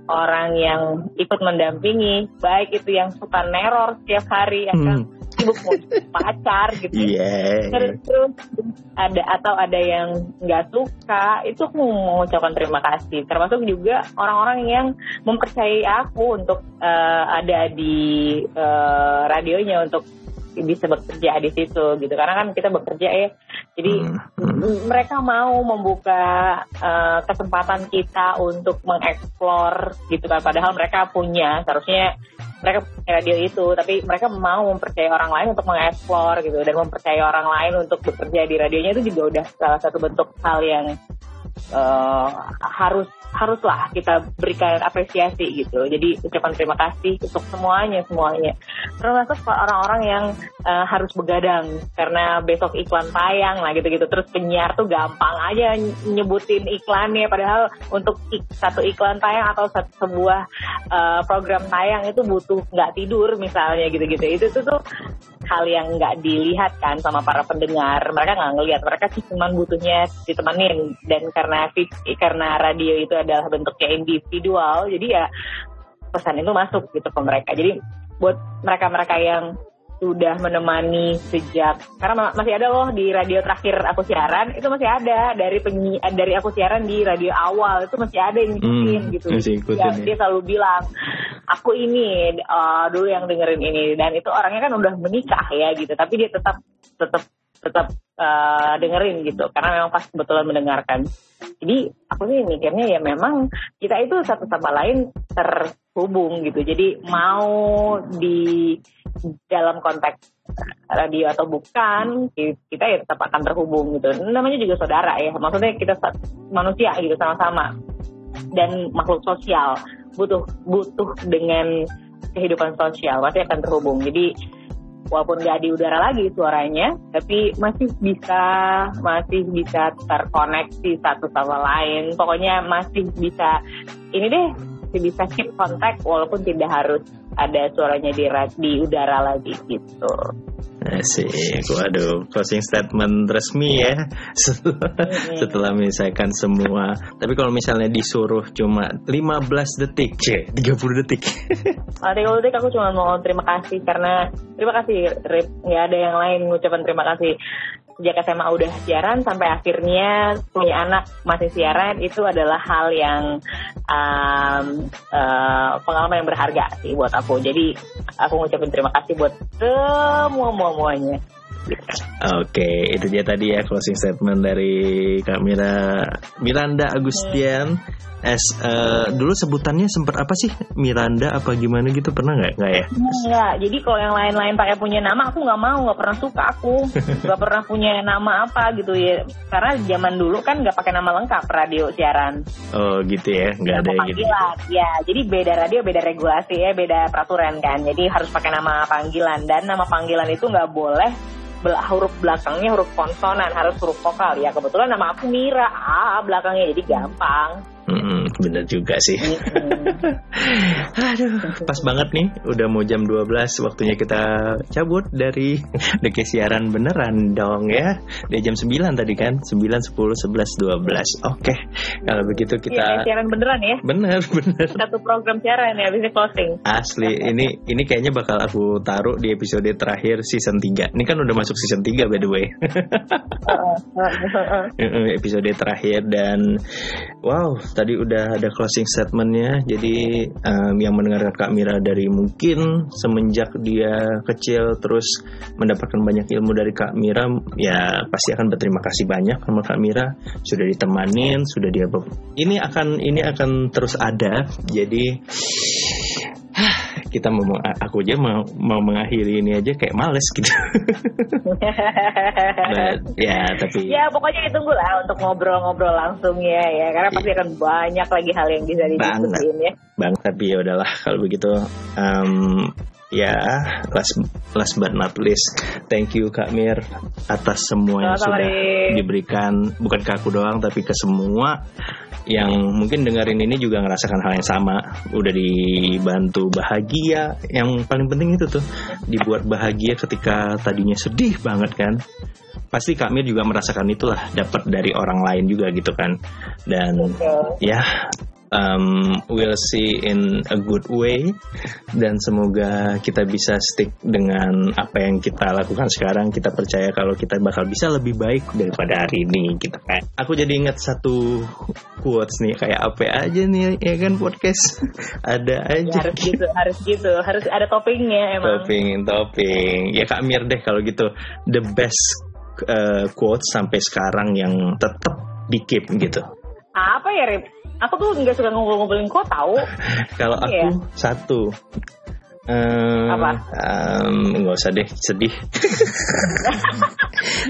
orang yang ikut mendampingi. Baik itu yang suka neror setiap hari yang Hmm. Sibuk mau pacar gitu Iya. terus terus ada atau ada yang nggak suka itu aku mau mengucapkan terima kasih termasuk juga orang-orang yang mempercayai aku untuk eh, ada di eh, radionya untuk bisa bekerja di situ gitu. Karena kan kita bekerja ya. Jadi Hmm. mereka mau membuka eh, kesempatan kita untuk mengeksplor gitu kan. Padahal mereka punya seharusnya mereka punya radio itu. Tapi mereka mau mempercayai orang lain untuk mengeksplor gitu. Dan mempercayai orang lain untuk bekerja di radionya itu juga udah salah satu bentuk hal yang eh, harus haruslah kita berikan apresiasi gitu. Jadi ucapan terima kasih untuk semuanya semuanya. Termasuk orang-orang yang eh, harus begadang karena besok iklan tayang lah gitu-gitu. Terus penyiar tuh gampang aja nyebutin iklannya. Padahal untuk ik- satu iklan tayang atau satu sebuah eh, program tayang itu butuh nggak tidur misalnya gitu-gitu. Itu tuh tuh hal yang nggak dilihat kan sama para pendengar. Mereka nggak ngelihat. Mereka sih cuma butuhnya ditemenin. Dan karena karena radio itu adalah bentuknya individual jadi ya pesan itu masuk gitu ke mereka. Jadi buat mereka-mereka yang sudah menemani sejak karena ma- masih ada loh di radio terakhir aku siaran itu masih ada. Dari penyi dari aku siaran di radio awal itu masih ada yang ngikutin Hmm, gitu. masih ikutin Ya, ya. dia selalu bilang aku ini uh, dulu yang dengerin ini. Dan itu orangnya kan udah menikah ya gitu. Tapi dia tetap tetap tetap uh, dengerin gitu. Karena memang pas kebetulan mendengarkan. Jadi aku sih mikirnya ya memang kita itu satu sama lain terhubung gitu. Jadi mau di dalam konteks radio atau bukan ki- kita ya tetap akan terhubung gitu. Namanya juga saudara ya. Maksudnya kita manusia gitu sama-sama. Dan makhluk sosial. Butuh butuh dengan kehidupan sosial pasti akan terhubung. Jadi walaupun nggak di udara lagi suaranya tapi masih bisa masih bisa terkoneksi satu sama lain. Pokoknya masih bisa ini deh masih bisa keep contact walaupun tidak harus ada suaranya di di udara lagi gitu Asik, waduh, closing statement resmi ya setelah, Mm-mm. setelah menyelesaikan semua. Tapi kalau misalnya disuruh cuma 15 detik, cie, 30 detik. Nanti kalau detik aku cuma mau terima kasih karena terima kasih Rip nggak ada yang lain ngucapin terima kasih sejak SMA udah siaran sampai akhirnya punya anak masih siaran itu adalah hal yang um, eh, pengalaman yang berharga sih buat aku jadi aku ngucapin terima kasih buat semua semuanya Oke, itu dia tadi ya closing statement dari Kak Mira Miranda Agustian. As eh, dulu sebutannya sempat apa sih? Miranda apa gimana gitu? Pernah nggak? Nggak ya? Enggak, jadi kalau yang lain-lain pakai punya nama aku nggak mau, nggak pernah suka aku, nggak pernah punya nama apa gitu ya. Karena zaman dulu kan nggak pakai nama lengkap radio siaran, oh gitu ya? Nggak ada yang gitu. panggilan. Ya, jadi beda radio, beda regulasi ya, beda peraturan kan. Jadi harus pakai nama panggilan. Dan nama panggilan itu nggak boleh bel- huruf belakangnya huruf konsonan, harus huruf vokal. Ya kebetulan nama aku Mira, A belakangnya. Jadi gampang. Mm-mm, bener juga sih. Aduh, pas banget nih, udah mau jam 12 waktunya kita cabut dari deke siaran beneran dong ya. Dari jam 9 tadi kan, 9, 10, 11, 12. Oke, kalau begitu Iya, kita... siaran beneran ya. Bener, bener. Satu program siaran ya, habisnya closing. Asli, ini ini kayaknya bakal aku taruh di episode terakhir season 3. Ini kan udah masuk season 3 by the way. Episode terakhir dan wow tadi udah ada closing statementnya jadi em, yang mendengarkan Kak Mira dari mungkin semenjak dia kecil terus mendapatkan banyak ilmu dari Kak Mira ya pasti akan berterima kasih banyak sama Kak Mira. Sudah ditemanin sudah dia ini akan ini akan terus ada jadi kita mau aku aja mau mau mengakhiri ini aja kayak males gitu But, ya tapi Ya pokoknya ditunggu lah untuk ngobrol-ngobrol langsung ya ya karena pasti akan banyak lagi hal yang bisa didiskusin ya. Bang, tapi ya udahlah kalau begitu. em, ya, last last but not least, thank you Kak Mir atas semua yang sudah Rik. diberikan bukan ke aku doang tapi ke semua yang mungkin dengerin ini juga ngerasakan hal yang sama. Udah dibantu bahagia. Yang paling penting itu tuh dibuat bahagia ketika tadinya sedih banget kan. Pasti Kak Mir juga merasakan itulah dapat dari orang lain juga gitu kan. Dan Betul. ya um, we'll see in a good way. Dan semoga kita bisa stick dengan apa yang kita lakukan sekarang. Kita percaya kalau kita bakal bisa lebih baik daripada hari ini gitu kan. Aku jadi ingat satu quotes nih kayak apa aja nih ya kan podcast? Ada Ya, aja. Harus gitu, harus gitu, harus ada toppingnya emang. topping topping ya Kak Mir deh kalau gitu. The best uh, quotes sampai sekarang yang tetap di keep gitu. Apa ya Rip? Aku tuh nggak suka ngumpul-ngumpulin kok tahu. Kalau aku Iya. satu. Em, Apa? em, nggak usah deh sedih.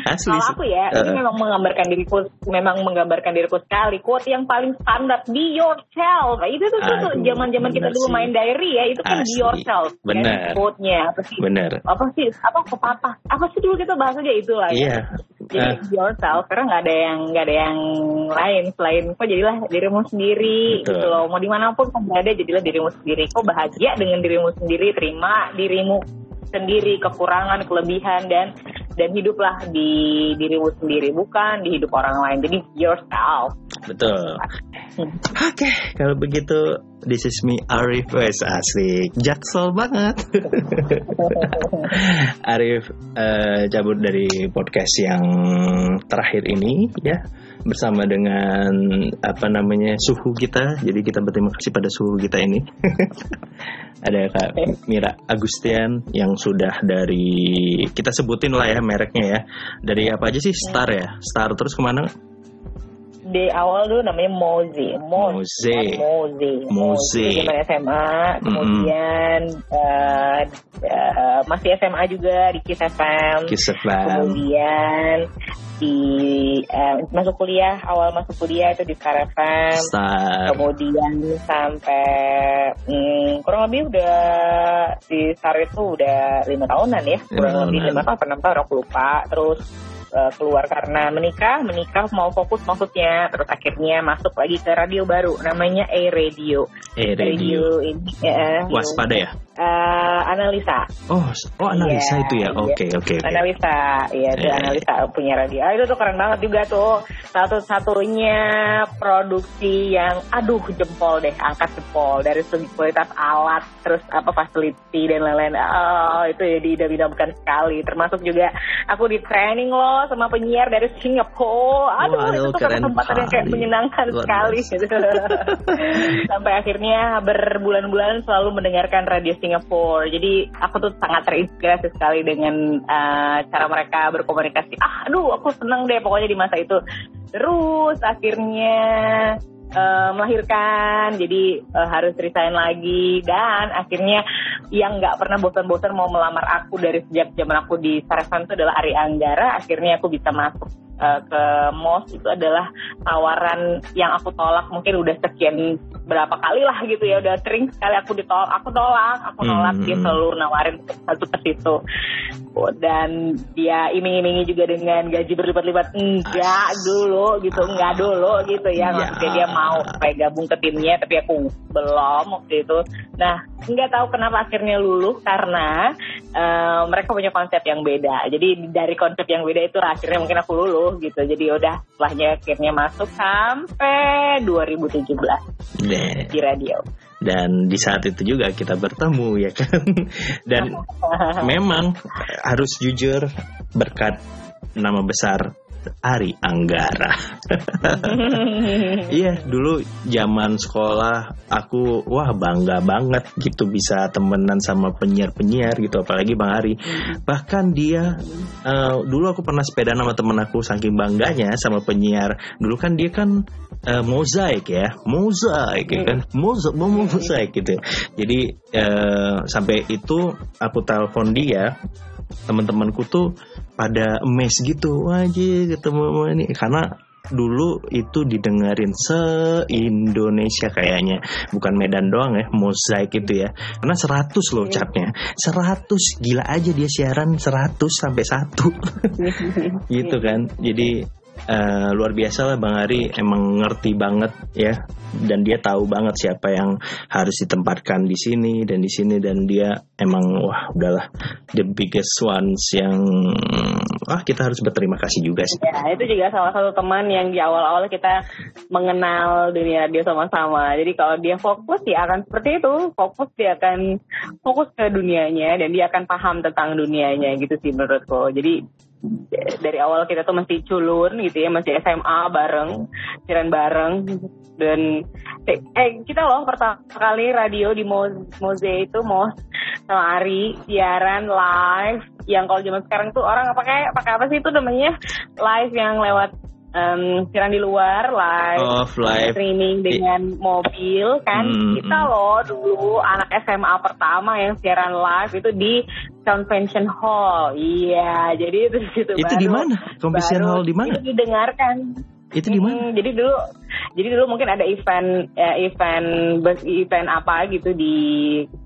Asli. Kalau aku ya, ini Eh, memang menggambarkan diriku, memang menggambarkan diriku sekali. Quote yang paling standar, be yourself. Nah, itu tuh tuh zaman-zaman kita dulu sih. main diary ya, itu kan be Asli. yourself. kan, Bener. Quote-nya apa sih? bener. Apa sih? Apa pepatah? Apa sih dulu kita bahas aja itu lah. ya. Iya. Jadi be yourself karena nggak ada yang nggak ada yang lain selain kok jadilah dirimu sendiri Betul. gitu loh. Mau di mana pun kau berada jadilah dirimu sendiri. Kau bahagia dengan dirimu sendiri, terima dirimu sendiri kekurangan, kelebihan dan dan hiduplah di dirimu sendiri bukan di hidup orang lain. Jadi yourself. betul. Oke, kalau begitu this is me Arif Wes asik. Jaksel banget. Arif eh, cabut dari podcast yang terakhir ini ya bersama dengan apa namanya suhu kita. Jadi kita berterima kasih pada suhu kita ini. Ada Kak Mira Agustian yang sudah dari kita sebutin lah ya mereknya ya. Dari apa aja sih Star ya? Star terus ke mana? Di awal dulu namanya Moze, Moze. Moze, Moze. Zaman SMA, kemudian eh, eh, masih SMA juga di Kiss FM. Kiss FM. kemudian di eh, masuk kuliah awal masuk kuliah itu di Star FM Star. kemudian sampai hmm, kurang lebih udah di Star itu udah lima tahunan ya kurang lebih lima tahun apa enam tahun aku lupa terus eh, keluar karena menikah menikah mau fokus maksudnya terus akhirnya masuk lagi ke radio baru namanya A Radio Eh radio. ini eh, Waspada ya? Eh, analisa Oh, oh analisa Iya, itu ya. iya. Oke, oke, oke. Analisa, iya itu Iya, iya. analisa punya radio. Ah, itu tuh keren banget juga tuh. Satu-satunya produksi yang aduh jempol deh, angkat jempol dari segi kualitas alat, terus apa facility dan lain-lain. Oh, itu ya diidam-idamkan sekali. Termasuk juga aku di training loh sama penyiar dari Singapura. Aduh, Waduh, itu tuh keren kesempatan yang kayak menyenangkan Luar sekali. gitu. Sampai akhirnya berbulan-bulan selalu mendengarkan radio Singapura. Jadi aku tuh sangat terinspirasi sekali dengan uh, cara mereka berkomunikasi. Ah, aduh, aku seneng deh pokoknya di masa itu. Terus akhirnya uh, melahirkan, jadi uh, harus resign lagi dan akhirnya yang nggak pernah bosan-bosan mau melamar aku dari sejak zaman aku di Sarasan itu adalah Ari Anggara. Akhirnya aku bisa masuk uh, ke MOS itu adalah tawaran yang aku tolak mungkin udah sekian berapa kali lah gitu ya udah sering sekali aku ditolak aku tolak aku nolak hmm. dia selalu nawarin satu ke situ. Dan dia iming-imingi juga dengan gaji berlipat-lipat enggak dulu gitu enggak dulu gitu ya, ya. maksudnya dia mau supaya gabung ke timnya tapi aku belum waktu itu. Nah nggak tahu kenapa akhirnya luluh karena uh, mereka punya konsep yang beda. Jadi dari konsep yang beda itu akhirnya mungkin aku luluh gitu. Jadi udah setelahnya akhirnya masuk sampai 2017 Deh. di radio. Dan di saat itu juga kita bertemu ya kan? Dan memang harus jujur berkat nama besar Ari Anggara. Iya, dulu zaman sekolah aku wah bangga banget gitu bisa temenan sama penyiar-penyiar gitu apalagi Bang Ari. Bahkan dia uh, dulu aku pernah sepeda sama temen aku saking bangganya sama penyiar. Dulu kan dia kan uh, mozaik ya, mozaik ya kan, mozaik, mozaik gitu. Jadi uh, sampai itu aku telepon dia teman-temanku tuh pada mes gitu. Wajib ketemu ini. Karena dulu itu didengerin se Indonesia kayaknya. Bukan Medan doang ya mozaik itu ya. Karena 100 loh capnya 100 gila aja dia siaran 100 sampai satu. Gitu kan. Jadi uh, luar biasa lah Bang Ari emang ngerti banget ya dan dia tahu banget siapa yang harus ditempatkan di sini dan di sini dan dia emang wah udahlah the biggest ones yang wah kita harus berterima kasih juga sih. Ya itu juga salah satu teman yang di awal-awal kita mengenal dunia radio sama-sama. Jadi kalau dia fokus dia akan seperti itu, fokus dia akan fokus ke dunianya dan dia akan paham tentang dunianya gitu sih menurutku. Jadi dari awal kita tuh masih culun gitu ya masih SMA bareng siaran bareng. Dan eh, kita loh pertama kali radio di Moze itu mau sama Ari siaran live. Yang kalau zaman sekarang tuh orang pakai pakai apa sih itu namanya? Live yang lewat um, siaran di luar live, oh, live. streaming dengan mobil kan? Hmm. kita loh dulu anak SMA pertama yang siaran live itu di convention hall. Iya jadi itu itu, itu di mana? Convention hall di mana? didengarkan itu di mana? Hmm, jadi dulu jadi dulu mungkin ada event ya, event event apa gitu di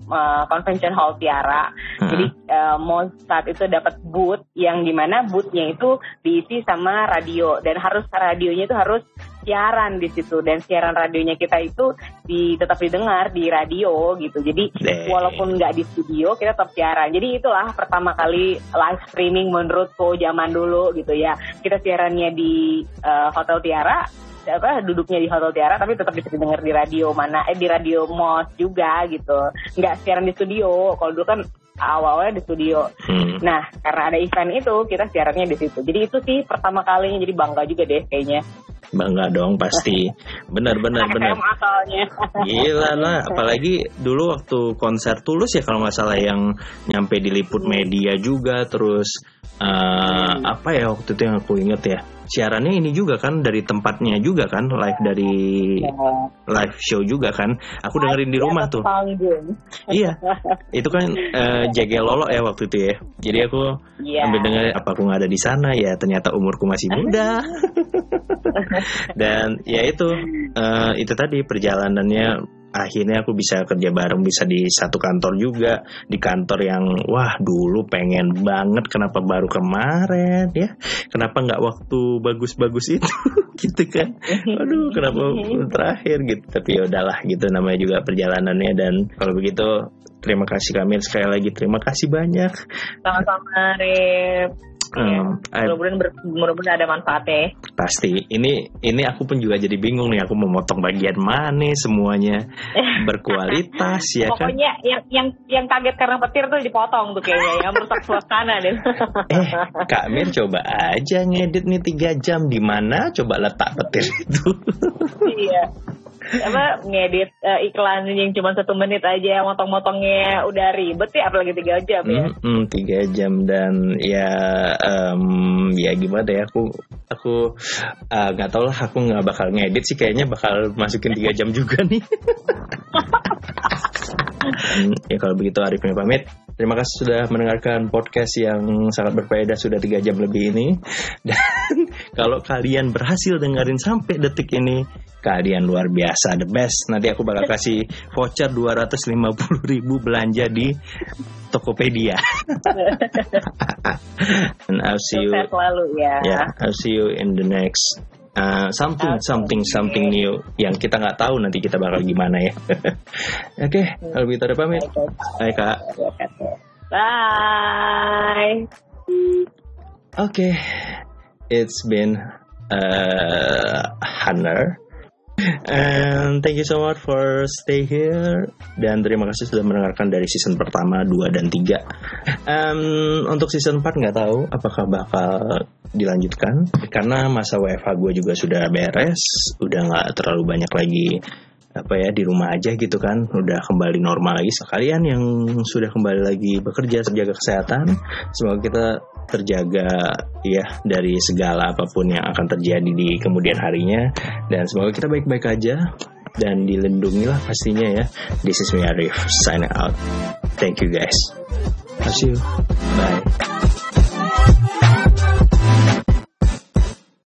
uh, convention hall Tiara. Hmm. Jadi uh, mau saat itu dapat booth yang di mana boothnya itu diisi sama radio dan harus radionya itu harus siaran di situ dan siaran radionya kita itu di tetap didengar di radio gitu. Jadi Deh. walaupun nggak di studio kita tetap siaran. Jadi itulah pertama kali live streaming menurutku zaman dulu gitu ya. Kita siarannya di uh, Hotel Tiara apa duduknya di Hotel Tiara tapi tetap bisa didengar di radio mana eh di radio Mos juga gitu nggak siaran di studio kalau dulu kan awalnya di studio. Hmm. Nah, karena ada event itu, kita siarannya di situ. Jadi itu sih pertama kalinya, jadi bangga juga deh kayaknya. Bangga dong pasti. Benar benar benar. Gila lah, apalagi dulu waktu konser Tulus ya kalau nggak salah yang nyampe diliput media juga terus uh, hmm. apa ya waktu itu yang aku inget ya siarannya ini juga kan dari tempatnya juga kan live dari ya. live show juga kan aku dengerin di rumah tuh iya itu kan uh, jaga lolo ya waktu itu ya jadi aku ya. ambil denger apa aku nggak ada di sana ya ternyata umurku masih muda dan ya itu uh, itu tadi perjalanannya. Akhirnya aku bisa kerja bareng bisa di satu kantor juga. Di kantor yang wah dulu pengen banget kenapa baru kemarin ya? Kenapa nggak waktu bagus-bagus itu? Gitu kan? Aduh kenapa terakhir gitu. Tapi ya udahlah gitu namanya juga perjalanannya. Dan kalau begitu terima kasih Kamil. Sekali lagi terima kasih banyak. Sama-sama Rip Um, mudah-mudahan mudah ada manfaatnya. Pasti. Ini ini aku pun juga jadi bingung nih. Aku mau motong bagian mana semuanya berkualitas ya kan. Pokoknya yang yang yang kaget karena petir tuh dipotong tuh kayaknya ya merusak suasana deh. eh Kak Mir coba aja ngedit nih tiga jam di mana coba letak petir itu. iya. Apa ngedit uh, iklan yang cuma satu menit aja motong-motongnya udah ribet ya apalagi tiga jam ya. Mm, tiga jam dan ya um, ya gimana ya aku aku uh, nggak uh, tau lah aku nggak bakal ngedit sih kayaknya bakal masukin tiga jam juga nih. Ya kalau begitu Arifnya pamit. Terima kasih sudah mendengarkan podcast yang sangat berfaedah sudah tiga jam lebih ini. Dan kalau kalian berhasil dengerin sampai detik ini, kalian luar biasa, the best. Nanti aku bakal kasih voucher 250 ribu belanja di Tokopedia. And I'll see you. Selalu ya. Yeah, I'll see you in the next uh, something okay. something something new yang kita nggak tahu nanti kita bakal gimana ya. Oke, okay, kalau begitu ada pamit. Bye kak. Bye. Oke, okay. it's been uh, Hunter. And thank you so much for stay here. Dan terima kasih sudah mendengarkan dari season pertama 2 dan 3. Um, untuk season 4 nggak tahu apakah bakal dilanjutkan. Karena masa WFH gue juga sudah beres, udah nggak terlalu banyak lagi apa ya di rumah aja gitu kan. Udah kembali normal lagi. Sekalian yang sudah kembali lagi bekerja terjaga kesehatan semoga kita terjaga ya dari segala apa pun yang akan terjadi di kemudian harinya. Dan semoga kita baik-baik aja dan dilindungilah pastinya ya. This is me Arif sign out. Thank you guys. See you bye